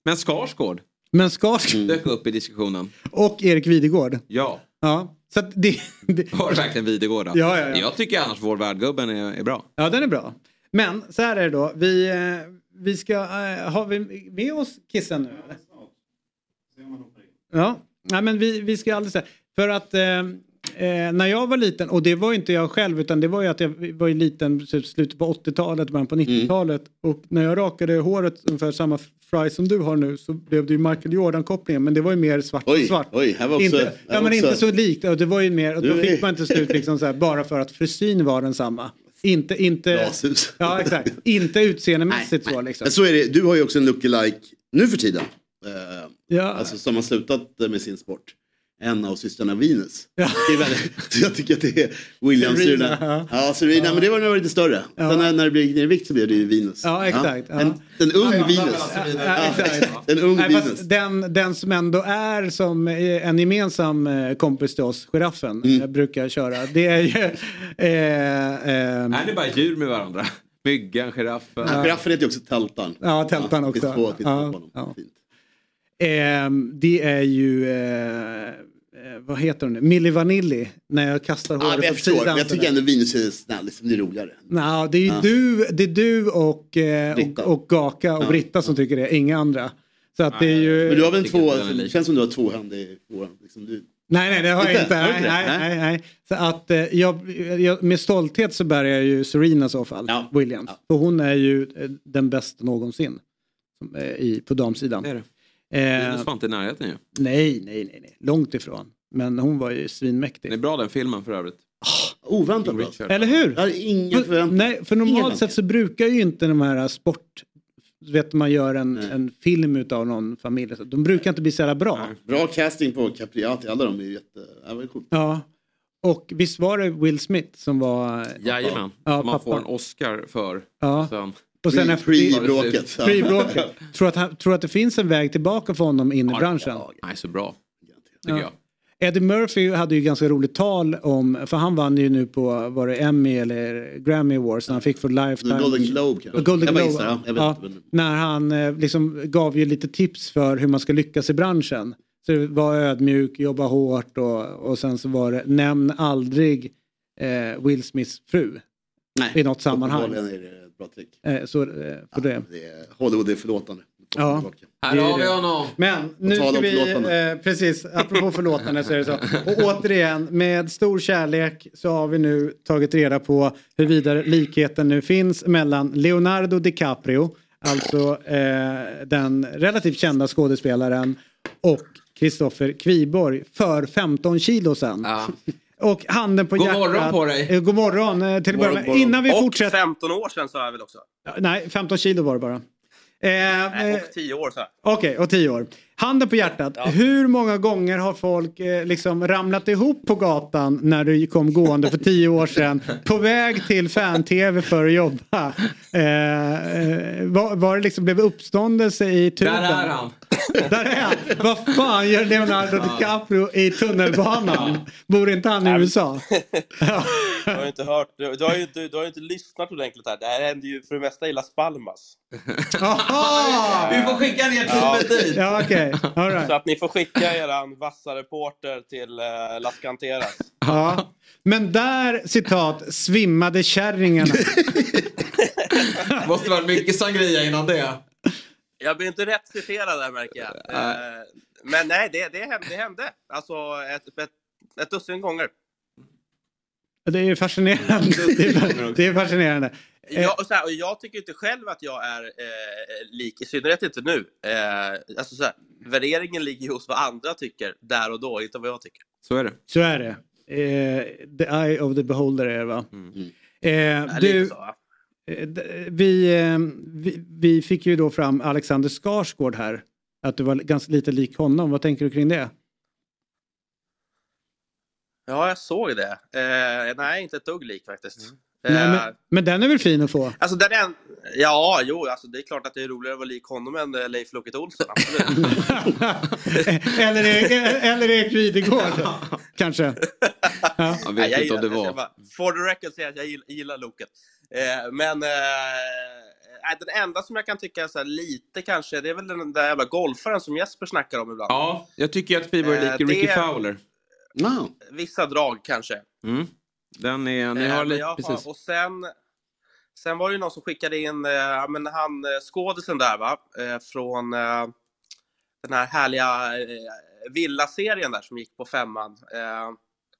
Men Skarsgård Men Skarsgård dök upp i diskussionen. och Erik Videgård. Ja. Ja, så att det, det, Var det verkligen Videgård då? Ja, ja, ja. Jag tycker annars vår värdgubben är, är bra. ja, den är bra. Men så här är det då. Vi, eh, vi ska, eh, har vi med oss Kissen nu? Ja, Nej, men vi, vi ska alldeles säga. För att eh, eh, när jag var liten, och det var inte jag själv utan det var ju att jag var liten i slutet på 80-talet, början på 90-talet. Och när jag rakade håret ungefär samma fry som du har nu så blev det ju Michael Jordan-kopplingen. Men det var ju mer svart Oj, och svart. oj, här var också- inte, här ja, var men också- inte så likt. Och det var ju mer, och då fick man till slut liksom så här, bara för att frisyn var densamma. Inte, inte, ja exakt. Inte utseendemässigt så liksom. Men så är det, du har ju också en lookalike nu för tiden. Eh, Ja. Alltså som har slutat med sin sport. En av systrarna Venus. Det väldigt, så jag tycker att det är Williams Serena, ja. Ja, Serena, men det var när jag var lite större. Ja. Sen när, när det blev ner i vikt så blev det ju Venus. Ja, exakt. Ja. En, en ung Ja, Venus. ja, Ja. En ung Nej, Venus. den, den som ändå är som eh, en gemensam eh, kompis till oss, giraffen, Mm. jag brukar köra. Det är ju... Eh, eh, Är ni bara djur med varandra? Myggan, giraffen. Ja. Giraffen heter ju också Tältan. Ja, Tältan också. Finns två, finns Ja, ja. Ehm, det är ju, eh, eh, vad heter hon nu, Milli Vanilli, när jag kastar Ja, håret men jag åt förstår, sidan. jag tycker ändå Venus är snäll, liksom, det är roligare. Nå, det är Ja. du, det är du och, eh, och, och Gaka och Ja. Britta som tycker det, inga andra. Så att det är ju... Men du har väl två, det känns som du har två händer i två. Liksom du. Nej, nej, det har jag Inte? Nej, nej, Nej. nej. Så att eh, jag, jag, med stolthet så bär jag ju Serena i så fall, Williams. För hon är ju eh, den bästa någonsin som, eh, i, på damsidan. Det är det. Eh, Venus var inte i närheten ju. nej, nej, nej, nej, långt ifrån. Men hon var ju svinmäktig. Det är bra den filmen för övrigt. Oväntat bra. Eller hur? Jag har inga För, förväntningar. nej, för normalt sett så brukar ju inte de här sport... Vet man gör en, en film utav någon familj. så De brukar inte bli så jävla bra. Bra casting på Capriati, alla de är ju jätte... Ja, vad coolt. Ja. Och visst var det Will Smith som var... Jajamän. Ja, som man pappa. får en Oscar för. Ja. Sen. Och sen efter pre-bråket. Pre-bråket. tror, att, han- tror att det finns en väg tillbaka för honom in i branschen? Nej, så bra. Tycker Ja. jag. Eddie Murphy hade ju ganska roligt tal om, för han vann ju nu på, var det Emmy eller Grammy Awards när han fick för Lifetime. The Golden Globe kanske. Golden Globe, gissar, ja, ja, När han eh, liksom gav ju lite tips för hur man ska lyckas i branschen. Så det var ödmjuk, jobba hårt och, och sen så var det nämn aldrig eh, Will Smiths fru Nej, i något sammanhang. är det ett bra trick. Eh, så, eh, för det. Det är, Hollywood är förlåtande. Ja. Här har vi honom. Men nu ska vi, eh, precis, apropå förlåtande så är det så. Och återigen, med stor kärlek så har vi nu tagit reda på huruvida likheten nu finns mellan Leonardo DiCaprio, alltså eh, den relativt kända skådespelaren, och Kristoffer Kviborg för 15 kilo sedan. Och handen på God hjärtat. morgon på dig. Eh, God morgon eh, till att börja med. Innan vi och fortsätter. 15 år sedan sa jag väl också. Nej, 15 kilo var det bara. Eh, eh, Och 10 år så. Okej, och tio år. Handen på hjärtat, hur många gånger har folk eh, liksom ramlat ihop på gatan när du kom gående för tio år sedan på väg till fan-tv för att jobba? Eh, eh, var, var det liksom blev uppståndelse i tuben? Där är han. Där är han! Vad fan gör Leonardo DiCaprio i tunnelbanan? Bor inte han i USA? Du har ju inte hört, du, du, har ju inte, du har ju inte lyssnat ordentligt här. Det här händer ju för det mesta i Las Palmas. Vi får skicka ner Ja. teamet dit. Ja, okej. All right. Så att ni får skicka eran vassa reporter till uh, Las Canteras. Ja. Men där, citat, svimmade kärringarna. Måste varit mycket sangria innan det. Jag blir inte rätt citerad där märker jag. Eh, men nej, det, det, hände, det hände. Alltså ett, ett, ett dussin gånger. Det är fascinerande. Det är, det är fascinerande. Eh, Jag, och så här, och jag tycker inte själv att jag är eh, lik, i synnerhet inte nu. Eh, alltså så här, värderingen ligger hos vad andra tycker där och då, inte vad jag tycker. Så är det. Så är det. Eh, the eye of the beholder är det va? Eh, Ja, lite du, så, va? eh, vi, eh, vi, vi fick ju då fram Alexander Skarsgård här. Att du var ganska lite lik honom. Vad tänker du kring det? Ja, jag såg det. Eh, nej, inte ett dugg lik faktiskt. Nej, Eh, men, men den är väl fin att få? Alltså den är en... Ja, jo, alltså det är klart att det är roligare att vara lik honom än eh, Leif Loket Olsson. Eller, eller Erik Videgård, kanske. Ja. Jag Nej, vet jag inte om det var. bara, For the record säger jag att jag gillar, gillar Loket. Eh, men eh, den enda som jag kan tycka är så här lite kanske, det är väl den där jävla golfaren som Jesper snackar om ibland. Ja, jag tycker att Friberg är Eh, lik Ricky det- Fowler. Vissa drag kanske. Mm. Den är, ni Eh, har lite, jag precis. Och sen, sen var det ju någon som skickade in, eh, men han eh, skådisen där va, eh, från eh, den här härliga eh, Villa-serien där som gick på femman. Eh,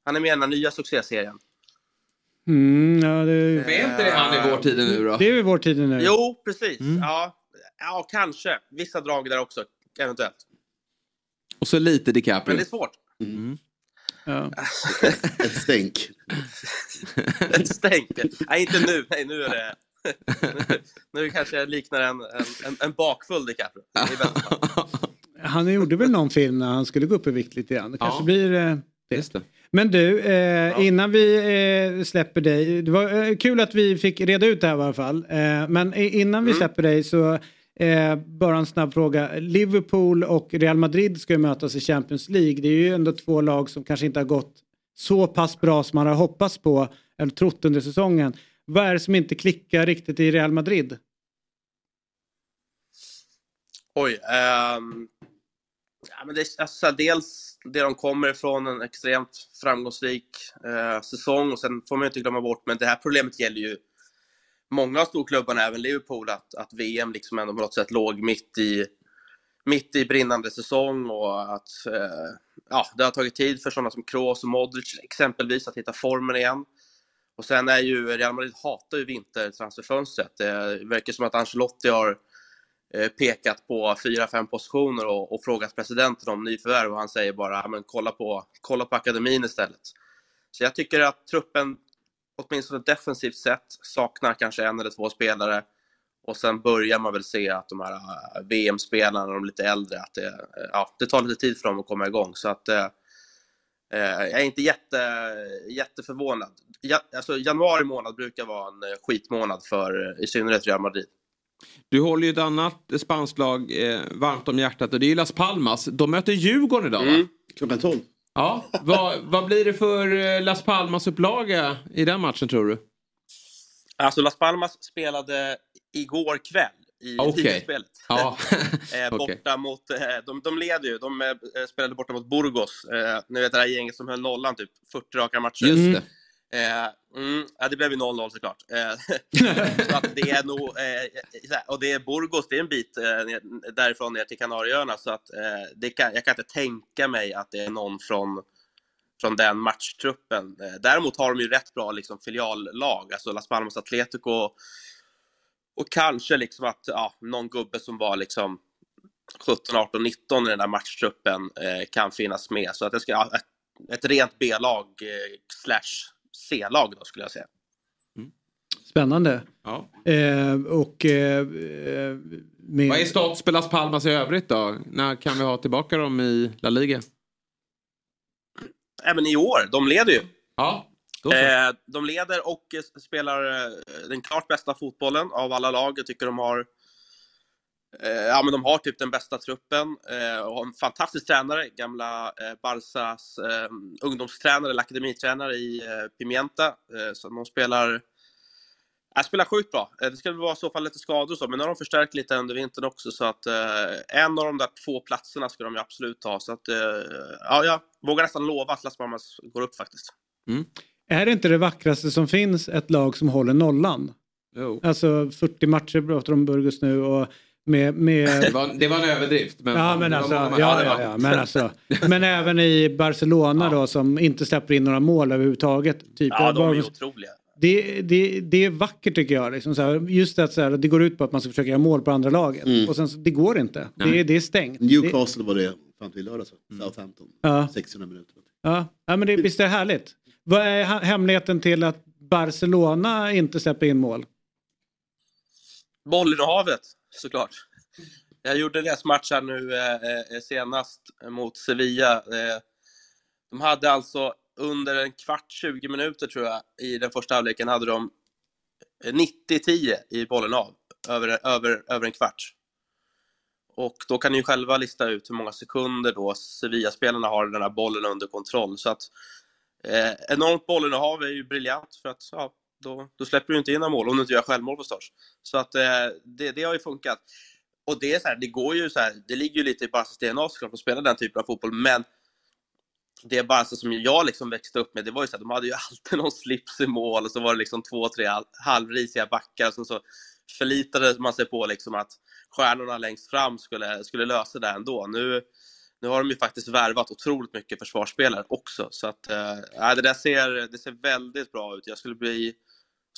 han är med i den här nya succéserien. Mm, ja, det... är inte det han i vår tid nu då? Det är väl vår tid nu. Jo, precis. Mm. Ja, ja, kanske. Vissa drag där också, eventuellt. Och så lite DiCaprio. Men det är svårt. Mm. Ja. Ett stänk. Ett stänk. Nej, inte nu. Nej, nu är det... nu, nu kanske jag liknar en, en, en, bakfull DiCaprio. Han gjorde väl någon film när han skulle gå upp i vikt lite grann. Det kanske Ja. blir eh, det. Just det. Men du, eh, innan vi eh, släpper dig. Det var eh, kul att vi fick reda ut det här i alla fall. Eh, men innan vi släpper dig så eh, bara en snabb fråga. Liverpool och Real Madrid ska ju mötas i Champions League. Det är ju ändå två lag som kanske inte har gått så pass bra som man har hoppats på eller trott under säsongen. Vad är det som inte klickar riktigt i Real Madrid? Oj. Um, ja, men det, alltså, dels det de kommer ifrån, en extremt framgångsrik eh, säsong. Och sen får man ju inte glömma bort, men det här problemet gäller ju många av storklubbarna, även Liverpool, att, att VM liksom ändå på något sätt låg mitt i, mitt i brinnande säsong och att eh, ja, det har tagit tid för sådana som Kroos och Modric exempelvis att hitta formen igen. Och sen är ju Real Madrid hatar ju vintertransferfönstret. Det verkar som att Ancelotti har eh, pekat på fyra, fem positioner och, och frågat presidenten om nyförvärv och han säger bara men kolla, på, kolla på akademin istället. Så jag tycker att truppen, åtminstone defensivt sett, saknar kanske en eller två spelare. Och sen börjar man väl se att de här eh, VM-spelarna, de lite äldre, att det, eh, ja, det tar lite tid för dem att komma igång. Så att eh, eh, jag är inte jätte, jätteförvånad. Ja, alltså, januari månad brukar vara en skitmånad för i synnerhet Real Madrid. Du håller ju ett annat spanskt lag eh, varmt om hjärtat och det är Las Palmas. De möter Djurgården idag va? Mm. Klockan 12. Ja, vad, vad blir det för eh, Las Palmas upplaga i den matchen tror du? Alltså Las Palmas spelade igår kväll i Okej. ligaspelet. Ja. eh, borta Okej. mot, eh, de, de leder ju, de spelade borta mot Burgos. Eh, ni vet det här gänget som höll nollan typ 40 raka matcher. Just det. Eh, mm, ja, det blev ju 0-0 såklart. Eh, så att det är nog, eh, och det är Burgos, det är en bit ner, därifrån ner till Kanarieöarna. Så att det kan, jag kan inte tänka mig att det är någon från, från den matchtruppen. Däremot har de ju rätt bra liksom, filiallag, alltså Las Palmas Atletico och kanske liksom att ja, någon gubbe som var liksom 17, 18, 19 i den där matchtruppen kan finnas med. Så att det ska ett, rent B-lag slash C-lag då skulle jag säga. Spännande. Ja. Eh, och eh, eh, med... Vad är status på Las Palmas i övrigt då? När kan vi ha tillbaka dem i La Liga? Även i år, de leder ju. Ja. Eh, de leder och spelar eh, den klart bästa fotbollen av alla lag. Jag tycker de har eh, Ja, men de har typ den bästa truppen eh, och har en fantastisk tränare, gamla eh, Barsas eh, ungdomstränare eller akademitränare i eh, Pimienta. Eh, så de spelar, äh, spelar sjukt bra. Eh, det ska väl vara i så fall lite skador och så, men nu har de förstärkt lite under vintern också så att eh, en av de där två platserna ska de ju absolut ha. Så att, eh, ja, jag vågar nästan lova att Las Palmas går upp faktiskt. Är det inte det vackraste som finns ett lag som håller nollan? Jo. Alltså 40 matcher pratar om Burgos nu och med... med... Det var, det var en överdrift. Men ja, men alltså, ja, ja, ja, men alltså. Men även i Barcelona då som inte släpper in några mål överhuvudtaget. Typ. Ja, de är otroliga. det, det, det är vackert tycker jag. Liksom så här, just att så här, det går ut på att man ska försöka göra mål på andra laget. Mm. Och sen, så- det går inte. Det, det är stängt. Newcastle var det fram till i lördags. Mm. Southampton. Ja. 600 minuter. Ja, ja men det, visst är det härligt. Vad är hemligheten till att Barcelona inte släpper in mål? Bollinnehavet, såklart. Jag gjorde deras match här nu eh, eh, senast mot Sevilla. Eh, de hade alltså under en kvart, 20 minuter tror jag, i den första halvleken hade de eh, 90-10 i bollen av, över, över, över en kvart. Och då kan ni ju själva lista ut hur många sekunder då Sevilla-spelarna har den här bollen under kontroll. Så att eh, enormt bollinnehav är ju briljant för att ja, då, då släpper du inte in några mål, om du inte gör självmål förstås. Så att eh, det, det har ju funkat. Och det är så här, det går ju så här, det ligger ju lite i Barcas DNA såklart att spela den typen av fotboll, men det Barca som jag liksom växte upp med, det var ju så att de hade ju alltid någon slips i mål och så var det liksom två, tre halvrisiga backar och sen så förlitade man sig på liksom att stjärnorna längst fram skulle, skulle lösa det ändå. Nu, nu har de ju faktiskt värvat otroligt mycket försvarsspelare också, så att äh, det där ser, det ser väldigt bra ut. Jag skulle bli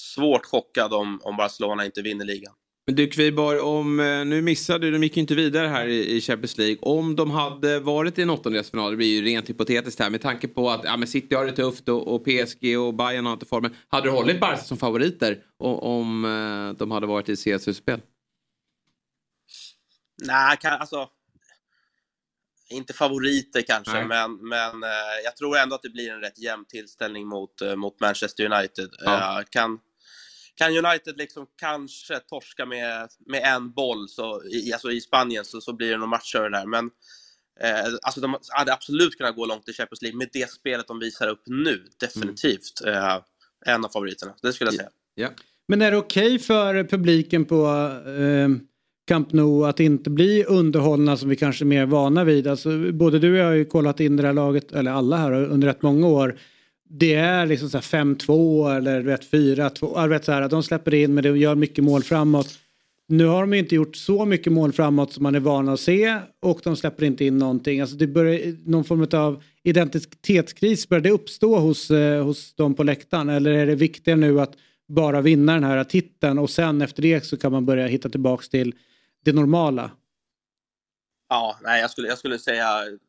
svårt chockad om, om Barcelona inte vinner ligan. Men du Kviborg, om, eh, nu missade du, de gick ju inte vidare här i, i Champions League. Om de hade varit i en åttondelsfinal, det blir ju rent hypotetiskt här, med tanke på att ja, men City har det tufft och, och PSG och Bayern har inte formen. Hade du hållit Barca som favoriter om, om eh, de hade varit i CSU-spel? Nej, alltså... Inte favoriter kanske, Nej. men, men eh, jag tror ändå att det blir en rätt jämn tillställning mot, eh, mot Manchester United. Ja. Eh, kan, kan United liksom kanske torska med, med en boll så, i, alltså i Spanien så, så blir det någon match över där. Men eh, alltså de hade absolut kunnat gå långt i Champions League med det spelet de visar upp nu. Definitivt eh, en av favoriterna, det skulle jag säga. Ja. Men är det okej för publiken på eh, Camp Nou att inte bli underhållna som vi kanske är mer vana vid? Alltså, både du och jag har ju kollat in det här laget, eller alla här, under rätt många år. Det är liksom 5-2 eller 4-2. Vet så här, de släpper in men de gör mycket mål framåt. Nu har de inte gjort så mycket mål framåt som man är van att se och de släpper inte in någonting. Alltså det börjar, någon form av identitetskris, börjar det uppstå hos, eh, hos dem på läktaren? Eller är det viktigare nu att bara vinna den här titeln och sen efter det så kan man börja hitta tillbaks till det normala? Ja, nej, jag skulle, jag skulle säga,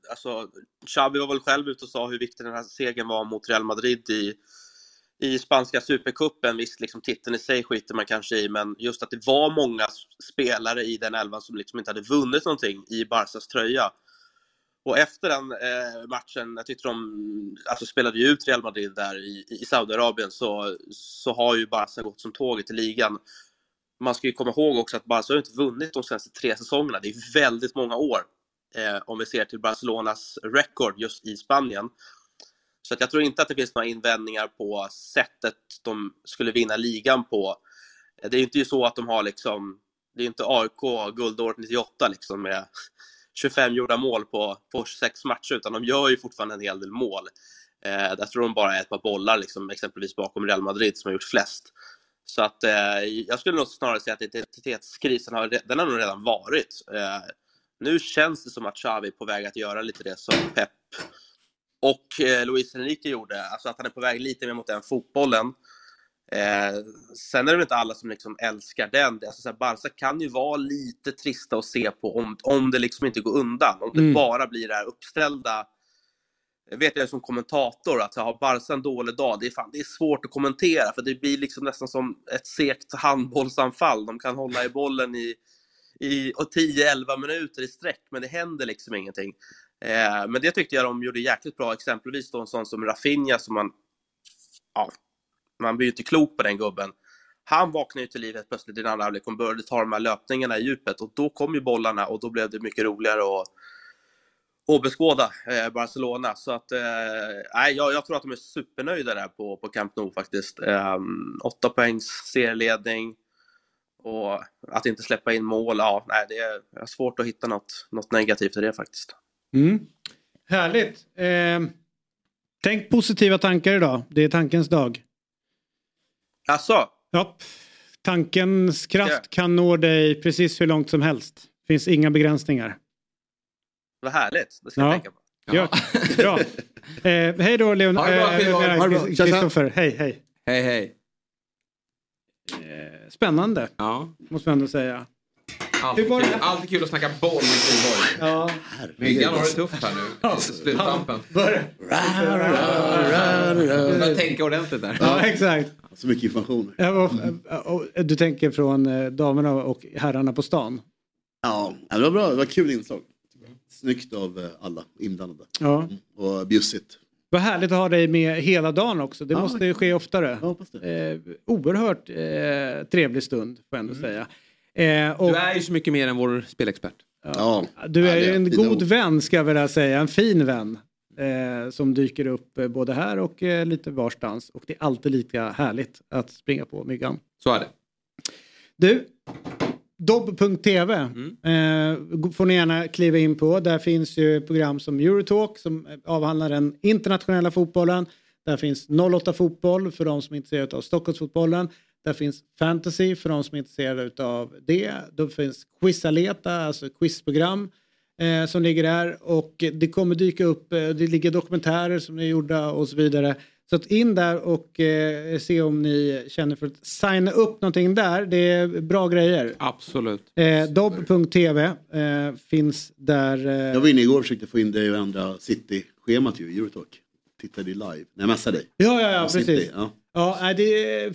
alltså, Xavi var väl själv ute och sa hur viktig den här segern var mot Real Madrid i, i spanska supercupen. Visst, liksom titeln i sig skiter man kanske i, men just att det var många spelare i den elvan som liksom inte hade vunnit någonting i Barcas tröja. Och efter den eh, matchen, jag tyckte de alltså, spelade ju ut Real Madrid där i, i Saudiarabien, så, så har ju Barca gått som tåget i ligan. Man ska ju komma ihåg också att Barca har inte vunnit de senaste tre säsongerna. Det är väldigt många år eh, om vi ser till Barcelonas record just i Spanien. Så att jag tror inte att det finns några invändningar på sättet de skulle vinna ligan på. Eh, det är ju inte så att de har liksom, det är inte AIK guldåret 98 liksom med 25 gjorda mål på, på 26 matcher, utan de gör ju fortfarande en hel del mål. Eh, jag tror de bara är ett par bollar, liksom, exempelvis bakom Real Madrid, som har gjort flest. Så att eh, jag skulle nog snarare säga att identitetskrisen har, den har nog redan varit. Eh, nu känns det som att Xavi är på väg att göra lite det som Pep och eh, Luis Enrique gjorde, alltså att han är på väg lite mer mot den fotbollen. Eh, sen är det väl inte alla som liksom älskar den. Alltså, så här, Barca kan ju vara lite trista att se på om, om det liksom inte går undan. Om det Mm. bara blir det här uppställda Eh, vet jag som kommentator att har Barca en dålig dag, det är, fan, det är svårt att kommentera för det blir liksom nästan som ett segt handbollsanfall. De kan hålla i bollen i, i 10-11 minuter i sträck, men det händer liksom ingenting. Eh, men det tyckte jag de gjorde jäkligt bra, exempelvis då en sån som Rafinha som man, ja, man blir ju inte klok på den gubben. Han vaknade ju till livet plötsligt i den andra halvlek och började ta de här löpningarna i djupet och då kom ju bollarna och då blev det mycket roligare och beskåda eh, Barcelona. Så att, eh, jag, jag tror att de är supernöjda där på, på Camp Nou faktiskt. Eh, åtta poängs serieledning och att inte släppa in mål, ja, nej, det är, svårt att hitta något, något negativt i det faktiskt. Mm. Härligt. Eh, tänk positiva tankar idag. Det är tankens dag. Alltså? Ja. Tankens kraft kan nå dig precis hur långt som helst. finns inga begränsningar. Vad härligt, det ska jag Ja. tänka på. Ja. Bra. Eh, hej då Leon. Ha det bra, eh. Kristoffer. Hej, hej. Hej, hej. Eh, spännande. Ja. Måste man ändå säga. Alltid, var kul, alltid kul att snacka boll med Kviborg. Ja. Myggan har det tufft här nu. Sluttampen. Börja. Jag börjar tänka ordentligt där. Ja, exakt. Så mycket information. Du tänker från eh, damerna och herrarna på stan? Ja, det var bra. Det var kul inslag. Snyggt av eh, alla inblandade. Ja. Och bjussigt. Vad härligt att ha dig med hela dagen också. Det Ja, måste ju ske oftare. Eh, oerhört eh, trevlig stund får jag ändå säga. Eh, och, Du är ju så mycket mer än vår spelexpert. Ja. du är ju en god nog. vän ska jag vilja säga. En fin vän. Eh, som dyker upp eh, både här och eh, lite varstans. Och det är alltid lika härligt att springa på myggan. Så är det. Du, Dobb.tv eh, får ni gärna kliva in på. Där finns ju program som Eurotalk som avhandlar den internationella fotbollen. Där finns 08 fotboll för de som är intresserade av Stockholmsfotbollen. Där finns fantasy för de som är intresserade av det. Då finns Quizaleta, alltså quizprogram eh, som ligger där. Och det kommer dyka upp, eh, det ligger dokumentärer som är gjorda och så vidare. Så att in där och eh, se om ni känner för att signa upp någonting där. Det är bra grejer. Absolut. Eh, Dobb.tv eh, finns där. Eh, Jag var inne igår och försökte få in dig och ändra City-schemat ju, Eurotalk. Tittade live när jag messade dig. Ja, ja, ja, Och City, precis. ja. Ja, nej, det,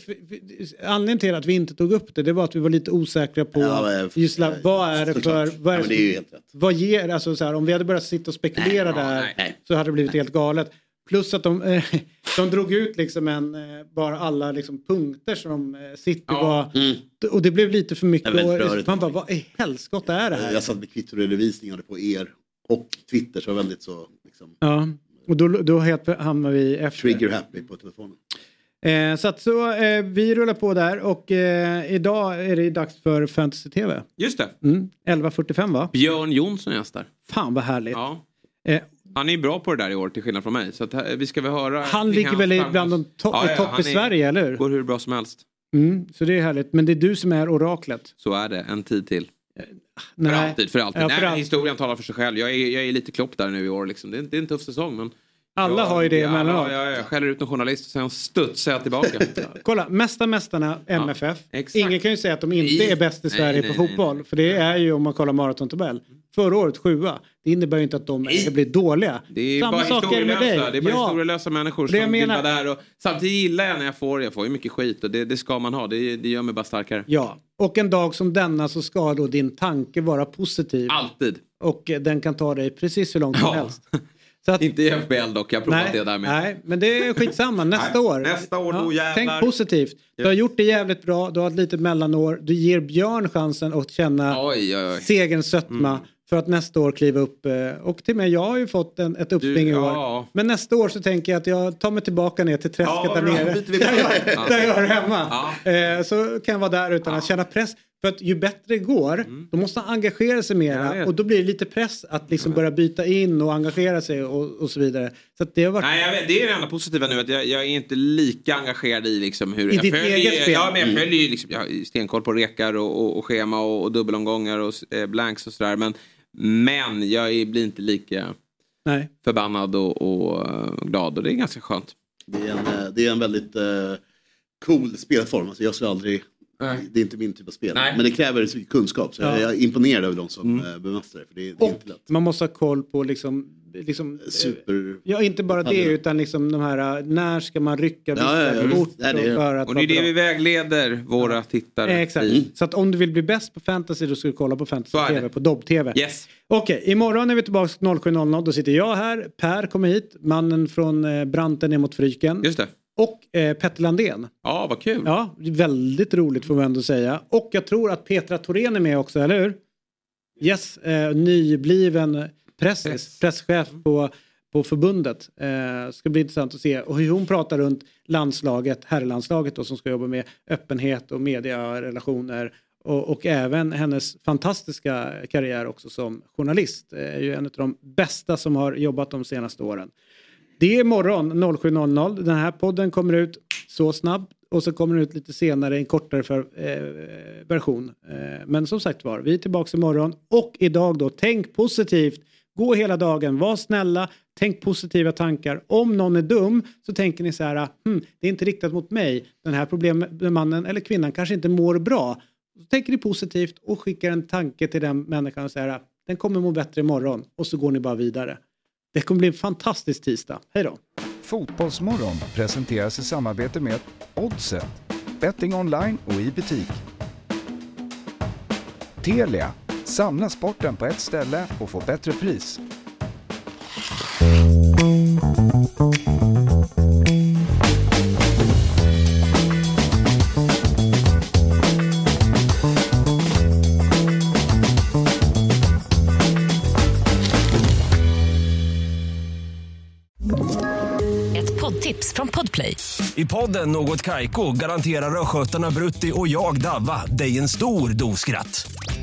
anledningen till att vi inte tog upp det, det var att vi var lite osäkra på Ja, men- just la, vad är det för... Vad är Ja, det är. Vad ger, alltså så här, om vi hade börjat sitta och spekulera där så hade det blivit helt galet. Plus att de, eh, de drog ut liksom en, eh, bara alla liksom punkter som eh, City var... Och det blev lite för mycket. Och, man bara, vad i helskotta är det här? Jag satt med kvittoredovisningar på er och Twitter så var väldigt så liksom, Ja, och då, då hamnar vi efter. trigger happy på telefonen. Eh, så att så, eh, vi rullar på där och eh, idag är det dags för Fantasy TV. Just det. Mm, 11.45 va? Björn Jonsson gästar. Fan vad härligt. Ja. Eh, Han är bra på det där i år till skillnad från mig. Så att, eh, vi ska väl höra. Han ligger väl i- bland de to- topp han i Sverige, eller hur? Går hur bra som helst. mm, så det är härligt. Men det är du som är oraklet. Så är det. En tid till. Nej. För alltid, för alltid. Ja, Nej, för men all- historien talar för sig själv. Jag är, jag är lite klopp där nu i år. Liksom. Det, är, det är en tuff säsong. Men Alla har ju det ja, emellanåt. Ja, ja, jag skäller ut en journalist och sen studsar jag tillbaka. Kolla, mesta mästarna MFF. exakt. Ingen kan ju säga att de inte Nej. är bäst i Nej, Sverige nej, på nej, fotboll. För det är ju om man kollar maratontabell. Förra året sjua. Det innebär ju inte att de ska bli dåliga. Det är Samma bara det historielösa, det är bara Ja. historielösa människor Det som menar- vara där. Och, samtidigt gillar jag när jag får, jag får ju mycket skit och det, det ska man ha. Det, det gör mig bara starkare. Ja, och en dag som denna så ska då din tanke vara positiv. Alltid. Och eh, den kan ta dig precis hur långt som helst. Att, Inte i FBL dock, jag har provat nej, det där med. nej, men det är skitsamma. Nästa år. nästa år, då jävlar. Tänk positivt. Du har gjort det jävligt bra. Du har ett litet mellanår. Du ger Björn chansen att känna Oj, oj, oj. segerns sötma. Mm. För att nästa år kliva upp. eh, Och till och med jag har ju fått en, ett uppsving Du, i år. ja. Men nästa år så tänker jag att jag tar mig tillbaka ner till träsket Ja, där bra. nere. Där jag, plats. där jag hör hemma. Ja. Eh, Så kan jag vara där utan att känna press. För att ju bättre det går, då måste han engagera sig Mm. Mera. Och då blir det lite press att liksom börja byta in och engagera sig och, och så vidare. Så det har varit... Nej, vet, det är det enda positiva nu att jag, jag är inte lika engagerad i liksom hur... I jag ditt följer, eget spel? Ja, men jag Mm. följer ju liksom, jag har stenkoll på rekar och, och, och schema och, och dubbelomgångar och eh, blanks och sådär. Men, men jag blir inte lika Nej. förbannad och, och eh, glad och det är ganska skönt. Det är en, eh, det är en väldigt eh, cool spelform. Alltså jag skulle aldrig, det är inte min typ av spel. Nej. Men det kräver så mycket kunskap. Så Ja. Mm. jag är imponerad över de som eh, bemästrar det. För det, är- det är inte lätt. Man måste ha koll på liksom... liksom eh, Super... Ja, inte bara det utan liksom de här, eh, när ska man rycka vissa Ja, ja, ja. kort Nej, det är- för att Och det är det vi vägleder våra tittare Eh, Exakt. i. Så att om du vill bli bäst på fantasy då ska du kolla på fantasy TV på Dobb-TV. Yes. Okej, imorgon är vi tillbaka 07.00. Då sitter jag här, Per kommer hit, mannen från eh, Branten ner mot Fryken. Just det. Och eh, Petter Landén. Ja, vad kul. Ja, väldigt roligt får man ändå säga. Och jag tror att Petra Thorén är med också, eller hur? Yes, eh, nybliven press, presschef på, på förbundet. Eh, ska bli intressant att se och hur hon pratar runt landslaget, herrlandslaget då, som ska jobba med öppenhet och mediarelationer och, och även hennes fantastiska karriär också som journalist. Eh, är ju en av de bästa som har jobbat de senaste åren. Det är imorgon 07.00. Den här podden kommer ut så snabbt och så kommer den ut lite senare i en kortare för, eh, version. Eh, men som sagt var, vi är tillbaka imorgon och idag då, tänk positivt. Gå hela dagen, var snälla, tänk positiva tankar. Om någon är dum så tänker ni så här, hm, det är inte riktat mot mig. Den här problemmannen eller kvinnan kanske inte mår bra. Så tänker ni positivt och skickar en tanke till den människan och säger, den kommer må bättre imorgon. Och så går ni bara vidare. Det kommer bli en fantastisk tisdag. Hej då! Fotbollsmorgon presenteras i samarbete med Oddset, betting online och i butik. Telia, Samla sporten på ett ställe och få bättre pris. Ett poddtips från Podplay. I podden Något Kaiko garanterar östgötarna Brutti och jag, Davva, dig en stor dos skratt.